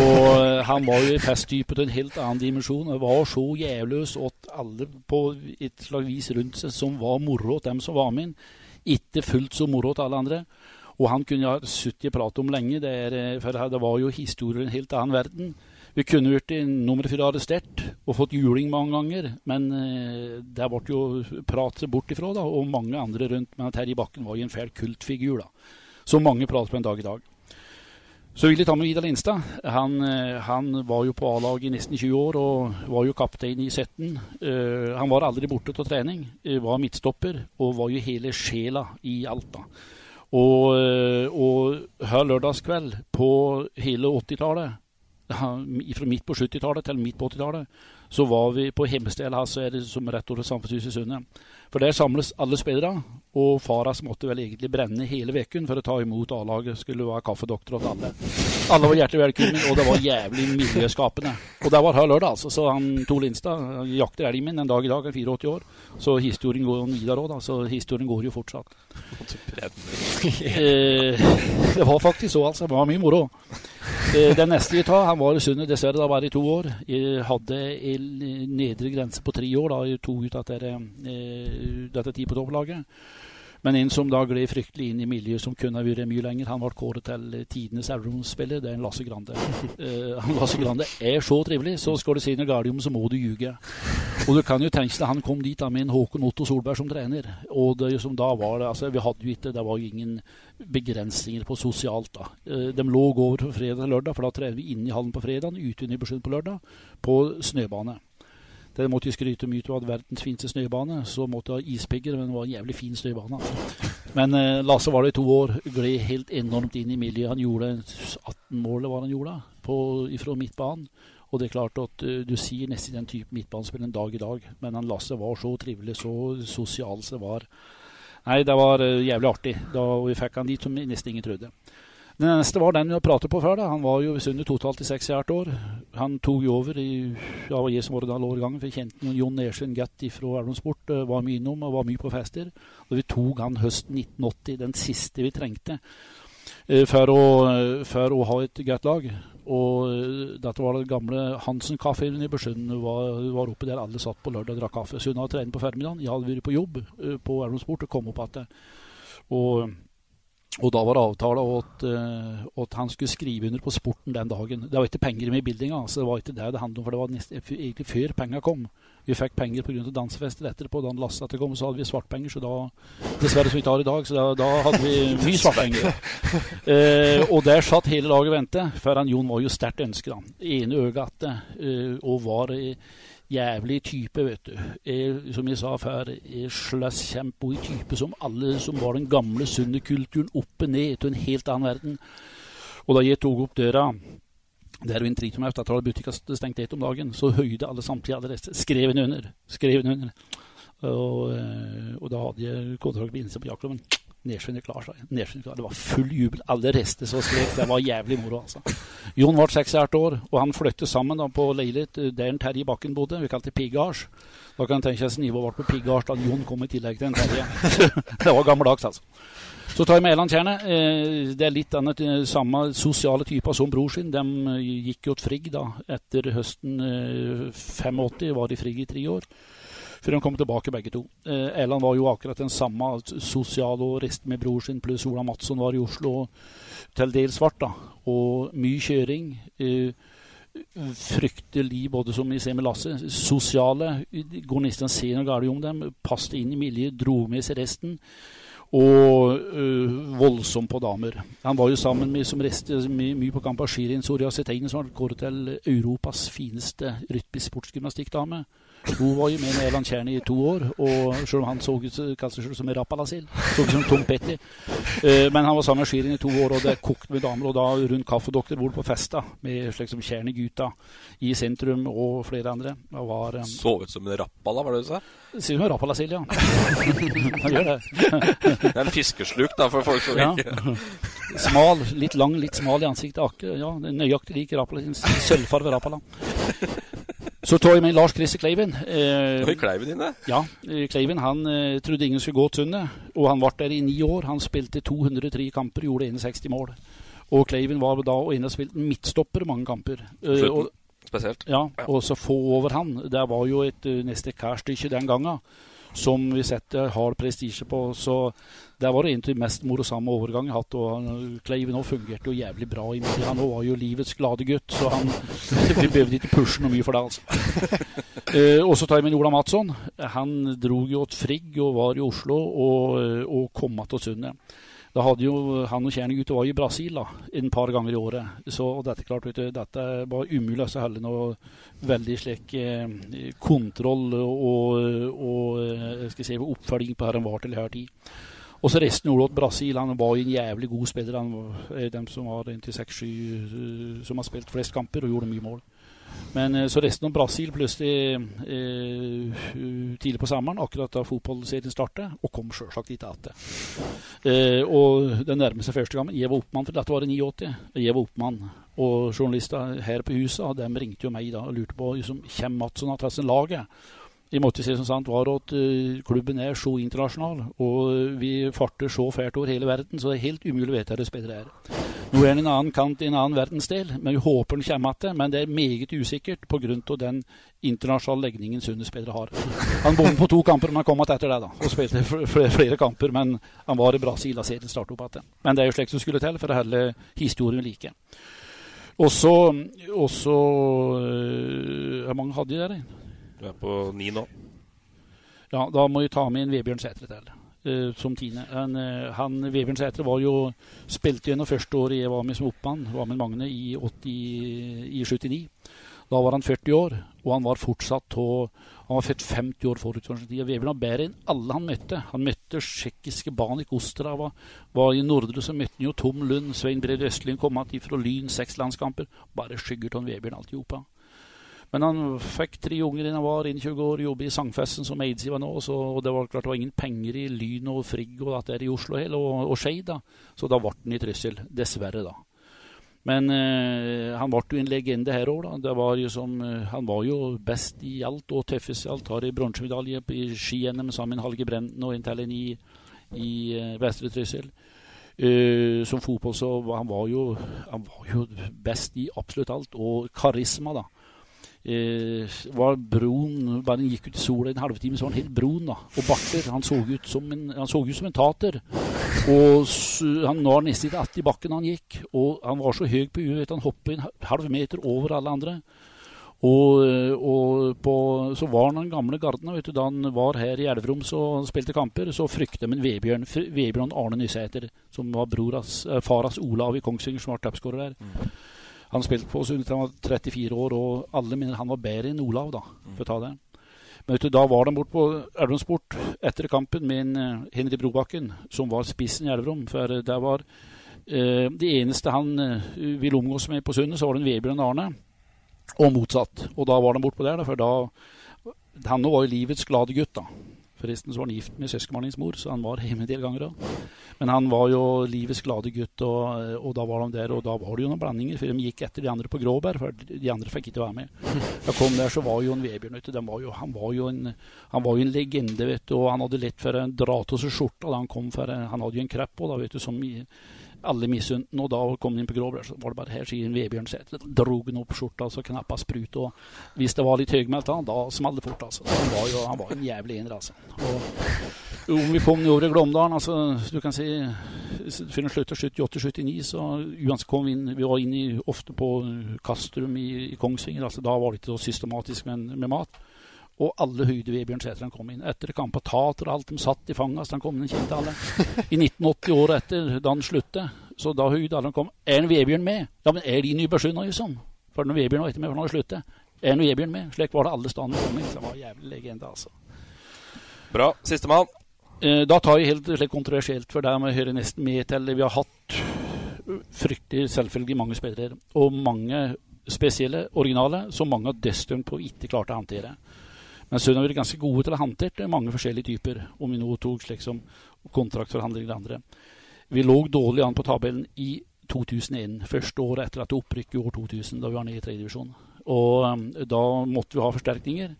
Speaker 4: Og eh, han var jo i festtype til en helt annen dimensjon. Og var så jævløs åt alle på et slags vis rundt seg som var moro til dem som var med. Ikke fullt så moro til alle andre. Og han kunne jeg sittet og pratet om lenge, det er, for det var jo historier i en helt annen verden. Vi kunne blitt nummer fire arrestert og fått juling mange ganger, men eh, det ble jo pratet bort ifra, da, og mange andre rundt. Men Terje Bakken var jo en fæl kultfigur, da. Så mange prater på en dag i dag. Så vil jeg ta med Vidar Lindstad. Han, han var jo på A-laget i nesten 20 år og var jo kaptein i 17. Uh, han var aldri borte til trening, var midtstopper og var jo hele sjela i Alta. Og, og her lørdagskveld på hele 80-tallet fra midt på 70-tallet til midt på 80-tallet, så var vi på Hemsted, altså er det som rett over Samfunnshuset Sundet. For der samles alle spillere, og Faras måtte vel egentlig brenne hele uken for å ta imot A-laget. Skulle være kaffedoktor til alle. Alle var hjertelig velkommen, og det var jævlig miljøskapende. Og det var her lørdag, altså. Så han Tor Linstad jakter elgen min en dag i dag, er 84 år. Så historien går videre òg, da. Så historien går jo fortsatt. Eh, det var faktisk så, altså. Det var mye moro. Eh, den neste vi tar, han var i Sundet dessverre da bare i to år. Jeg hadde en nedre grense på tre år da jeg tok ut dette, eh, dette tid på topplaget. Men en som da gled fryktelig inn i miljøet som kunne ha vært mye lenger, han ble kåret til tidenes Eurospiller. Det er en Lasse Grande. Uh, Lasse Grande er så trivelig, så skal du si noe galt om, så må du ljuge. Og du kan jo tenke deg, han kom dit da med en Håkon Otto Solberg som trener. Og det som da var altså vi hadde jo ikke, det var jo ingen begrensninger på sosialt da. De lå over fra fredag til lørdag, for da trener vi inne i hallen på fredag, ute i Nybergsund på lørdag, på snøbane. Måtte jo skryte mye av verdens fineste snøbane. Så måtte jeg ha ispigger, men det var en jævlig fin snøbane. Altså. Men eh, Lasse var det i to år. Gled helt enormt inn i miljøet. Han gjorde 18 mål, var han gjorde, på, fra midtbanen. Og det er klart at uh, du sier nesten den type midtbanespiller en dag i dag, men han Lasse var så trivelig, så sosial som det var. Nei, det var uh, jævlig artig. Da vi fikk han dit som nesten ingen trodde. Den neste var den vi pratet på før. da. Han var jo under totalt i seks hvert år. Han tok jo over i ja, jeg som var da årgangen, for jeg kjente Jon Nersveen godt fra Elverum eh, Var mye innom og var mye på fester. Og vi tok han høsten 1980, den siste vi trengte eh, for å, eh, for å ha et godt lag. Og dette var det gamle Hansen-kafeen i Børsund. Var, var oppe der alle satt på lørdag og drakk kaffe. Hadde trenet på formiddagen. Jeg hadde vært på jobb på Elverum og kom opp igjen. Og Og da var det avtale at, uh, at han skulle skrive under på sporten den dagen. Det var ikke penger med i bildinga, så det var ikke det det handlet om. For det var nest, egentlig før penga kom. Vi fikk penger pga. dansefester etterpå. Da Lasse etter kom, så hadde vi svartpenger. Så da Dessverre som vi ikke har i dag, så da, da hadde vi mye svartpenger. uh, og der satt hele laget og ventet, for han Jon var jo sterkt ønsket. Ene øyet atte, uh, og var uh, jævlig type, vet du. Er, som jeg sa før, er slåsskjempe i type som alle som var den gamle sunne kulturen og ned til en helt annen verden. Og da jeg tok opp døra der en meg etter at butikken stengte ett om dagen, så høyde alle samtlige alle resten. Skrev den under. Skrev den under. Og, eh, og, da hadde jeg kontrakt med Innsida på jaktklubben. Nedsvinnet klar, sa jeg. klar. Det var full jubel. Alle reiste så skrek. Det var jævlig moro, altså. Jon ble 68 år, og han flyttet sammen da, på leilighet der der Terje Bakken bodde. Vi kalte det Piggards. Da kan en tenke seg nivået ble på Piggards da Jon kom i tillegg til en Terje. det var gammeldags, altså. Så tar jeg med Elandtjernet. Eh, det er litt annet eh, samme sosiale typer som bror sin. De gikk jo til Frigg da, etter høsten 85. Var de Frigg i tre år før de kom tilbake begge to. Eh, Erland var jo akkurat den samme, sosial og reiste med bror sin, pluss Ola Madsson var i Oslo til dels svart. da, Og mye kjøring. Eh, fryktelig, både som vi ser med Lasse, sosiale. Å se noe galt om dem. Passet inn i miljøet, dro med seg resten. Og øh, voldsom på damer. Han var jo sammen med som reste mye, på Campa Shirin Soria Seteine, som har kåret til Europas fineste rytmisk sportsgymnastikkdame. Hun var jo med med Evan Kjern i to år, og selv om han så ut som en rappalasil, så ut som Tom Petty. Uh, men han var sammen med Shirin i to år, og det kokte med damer. Og da rundt kaffedoktor bor på festa med slik som Kjern i sentrum og flere andre. Det var, um,
Speaker 2: så ut som en rappala, var det du sa?
Speaker 4: Ser ut som en rappalasil, ja. han gjør det.
Speaker 2: det er en fiskesluk, da, for folk som ja. ikke
Speaker 4: Smal, litt lang, litt smal i ansiktet. Ja, nøyaktig lik rappala. Sølvfarve rappala. Så tar jeg med Lars Christer Kleiven.
Speaker 2: Eh, Oi, Kleiven inne?
Speaker 4: Ja. Eh, Kleiven han eh, trodde ingen skulle gå sundet, og han ble der i ni år. Han spilte 203 kamper, gjorde 61 mål. Og Kleiven var da og inne og spilte midtstopper mange kamper.
Speaker 2: Eh, og, spesielt.
Speaker 4: Ja, og så få over han. Det var jo et uh, neste kærstykke den gangen som vi setter hard prestisje på. Så det var en av de mest morsomme overgangene jeg har hatt. og Kleiven òg fungerte jo jævlig bra. i midten. Han var jo livets glade gutt, så han, vi behøvde ikke pushe noe mye for det. altså. Eh, og så tar jeg med Ola Matsson. Han dro jo til Frigg og var i Oslo og, eh, og kom til Sundet. Da hadde jo han og Kjernegutter var i Brasil da, en par ganger i året. Så dette, klart, du, dette var umulig å holde noe veldig slik eh, kontroll og, og eh, skal si, oppfølging på her han var til enhver tid. Og så resten gjorde til Brasil. Han var en jævlig god spiller. Han var dem som har inntil seks-sju eh, som har spilt flest kamper og gjorde mye mål. Men eh, så resten av Brasil plutselig eh, tidlig på sommeren, akkurat da fotballserien startet, og kom sjølsagt dit igjen. Eh, og den nærmeste første gangen. Jeg var oppmann, for dette var i 89. Jeg var oppmann. Og journalister her på huset de ringte jo meg da og lurte på liksom, kommer Madsson til laget. Jeg måtte si som sant var at uh, klubben er så internasjonal, og vi farter så fælt over hele verden, så det er helt umulig å vite hvor spillere er. Nå er han en annen kant i en annen verdensdel, men vi håper han kommer tilbake. Men det er meget usikkert pga. den internasjonale legningen Sunde spillere har. Han bommet på to kamper, men han kom tilbake etter det da, og spilte flere, kamper. Men han var i Brasil da serien startet opp igjen. Men det er jo slik som skulle til for å holde historien like. Og så øh, Hvor mange hadde de der?
Speaker 2: Du er på ni nå.
Speaker 4: Ja, da må vi ta med en Vebjørn Sætre til. Uh, som tiende. Han, uh, han Vebjørn Sætre var jo spilte gjennom første året jeg var med som oppmann, var med Magne i, 80, i 79. Da var han 40 år, og han var fortsatt og, Han var født 50 år forut for. Vebjørn var bedre enn alle han møtte. Han møtte tsjekkiske Banik Ostrava. Var i Nordre så møtte han jo Tom Lund, Svein Brede Østlien kom igjen fra Lyn, seks landskamper. Bare skygger av Vebjørn alt i hop. Men han fikk tre unger da han var 21 år, jobbet i Sangfesten som aidsgiver nå. Så, det var klart det var ingen penger i Lyn og Frigg og dette i Oslo hele, og, og Skeid. Så da ble han i Trysil. Dessverre, da. Men eh, han ble jo en legende her òg, da. Var som, eh, han var jo best i alt og tøffest i alt. Har en bronsemedalje i ski-NM sammen med Halge Brenden og en i, i eh, Vestre Trysil. Uh, som fotball så han var, jo, han var jo best i absolutt alt. Og karisma, da eh, var broen Bare han gikk ut i sola en halvtime, så var han helt brun. da. Og barter. Han så ut som en, han så ut som en tater. Og han var nesten ikke att i bakken han gikk. Og han var så høy på huet at han hoppet en halv meter over alle andre. Og, og på, så var han den gamle garden vet du, da han var her i Elverum og spilte kamper. Så frykta de Vebjørn, Vebjørn Arne Nysæter, som var broras, eh, faras Olav i Kongsvinger, som var toppskårer der. Han spilte på oss under til han var 34 år, og alle mener han var bedre enn Olav, da, for å ta det. Men du, da var de bort på Elverumsport etter kampen med en eh, Henry Brobakken, som var spissen i Elverum. For eh, det var eh, det eneste han eh, ville omgås med på Sundet, så var det en Vebjørn Arne. Og motsatt. Og da var de bortpå der, da, for da Han var jo livets glade gutt, da. Forresten så var han gift med søskenbarnets mor, så han var hjemme en del ganger òg. Men han var jo livets glade gutt, og, og da var de der. Og da var det jo noen blandinger, for de gikk etter de andre på Gråberg, for de andre fikk ikke være med. Da kom der, så var jo en Vebjørn vet du, jo, han, var han var jo en legende, vet du. Og han hadde lett for å dra av seg skjorta da han kom, for han hadde jo en krepp på, da, vet du, som alle misunte den, og da kom han inn på gråbrød, så var det bare her, sier Vebjørn Sæther. Drog han opp skjorta, så knappa sprut, og hvis det var litt høymælt, da, da smalt det fort, altså. Han var jo han var en jævlig ener, altså. Og om vi kom over i Glåmdalen, altså, du kan si før den slutta 78-79, så uansett kom vi inn Vi var inne ofte på Kastrum i, i Kongsvinger, altså da var det ikke så systematisk med, med mat. Og alle høyde ved Bjørn han kom inn. Etter kamp og tater og alt, de satt i fanget, så han kom inn, kjente alle. I 1980, året etter, da han sluttet, så da han kom. Er en Vebjørn med? Ja, men er de Nybergsund liksom? For når Vebjørn var etter med, for han hadde sluttet. Er en Vebjørn med? Slik var det alle steder han kom inn. Så det var en jævlig legende, altså.
Speaker 2: Bra. Sistemann.
Speaker 4: Eh, Da tar jeg helt slik kontroversielt, for der må jeg høre nesten med til Vi har hatt fryktelig selvfølgelig mange spillere, og mange spesielle, originale, som mange har dødsdømt på ikke klarte å håndtere. Men Sund har vært ganske gode til å håndtere mange forskjellige typer, om vi nå tok slik som kontraktforhandlinger eller andre. Vi lå dårlig an på tabellen i 2001, første året etter at opprykket i år 2000, da vi var nede i tredje divisjon. Og um, da måtte vi ha forsterkninger.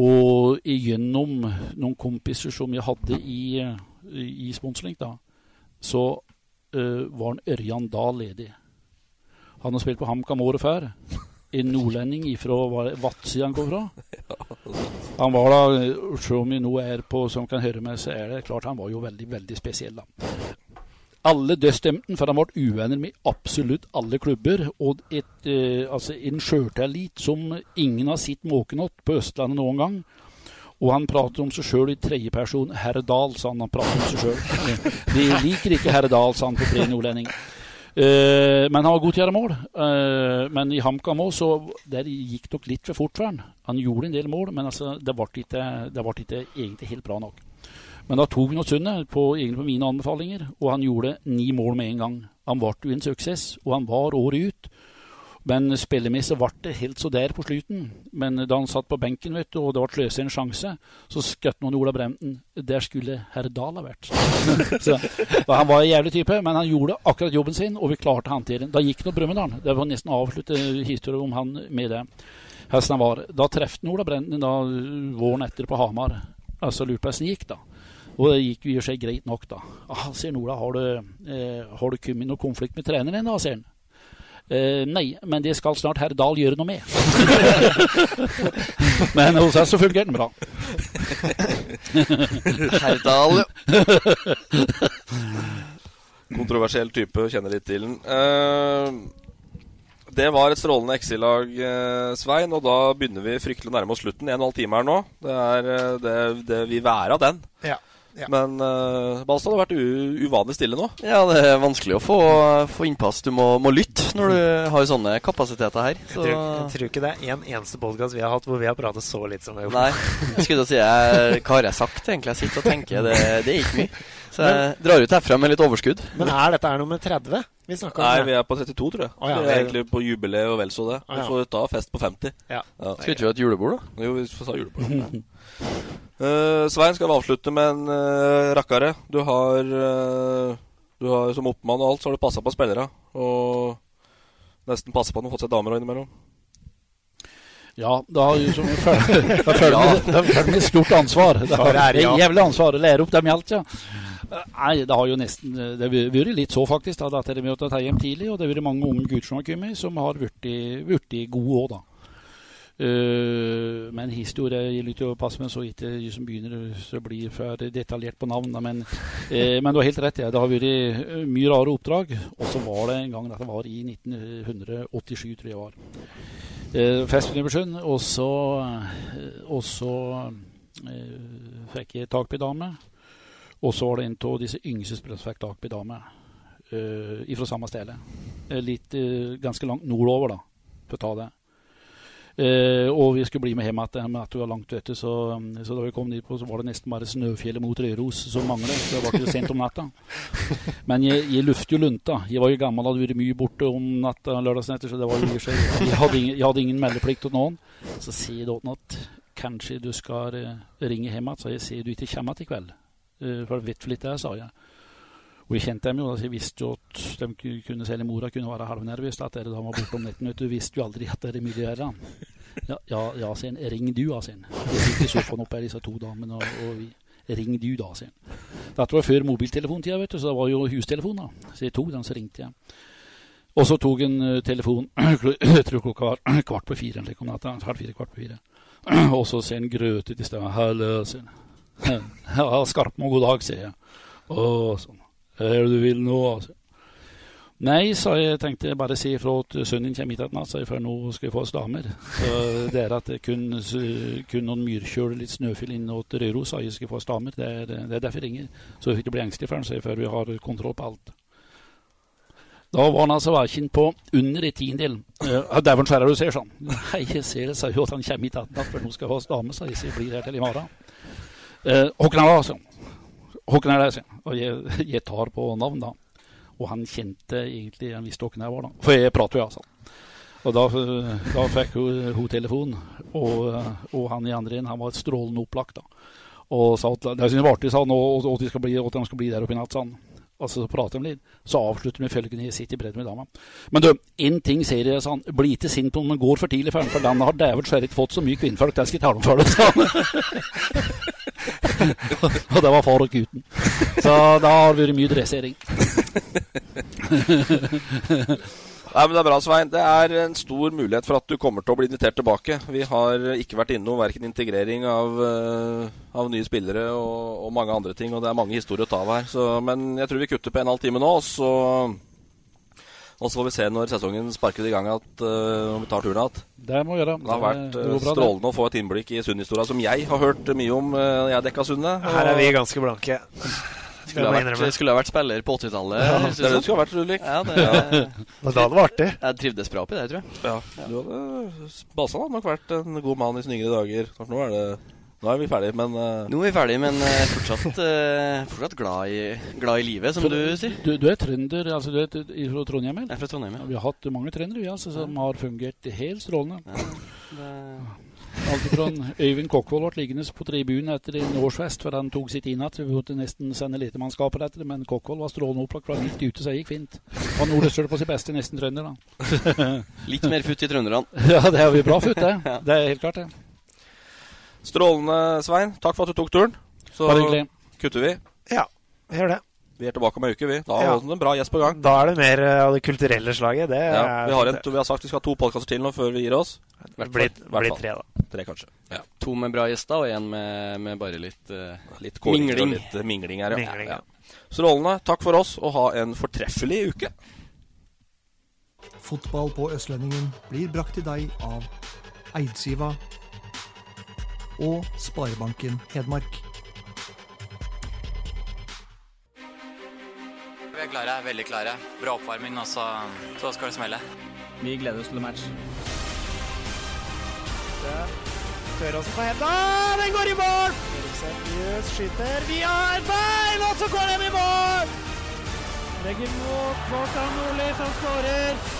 Speaker 4: Og gjennom noen kompiser som jeg hadde i, i sponsoring, da, så uh, var en Ørjan da ledig. Han har spilt på HamKam året før. En nordlending fra Vadsø han kom fra. Han var da, Som vi nå er på som kan høre med, så er det klart han var jo veldig, veldig spesiell. da. Alle dødstemten, for han ble uvenner med absolutt alle klubber. Og et, eh, altså en sjøltillit som ingen har sett måken til på Østlandet noen gang. Og han prater om seg sjøl i tredjeperson. Herr Dahl, sa han. Han prater om seg sjøl. De liker ikke herr Dahl, sa han på tre nordlending. Eh, men han var god til å gjøre mål. Eh, men i HamKam òg, så der gikk det nok litt for fort for han. Han gjorde en del mål, men altså, det ble ikke, ikke egentlig helt bra nok. Men da tok noe Sundet på, på mine anbefalinger, og han gjorde ni mål med en gang. Han ble jo en suksess, og han var året ut. Men spillemessig ble det helt så der på slutten. Men da han satt på benken vet du, og det ble løst en sjanse, så skjøt han Ola Bremten. Der skulle herr Dahl ha vært. så, han var en jævlig type, men han gjorde akkurat jobben sin, og vi klarte å håndtere den. Da gikk opp Brumunddal. Det var nesten avslutte historien om han med det. Hesten var. Da traff Ola Bremten da våren etter på Hamar. Altså lurte på hvordan det gikk, da. Og det gikk jo i og for seg greit nok, da. Ah, sier Ola, har du, eh, har du kommet i noen konflikt med treneren din, da, sier han. Eh, nei, men det skal snart herr Dahl gjøre noe med. men hos oss så fungerer den bra.
Speaker 3: Herr Dahl,
Speaker 2: Kontroversiell type, kjenner litt til den. Uh, det var et strålende XI-lag, uh, Svein, og da begynner vi fryktelig nærme oss slutten. En og en halv time her nå. Det, er, eh, det, det vil være av den.
Speaker 5: Ja. Ja.
Speaker 2: Men uh, Balstad har vært u uvanlig stille nå.
Speaker 3: Ja, det er vanskelig å få, få innpass. Du må, må lytte når du har sånne kapasiteter her. Så.
Speaker 5: Jeg, tror, jeg tror ikke det er en eneste podkast vi har hatt hvor vi har pratet så litt som vi har gjort.
Speaker 3: Nei. Jeg skulle si jeg, Hva har jeg sagt, egentlig? Jeg sitter og tenker. Det, det er ikke mye. Så jeg
Speaker 5: Men-
Speaker 3: drar ut herfra med litt overskudd.
Speaker 5: Men er dette her nummer 30? Vi
Speaker 2: Nei,
Speaker 5: det.
Speaker 2: vi er på 32, tror jeg.
Speaker 5: Oh, ja.
Speaker 2: Vi er egentlig på jubileet og vel så det. Vi får ta fest på 50.
Speaker 5: Ja.
Speaker 3: Skal ikke vi ha et julebord, da?
Speaker 2: Jo, vi får ta julebord. Eh, Svein, skal vi avslutte med en uh, rakkare? Du har, uh, du har Som oppmann og alt, så har du passa på spillere. Og nesten passa på at de har fått seg damer og innimellom.
Speaker 4: Ja, det har jo som følger det med- med stort ansvar. Det har
Speaker 5: Svaret er
Speaker 4: et jævlig ansvar å lære opp dem i alt, ja. Nei, det har jo nesten Det har vært litt så, faktisk. da, at det med å ta hjem tidlig, og det har vært mange unge gutter som har kommet, som har blitt blitt gode òg, da. Uh, men historie jeg lytter jo passe med så ikke de som begynner å bli for detaljert på navn. Men, uh, men du har helt rett. Ja. Det har vært mye rare oppdrag. Og så var det en gang dette var i 1987, tror jeg det var. Uh, Fest i Ebersund. Og så, og så fikk jeg tak på ei dame. Og så var det en av disse yngste som fikk tak på ei dame. Uh, fra samme sted. litt, ganske langt nordover, da, for å ta det. Eh, og vi skulle bli med hjem igjen, men at det var langt ute. Så, så, da vi kom dit på, så var det nesten bare Snøfjellet mot Røros som manglet. Så det var ikke sent om natta. Men jeg, jeg lufter jo lunta. Jeg var jo gammel, hadde vært mye borte om natta lørdagsnetter, så det var jo jeg, hadde ingen, jeg hadde ingen meldeplikt til noen. Så sier Dåten at kanskje du skal uh, ringe hjem igjen. Så jeg sier du ikke kommer i kveld. For for vet for litt det, sa jeg. Og jeg kjente dem jo, altså jeg visste jo at de kunne, selv mora kunne være halvnervøs. At dere da var borte om netten. Du visste jo aldri at dere å gjøre. Ja, ja, ja sin. Ring du, da, sin. Jeg sitter i sofaen oppe her, disse to damene, og, og vi. Ring du, da, sin. Dette var før mobiltelefontida, vet du, så det var jo hustelefon, da. Så jeg tok den, så ringte jeg. Og så tok en uh, telefon, jeg tror klokka var kvart på fire, eller om natta. Halv fire, kvart på fire. og så ser en grøtet i stedet. Hallo, sier han. Ja, Skarpmo, god dag, sier jeg. Og sånn. Hva er det du vil nå? Altså. Nei, sa jeg, tenkte bare si ifra at sønnen kommer hit natt, for nå skal vi få oss damer. Så det er at det kun, kun noen myrkjøl litt snøfyll inn til Røros, sa jeg skal få oss damer. Det er, det er derfor jeg ringer. Så vi ikke bli engstelige for han, før vi har kontroll på alt. Da var han altså verken på under en tiendedel. Uh, Dæven skjærer du ser sånn. Nei, jeg ser det, sa jo at han kommer hit natt, for nå skal jeg få oss dame, sa jeg, så jeg blir her til i morgen. Uh, Håkon altså. Håkon det, og jeg, jeg, tar på navn, da. Og han kjente egentlig Han visste hvem jeg var, da. For jeg prater jo, altså. Og da, da fikk hun, hun telefon, og, og, han i andre enden han var strålende opplagt. da. Og sa at det var artig, sa han, og, og, de skal bli, at de skal bli der oppe i natt. sa han. Altså, så prater de litt. Så avslutter vi følgende jeg sitter i bredden med dama. Men du, én ting sier jeg, sa han. Bli ikke sint om den går for tidlig, for, den har dæven skjæret fått så mye kvinnfolk, det skal jeg ta dem for sa han. og det var far og gutten. Så da har det vært mye dressering.
Speaker 2: Nei, men Det er bra, Svein. Det er en stor mulighet for at du kommer til å bli invitert tilbake. Vi har ikke vært innom verken integrering av, uh, av nye spillere og, og, mange andre ting. Og det er mange historier å ta av her. Så, men jeg tror vi kutter på en halv time nå. Og så og så får vi se når sesongen sparker i gang at uh, om vi tar turen igjen.
Speaker 4: Det må vi gjøre.
Speaker 2: Det har vært uh, strålende å få et innblikk i Sund-historia, som jeg har hørt mye om uh, jeg dekka Sundet.
Speaker 5: Her er vi ganske blanke.
Speaker 3: Skulle ha, vært, skulle ha vært spiller på 80-tallet.
Speaker 2: Ja, det er det du skulle ha vært, Ulrik.
Speaker 3: Ja, det, ja.
Speaker 5: da det var artig.
Speaker 3: Jeg trivdes bra oppi det, tror jeg.
Speaker 2: Ja, du hadde Basa hadde nok vært en god mann i sine yngre dager. Nå er det nå er vi ferdige, men uh...
Speaker 3: Nå er vi ferdige, men uh, fortsatt, uh, fortsatt glad, i, glad, i, livet, som For, du sier.
Speaker 4: Du, du, er trønder, altså du er fra Trondheim?
Speaker 3: Jeg er fra Trondheim, ja.
Speaker 4: Vi har hatt mange trøndere vi, altså, som ja. har fungert helt strålende. Ja, det... Alt fra Øyvind Kokkvold ble liggende på tribunen etter en årsfest, for han tok sitt innhatt. Vi måtte nesten sende letemannskaper etter det, men Kokkvold var strålende opplagt fra midt ute, så det gikk fint. Han Nordøstøl på sitt beste, nesten trønder, da.
Speaker 3: Litt mer futt i trønderne.
Speaker 4: ja, det er jo bra futt, det. Det er helt klart, det.
Speaker 2: Strålende, Svein. Takk for at du tok turen. Så kutter vi.
Speaker 5: Ja, vi gjør det.
Speaker 2: Vi er tilbake om ei uke, vi. Da ja. har vi en bra gjest på gang.
Speaker 5: Da er det mer eh, av det kulturelle slaget. Det
Speaker 2: ja, vi, har en, vi, har sagt vi skal ha to podkaster til nå før vi gir oss.
Speaker 5: Det blir, blir tre, da.
Speaker 2: Tre, kanskje.
Speaker 3: Ja. To med bra gjester, og én med, med, bare litt, uh,
Speaker 2: litt mingling. Litt uh, mingling her, ja. Mingling, Strålende. Takk for oss, og ha en fortreffelig uke.
Speaker 6: Fotball på Østlendingen blir brakt til deg av Eidsiva og Sparebanken Hedmark.
Speaker 7: Vi er klare, veldig klare. Bra oppvarming, og så, så skal det smelle.
Speaker 8: Vi gleder oss til match.
Speaker 1: Tør også på henda, den går i mål! Seriøs skyter vi et bein, og så går den i mål! Legger mot Kvartan Nordli, som skårer.